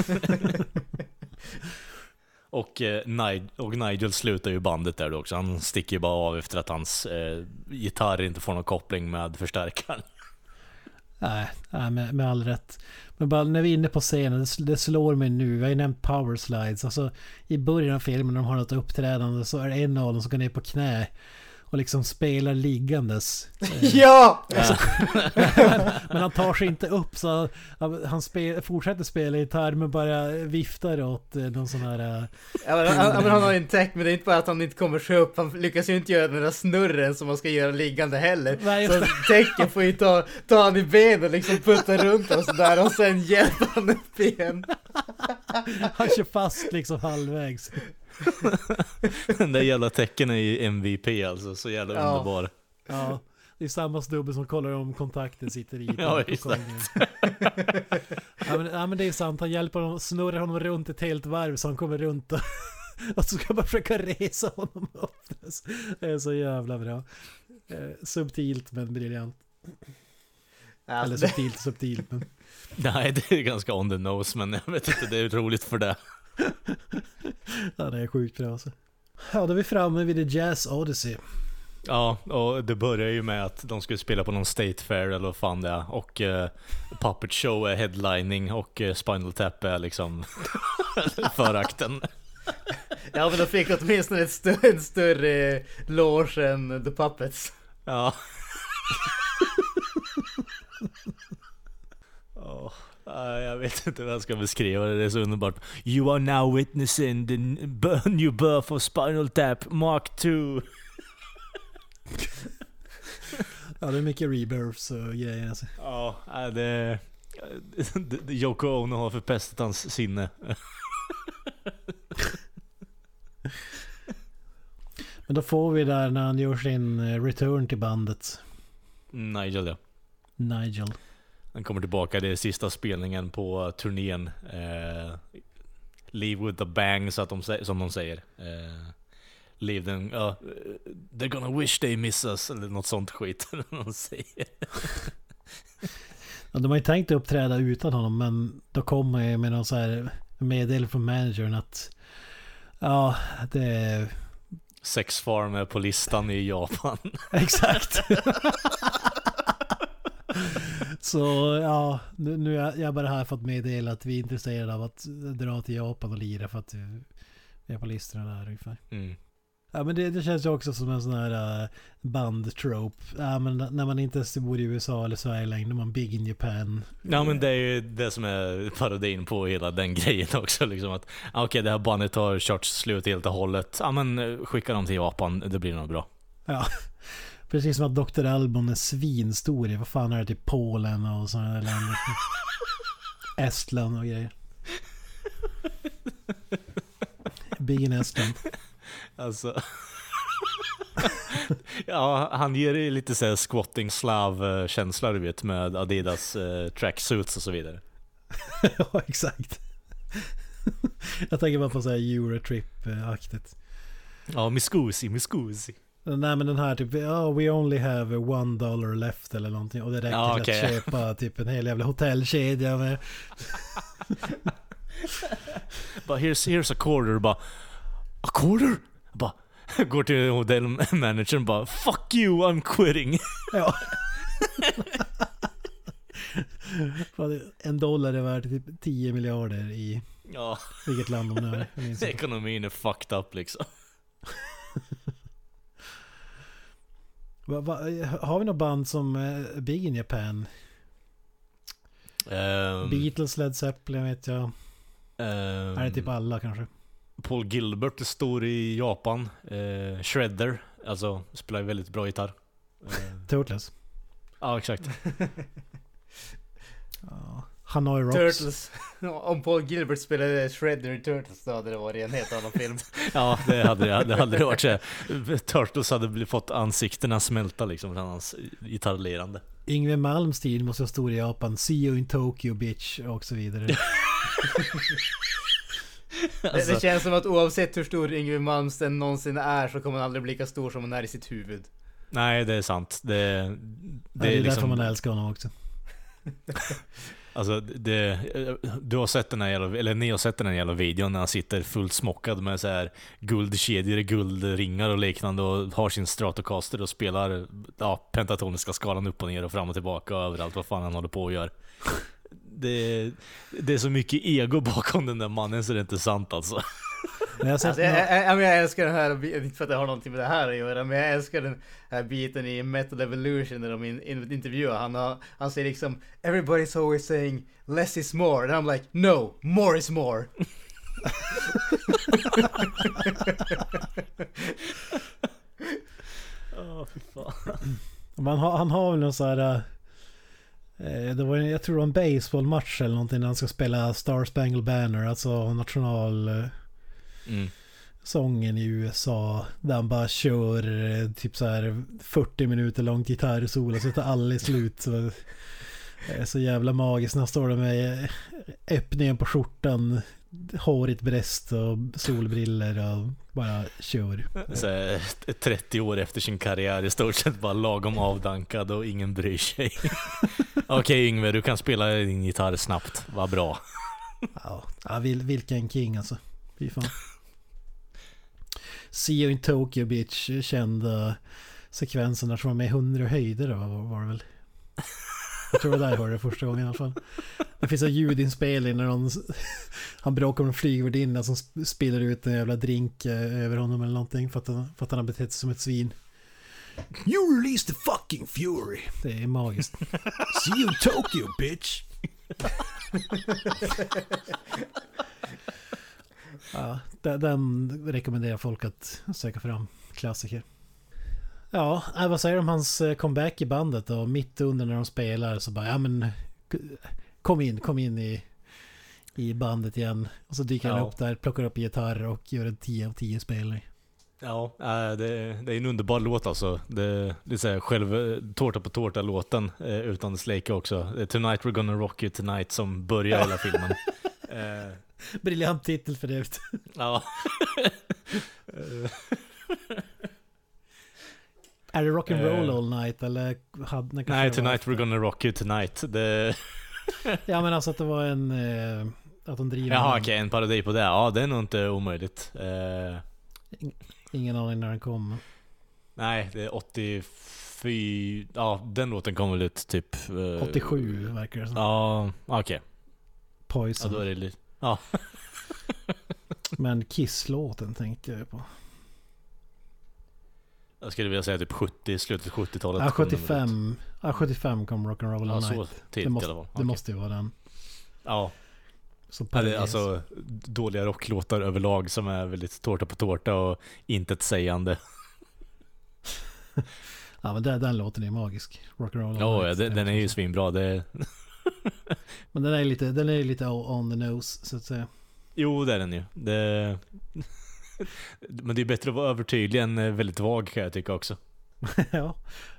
och, eh, Nigel, och Nigel slutar ju bandet där också. Han sticker ju bara av efter att hans eh, gitarr inte får någon koppling med förstärkaren. Nej, nej med, med all rätt. Men bara när vi är inne på scenen, det, det slår mig nu, vi har ju nämnt power slides. Alltså i början av filmen när de har något uppträdande så är det en av dem som går ner på knä och liksom spelar liggandes. ja! men han tar sig inte upp så han spel, fortsätter spela gitarr men bara viftar åt eh, någon sån här... Eh, ja, men han, han, har en tech men det är inte bara att han inte kommer sig upp. Han lyckas ju inte göra den där snurren som man ska göra liggande heller. Nej, så tecken får ju ta, ta han i benen och liksom putta runt och sådär och sen hjälper han upp igen. han kör fast liksom halvvägs. Den där jävla tecken är ju MVP alltså, så jävla ja. underbar. Ja, det är samma snubbe som kollar om kontakten sitter i. ja, exakt. ja, men, ja, men det är sant, han hjälper honom, snurrar honom runt ett helt varv så han kommer runt och, och så ska man försöka resa honom upp. Det är så jävla bra. Eh, subtilt men briljant. Ja, Eller subtilt och subtilt men... Nej, det är ganska on the nose men jag vet inte, det är roligt för det. Ja, det är sjukt bra alltså. Ja, då är vi framme vid The Jazz Odyssey. Ja, och det börjar ju med att de skulle spela på någon State Fair eller vad fan det är. Och uh, Puppet Show är headlining och uh, Spinal Tap är liksom förakten. Ja men de fick åtminstone ett stö en större loge än The Puppets. Ja. jag vet inte hur jag ska beskriva det, det är så underbart. You are now witnessing the new birth of Spinal Tap Mark 2. ja, det är mycket rebirths och grejer alltså. Ja, det... det Yoko Ono har förpestat hans sinne. Men då får vi där när han gör sin eh, return till bandet. Nigel ja. Nigel. Han kommer tillbaka, det är sista spelningen på turnén. Eh, leave with a bang, så att de, som de säger. Eh, leave them, uh, they're gonna wish they miss us, eller något sånt skit. de säger. ja, de har ju tänkt uppträda utan honom, men då kommer jag med någon så här meddelande från managern att ja, det är... Sex farm är på listan i Japan. Exakt. Så ja, nu, nu är jag bara här för att meddela att vi är intresserade av att dra till Japan och lira för att vi är på listorna där ungefär. Mm. Ja men det, det känns ju också som en sån här uh, bandtrope. Ja men när man inte ens bor i USA eller Sverige längre, man big in Japan. Ja men det är ju det som är parodin på hela den grejen också liksom att ah, Okej okay, det här bandet har kört slut helt och hållet. Ja men eh, skicka dem till Japan, det blir nog bra. Ja. Precis som att Dr. Albon är svinstor i, vad fan är det, typ Polen och sådana där länder. Estland och grejer. Big in Estland. Alltså. ja, han ger ju lite såhär squatting slav känsla du vet med Adidas eh, tracksuits och så vidare. ja, exakt. Jag tänker bara på såhär Eurotrip-aktigt. Ja, miscusi, miscusi. Nej men den här typ, oh, we only have one dollar left eller någonting. Och det räcker ja, till att köpa typ en hel jävla hotellkedja med. bara here's, here's a quarter, bara a quarter? Bara går till hotellmanagern bara Fuck you, I'm quitting. Ja. en dollar är värd typ 10 miljarder i ja. vilket land de är. Ekonomin är fucked up liksom. Va, va, har vi något band som är big in Japan? Um, Beatles, Led Zeppelin vet jag. Um, är det typ alla kanske? Paul Gilbert är stor i Japan. Eh, Shredder, alltså spelar väldigt bra gitarr. Eh. Turtles. Ja, exakt. ja. Hanoi Rocks. Turtles. Om Paul Gilbert spelade Shredder i Turtles då hade det varit en helt annan film. ja, det hade det. hade det varit så. Turtles hade fått ansiktena smälta liksom från hans gitarrlirande. Yngwie Malmsteen måste vara stor i Japan. See you in Tokyo bitch och så vidare. Alltså. Det, känns som att oavsett hur stor Yngwie Malmsteen någonsin är så kommer han aldrig bli lika stor som han är i sitt huvud. Nej, det är sant. Det, det, det är, är liksom... därför man älskar honom också. Alltså det, du har sett den här jävla, eller ni har sett den här jävla videon när han sitter fullt smockad med så här guldkedjor, guldringar och liknande och har sin Stratocaster och spelar ja, pentatoniska skalan upp och ner och fram och tillbaka och överallt vad fan han håller på och gör det, det är så mycket ego bakom den där mannen så det är inte sant alltså jag, alltså, jag, jag, jag, älskar den här, inte för att det har någonting med det här att göra, men jag älskar den här biten i Metal Evolution när de in, in, intervjuar han, har, han säger liksom Everybody's always saying less is more, and I'm like no, more is more. Oh, fy fan. Man har, han har väl någon sån här Eh, det var, jag tror det var en baseballmatch eller någonting när han ska spela Star Spangled Banner, alltså national... Eh, mm. Sången i USA. Där han bara kör eh, typ så här 40 minuter långt gitarrsolo så tar aldrig slut. Så, så jävla magiskt när han står där med öppningen på skjortan hårigt bröst och solbriller och bara kör. Så 30 år efter sin karriär i stort sett bara lagom avdankad och ingen bryr sig. Okej okay, Yngve, du kan spela din gitarr snabbt. Vad bra. ja vilken king alltså. Fy fan. See you in Tokyo bitch, kända sekvensen där som var med 100 höjder då var det väl. Jag tror det var där jag hörde det första gången i alla fall. Det finns en ljudinspelning när någon, han bråkar med en flygvärdinna som spiller ut en jävla drink eh, över honom eller någonting för att han, för att han har betett sig som ett svin. You release the fucking fury. Det är magiskt. See you in Tokyo bitch. ja, den rekommenderar folk att söka fram. Klassiker. Ja, äh, vad säger du om hans eh, comeback i bandet då? Mitt under när de spelar så bara, ja men kom in, kom in i, i bandet igen. Och så dyker ja. han upp där, plockar upp gitarr och gör en 10 av 10 spelning. Ja, äh, det, det är en underbar låt alltså. Det, det är själv tårta på tårta låten eh, utan Slake också. Tonight we're gonna rock you tonight som börjar hela filmen. Briljant titel för det. ja. Är det rock'n'roll uh, all night eller? Hade, nej, tonight we're gonna rock you tonight. Det... ja men alltså att det var en... Eh, att de driver... Jaha okej, okay, en parodi på det. Ja, det är nog inte omöjligt. Uh... Ingen aning när den kom. Nej, det är fy... Ja, den låten kom väl ut typ... eh, 87 verkar det som. Ja, okej. Ja, Poison. då är det lite... Ja. Men Kiss-låten tänkte jag på. Jag skulle vilja säga typ 70, slutet 70-talet. Ja, kom den väl ut. 75. Ja, 75 kom Rock'n'Roll Ja, All så Night. tidigt Det måste, i alla fall. det Okej. måste ju vara den. Ja, Så eller, Paris. alltså dåliga rocklåtar överlag som är väldigt tårta på tårta och intetsägande. Ja men den, den låten är magisk. Rock'n'Roll Ja, ja Night. den, den är ju svinbra. Det, Men den är lite, den är lite on the nose så att säga. jo, det är den ju. Det, men det är bättre att vara övertydlig än eh, väldigt vag kan jag tycka också. ja.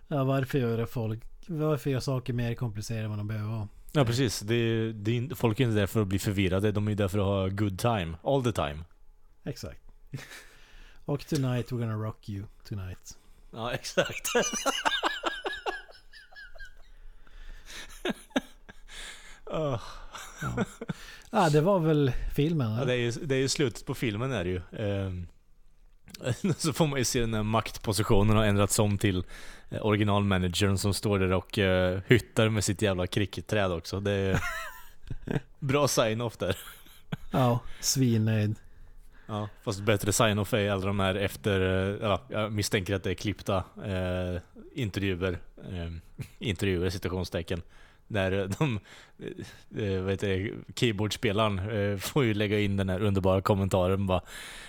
ja, varför gör folk... Varför gör saker mer komplicerade än vad de behöver vara? Ja precis, det, det är, folk är inte där för att bli förvirrade, de är där för att ha good time, all the time. Exakt. Och tonight we're gonna rock you tonight. Ja exakt. Åh, Ja. ja, det var väl filmen. ja, det, är ju, det är ju slutet på filmen är det ju. Ehm, så får man ju se den här maktpositionen har ändrats om till eh, originalmanagern som står där och uh, hyttar med sitt jävla cricketträd också. Det är bra sign-off där. Ja, svinnöjd. Ja, fast bättre sign-off är alla de här efter, eh, ja, jag misstänker att det är klippta eh, intervjuer, eh, intervjuer citationstecken. Där de, eh, eh, vad heter det, keyboardspelaren eh, får ju lägga in den här underbara kommentaren bara,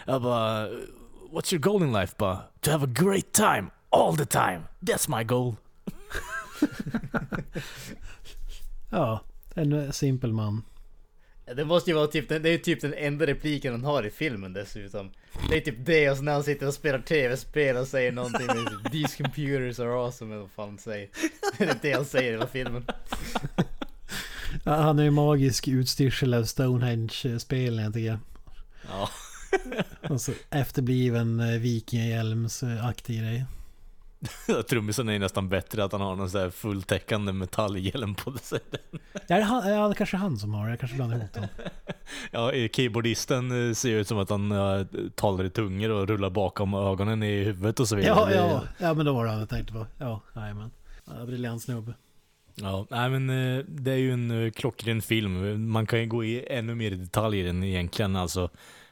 jag bara, What's your goal in life? Bara, to have a great time, all the time, that's my goal. Ja, en eh, simpel man. Det måste ju vara typ det är typ den enda repliken han har i filmen dessutom. Det är typ det och så när han sitter och spelar tv-spel och säger någonting med These computers are awesome eller vad fan han säger. Det är det han säger i hela filmen. Ja, han är ju magisk utstyrsel av Stonehenge-spelen tycker jag. Ja. Alltså efterbliven eh, vikingahjälms-aktig grej. Trummisen är ju nästan bättre att han har någon sån här fulltäckande metallhjälm på sig. Ja, det är han, ja, det är kanske han som har det. Jag kanske blandar ihop dem. Ja, eh, keyboardisten eh, ser ut som att han uh, talar i tungor och rullar bakom ögonen i huvudet och så vidare. Ja, Det- ja, ja, men då var det han jag tänkte på. Ja, jajamän. Ja, briljant snubbe. Ja, nej men eh, det är ju en eh, klockren film. Man kan ju gå i ännu mer i detalj i den egentligen alltså.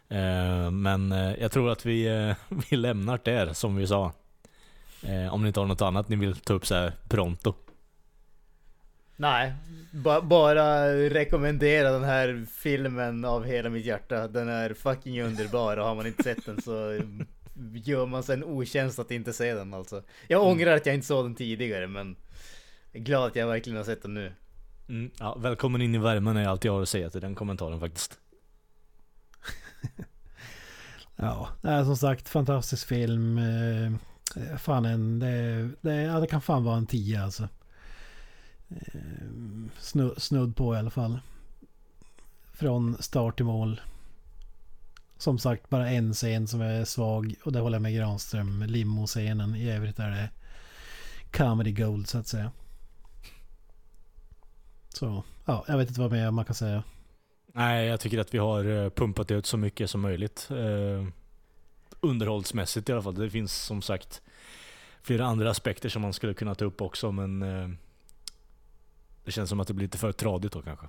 Eh, Men eh, jag tror att vi, eh, vi lämnar det där som vi sa. Eh, Om ni inte har något annat ni vill ta upp så här pronto. Nej, ba, bara rekommendera den här filmen av hela mitt hjärta. Den är fucking underbar och har man inte sett den så gör man sig en otjänst att inte se den alltså. Jag ångrar att jag inte såg den tidigare men jag är glad att jag verkligen har sett den nu. Mm, ja, välkommen in i värmen är allt jag har att säga till den kommentaren faktiskt. Ja, som sagt fantastisk film. Fan en, det, det, ja, det kan fan vara en 10 alltså. Ehm, snu, snudd på i alla fall. Från start till mål. Som sagt bara en scen som är svag och det håller jag med Granström. Limo-scenen. I övrigt är det comedy gold så att säga. Så, ja, jag vet inte vad mer man kan säga. Nej, jag tycker att vi har eh, pumpat ut så mycket som möjligt. Ehm, Underhållsmässigt i alla fall. Det finns som sagt flera andra aspekter som man skulle kunna ta upp också men eh, det känns som att det blir lite för tradigt då kanske.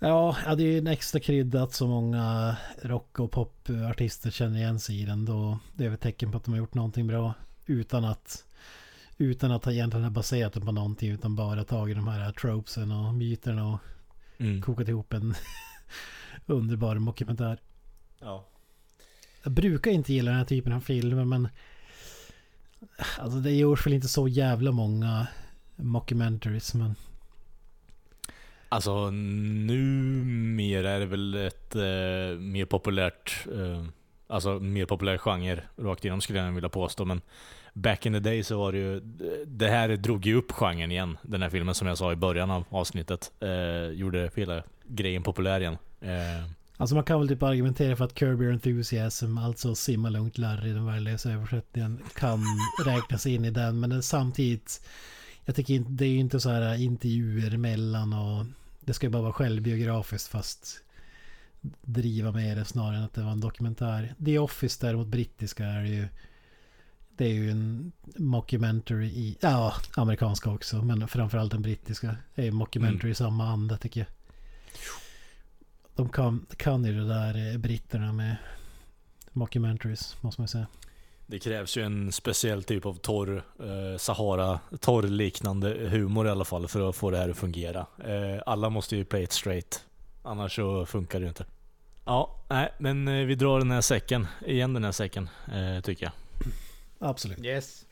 Ja, det är ju en extra krydda att så många rock och popartister känner igen sig i den. Då det är väl tecken på att de har gjort någonting bra. Utan att, utan att ha egentligen ha baserat det på någonting. Utan bara tagit de här tropesen och myterna och Mm. kokat ihop en underbar dokumentär. Ja. Jag brukar inte gilla den här typen av filmer men... Alltså det görs väl inte så jävla många mockumentaries men... Alltså numera är det väl ett eh, mer populärt, eh, alltså mer populär genre rakt igenom skulle jag vilja påstå. Men back in the day så var det ju, det här drog ju upp genren igen. Den här filmen som jag sa i början av avsnittet. Eh, gjorde hela grejen populär igen. Eh, Alltså man kan väl typ argumentera för att Kirby Enthusiasm, alltså Simma lugnt Larry, den värdelösa översättningen, kan räknas in i den. Men samtidigt, jag tycker inte, det är ju inte så här intervjuer emellan och det ska ju bara vara självbiografiskt fast driva med det snarare än att det var en dokumentär. The Office däremot brittiska är ju Det är ju en mockumentary i, ja, amerikanska också, men framförallt den brittiska. Är en mockumentary Mm. i samma anda tycker jag. De kan, kan ju det där eh, britterna med mockumentaries, måste man säga. Det krävs ju en speciell typ av torr, eh, Sahara, torr-liknande humor i alla fall för att få det här att fungera. Eh, alla måste ju play it straight. Annars så funkar det ju inte. Ja, nej, men eh, vi drar den här säcken, igen den här säcken, eh, tycker jag. Absolut. Yes.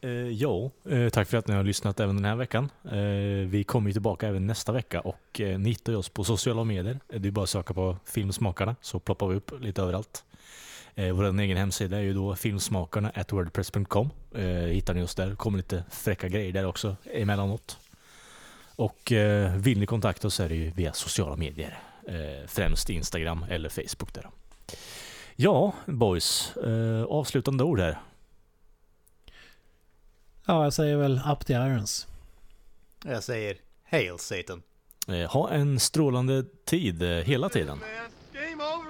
Eh, ja, eh, tack för att ni har lyssnat även den här veckan. Eh, vi kommer ju tillbaka även nästa vecka och eh, ni hittar oss på sociala medier. Det är bara att söka på Filmsmakarna så ploppar vi upp lite överallt. Eh, vår egen hemsida är ju då filmsmakarna at wordpress.com. Eh, hittar ni oss där. kommer lite fräcka grejer där också emellanåt. Och eh, vill ni kontakta oss är det ju via sociala medier. Eh, främst Instagram eller Facebook där. Ja, boys. Eh, avslutande ord här. Ja, jag säger väl up the irons. Jag säger Hail Satan. Eh, ha en strålande tid eh, hela tiden. Man